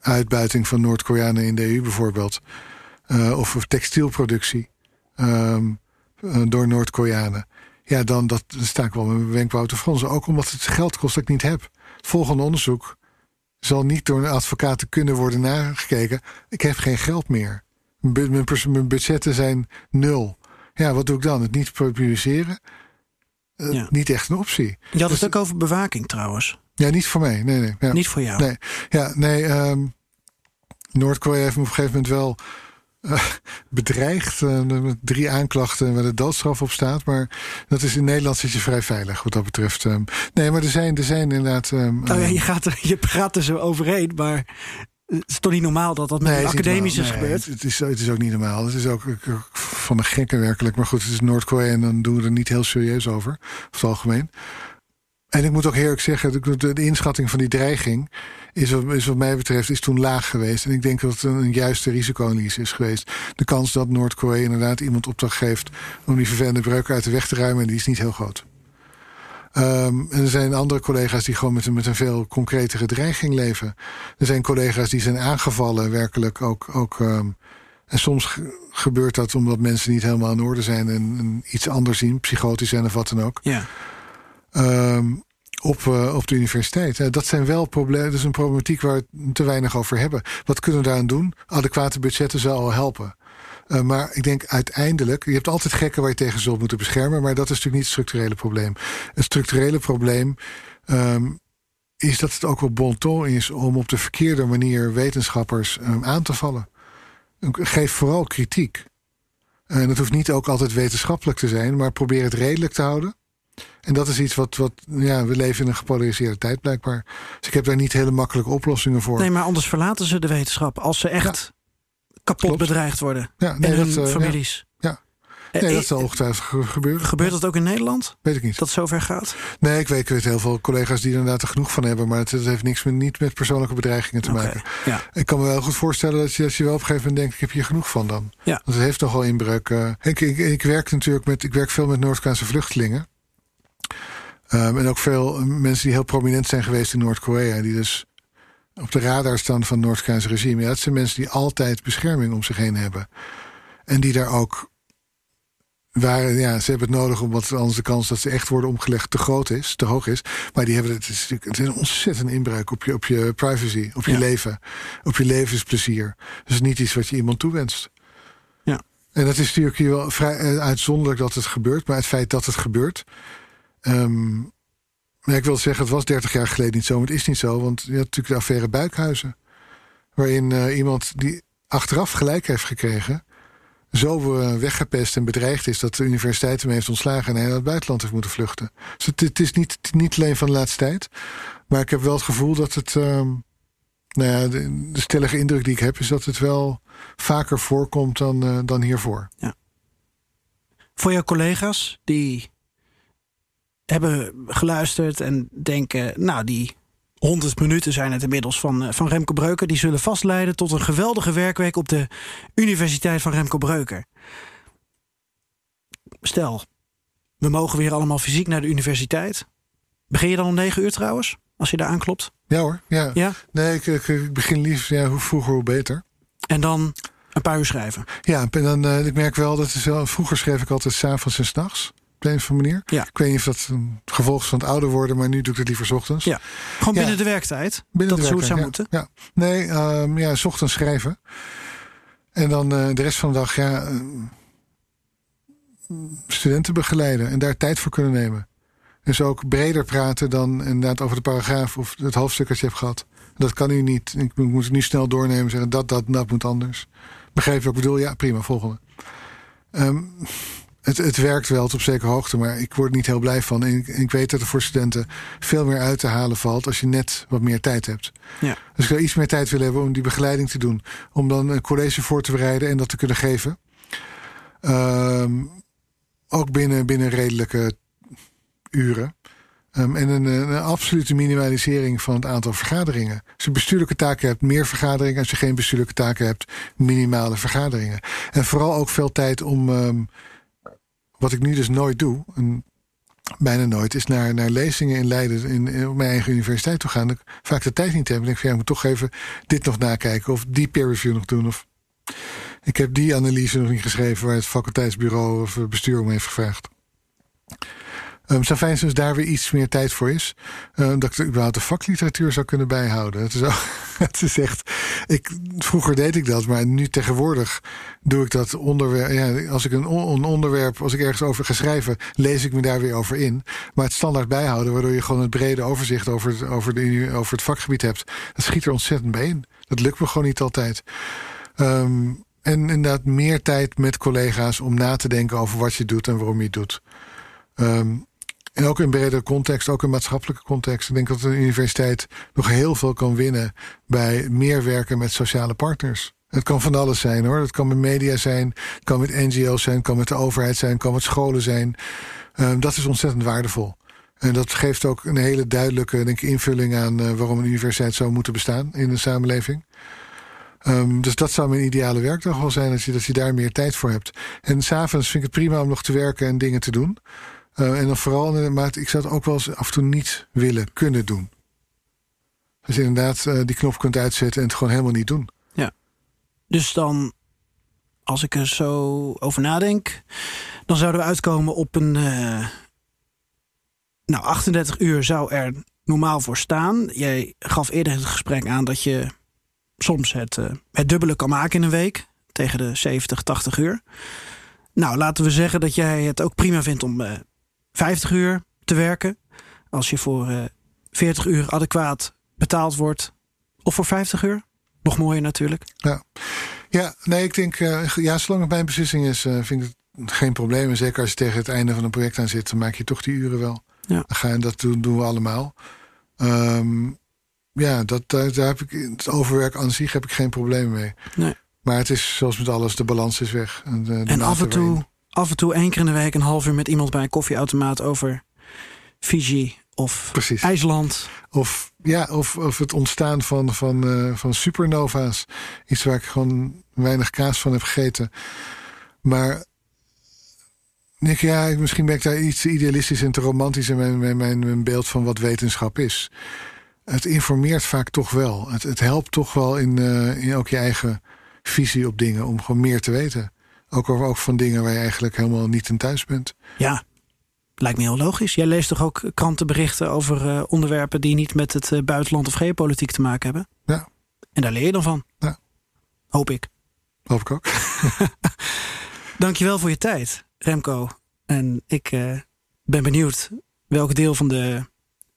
uitbuiting van Noord-Koreanen in de EU bijvoorbeeld, of, textielproductie um, door Noord-Koreanen. Ja, dan dat, sta ik wel met mijn wenkbrauw te fronsen. Ook omdat het geld kost dat ik niet heb. Volgende onderzoek zal niet door een advocaat kunnen worden nagekeken. Ik heb geen geld meer. Mijn budgetten zijn nul. Ja, wat doe ik dan? Het niet publiceren? Uh, ja. Niet echt een optie. Je had het dus, ook over bewaking trouwens. Ja, niet voor mij. Nee, nee. Ja. Niet voor jou? Nee, ja, nee um, Noord-Korea heeft me op een gegeven moment wel uh, bedreigd. Uh, met drie aanklachten waar de doodstraf op staat. Maar dat is in Nederland zit je vrij veilig wat dat betreft. Um, nee, maar er zijn, er zijn inderdaad... Um, oh ja, je, gaat er, je praat er zo overheen, maar het is toch niet normaal dat dat met nee, academisch is, nee, gebeurd? Het, het, is, het is ook niet normaal. Het is ook van de gekken werkelijk. Maar goed, het is Noord-Korea en dan doen we er niet heel serieus over. Over het algemeen. En ik moet ook eerlijk zeggen, de, de inschatting van die dreiging is, is wat mij betreft is toen laag geweest. En ik denk dat het een, een juiste risicoanalyse is geweest. De kans dat Noord-Korea inderdaad iemand opdracht geeft om die vervelende breuken uit de weg te ruimen, die is niet heel groot. Um, en er zijn andere collega's die gewoon met een, met een veel concretere dreiging leven. Er zijn collega's die zijn aangevallen, werkelijk ook. ook um, en soms gebeurt dat omdat mensen niet helemaal in orde zijn en, en iets anders zien, psychotisch zijn of wat dan ook. Ja. Um, op, uh, op de universiteit. Uh, dat zijn wel problemen. Dat is een problematiek waar we te weinig over hebben. Wat kunnen we daaraan doen? Adequate budgetten zou al helpen. Uh, maar ik denk uiteindelijk, je hebt altijd gekken waar je tegen zult moeten beschermen, maar dat is natuurlijk niet het structurele probleem. Het structurele probleem um, is dat het ook wel bon ton is om op de verkeerde manier wetenschappers um, aan te vallen. Geef vooral kritiek. En het hoeft niet ook altijd wetenschappelijk te zijn, maar probeer het redelijk te houden. En dat is iets wat, wat ja, we leven in een gepolariseerde tijd blijkbaar. Dus ik heb daar niet hele makkelijke oplossingen voor. Nee, maar anders verlaten ze de wetenschap. Als ze echt kapot Klopt. bedreigd worden. Ja, nee, en hun dat, uh, families. Ja. ja. Nee, dat zal ongetwijfeld gebeuren. Gebeurt dat ook in Nederland? Weet ik niet. Dat zover gaat? Nee, ik weet, ik weet heel veel collega's die er inderdaad er genoeg van hebben. Maar het, het heeft niks met, niet met persoonlijke bedreigingen te okay. maken. Ja. Ik kan me wel goed voorstellen dat je, dat je wel op een gegeven moment denkt... ik heb hier genoeg van dan. Ja. Want het heeft toch wel inbreuk. Uh, ik, ik, ik, werk natuurlijk met, ik werk veel met Noord-Koreaanse vluchtelingen. Um, en ook veel mensen die heel prominent zijn geweest in Noord-Korea. Die dus op de radar staan van het Noord-Koreaanse regime. Ja, dat zijn mensen die altijd bescherming om zich heen hebben. En die daar ook. Waar, ja, ze hebben het nodig omdat anders de kans dat ze echt worden omgelegd te groot is, te hoog is. Maar die hebben het, is, het is een ontzettend inbreuk op je, op je privacy, op je ja. leven, op je levensplezier. Dat is niet iets wat je iemand toewenst. Ja. En dat is natuurlijk hier wel vrij uitzonderlijk dat het gebeurt, maar het feit dat het gebeurt. Um, maar ik wil zeggen, het was 30 jaar geleden niet zo, maar het is niet zo. Want je had natuurlijk de affaire Buikhuizen. Waarin uh, iemand die achteraf gelijk heeft gekregen... zo uh, weggepest en bedreigd is dat de universiteit hem heeft ontslagen... en hij naar het buitenland heeft moeten vluchten. Dus het, het is niet, niet alleen van de laatste tijd. Maar ik heb wel het gevoel dat het... Uh, nou ja, de, stellige indruk die ik heb... is dat het wel vaker voorkomt dan, uh, dan hiervoor. Ja. Voor jouw collega's die hebben geluisterd en denken, nou, die 100 minuten zijn het inmiddels van, van Remco Breuker. Die zullen vastleiden tot een geweldige werkweek op de Universiteit van Remco Breuker. Stel, we mogen weer allemaal fysiek naar de universiteit. Begin je dan om negen uur trouwens? Als je daar aanklopt? Ja hoor, ja. Ja. Nee, ik, ik, ik begin liefst, ja, hoe vroeger hoe beter. En dan een paar uur schrijven? Ja, en dan, eh, ik merk wel dat het vroeger schreef ik altijd s'avonds en s'nachts. Op een of andere manier. Ja. Ik weet niet of dat een gevolg is van het ouder worden, maar nu doe ik het liever 's ochtends. Ja. Gewoon Ja. binnen de werktijd? Binnen dat de het zou werktijd, moeten? ja. Nee, ehm, ja, 's ochtends schrijven. En dan eh, de rest van de dag, ja, eh, studenten begeleiden en daar tijd voor kunnen nemen. Dus ook breder praten dan inderdaad over de paragraaf of het hoofdstuk dat je hebt gehad. Dat kan u niet. Ik moet het nu snel doornemen en zeggen dat, dat, dat moet anders. Begrijp je wat ik bedoel? Ja, prima, volgende. Ehm, het, het werkt wel tot op zekere hoogte, maar ik word er niet heel blij van. En ik, ik weet dat er voor studenten veel meer uit te halen valt als je net wat meer tijd hebt. Ja. Dus ik zou iets meer tijd willen hebben om die begeleiding te doen. Om dan een college voor te bereiden en dat te kunnen geven. Ehm, ook binnen, binnen redelijke uren. Ehm, en een, een absolute minimalisering van het aantal vergaderingen. Als je bestuurlijke taken hebt, meer vergaderingen. Als je geen bestuurlijke taken hebt, minimale vergaderingen. En vooral ook veel tijd om, ehm, wat ik nu dus nooit doe, en bijna nooit, is naar, naar lezingen in Leiden in, op mijn eigen universiteit toe gaan. Ik vaak de tijd niet heb. En denk ik, van, ja, ik moet toch even dit nog nakijken of die peer review nog doen. Of ik heb die analyse nog niet geschreven waar het faculteitsbureau of bestuur om heeft gevraagd. Um, zou fijn zijn als daar weer iets meer tijd voor is. Uh, dat ik überhaupt de vakliteratuur zou kunnen bijhouden. Het is, het is echt. Ik, vroeger deed ik dat, maar nu tegenwoordig doe ik dat onderwerp. Ja, als ik een, een onderwerp, als ik ergens over ga schrijven, lees ik me daar weer over in. Maar het standaard bijhouden, waardoor je gewoon het brede overzicht over het, over, de, over het vakgebied hebt, dat schiet er ontzettend bij in. Dat lukt me gewoon niet altijd. Um, en inderdaad meer tijd met collega's om na te denken over wat je doet en waarom je het doet. Um, en ook in bredere context, ook in maatschappelijke context. Ik denk dat de universiteit nog heel veel kan winnen bij meer werken met sociale partners. Het kan van alles zijn hoor. Het kan met media zijn, het kan met NGO's zijn, het kan met de overheid zijn, het kan met scholen zijn. Um, dat is ontzettend waardevol. En dat geeft ook een hele duidelijke denk ik, invulling aan uh, waarom een universiteit zou moeten bestaan in de samenleving. Um, dus dat zou mijn ideale werkdag wel zijn, dat je, dat je daar meer tijd voor hebt. En s'avonds vind ik het prima om nog te werken en dingen te doen. Uh, en dan vooral, maar ik zou het ook wel eens af en toe niet willen kunnen doen. Dus inderdaad uh, die knop kunt uitzetten en het gewoon helemaal niet doen. Ja. Dus dan, als ik er zo over nadenk, dan zouden we uitkomen op een. Uh, nou, 38 uur zou er normaal voor staan. Jij gaf eerder in het gesprek aan dat je soms het, het dubbele kan maken in een week. Tegen de 70, 80 uur. Nou, laten we zeggen dat jij het ook prima vindt om 50 uur te werken. Als je voor uh, 40 uur adequaat betaald wordt. Of voor 50 uur. Nog mooier natuurlijk. Ja, ja nee, ik denk, uh, ja, zolang het mijn beslissing is, uh, vind ik het geen probleem. En zeker als je tegen het einde van een project aan zit, dan maak je toch die uren wel. Ja. Ga dat doen, doen we allemaal. Um, ja, dat, daar, daar heb ik, het overwerk aan zich heb ik geen probleem mee. Nee. Maar het is zoals met alles, de balans is weg. En, de, de en af en, toe. Af en toe één keer in de week een half uur met iemand bij een koffieautomaat over Fiji of Precies. IJsland. Of, ja, of, of het ontstaan van, van, uh, van supernova's. Iets waar ik gewoon weinig kaas van heb gegeten. Maar Nick, ja, misschien ben ik daar iets te idealistisch en te romantisch in mijn, mijn, mijn, mijn beeld van wat wetenschap is. Het informeert vaak toch wel. Het, het helpt toch wel in, uh, in ook je eigen visie op dingen om gewoon meer te weten. Ook, ook van dingen waar je eigenlijk helemaal niet in thuis bent. Ja, lijkt me heel logisch. Jij leest toch ook krantenberichten over uh, onderwerpen die niet met het uh, buitenland of geopolitiek te maken hebben? Ja. En daar leer je dan van. Ja. Hoop ik. Hoop ik ook. Dankjewel voor je tijd, Remco. En ik uh, ben benieuwd welk deel van de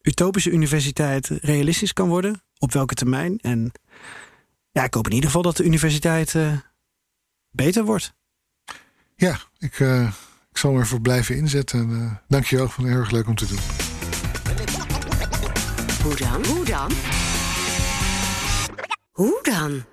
utopische universiteit realistisch kan worden. Op welke termijn. En ja, ik hoop in ieder geval dat de universiteit beter wordt. Ja, ik, uh, ik zal me ervoor blijven inzetten. En, uh, dank je wel, vond het heel erg leuk om te doen. Hoe dan? Hoe dan? Hoe dan?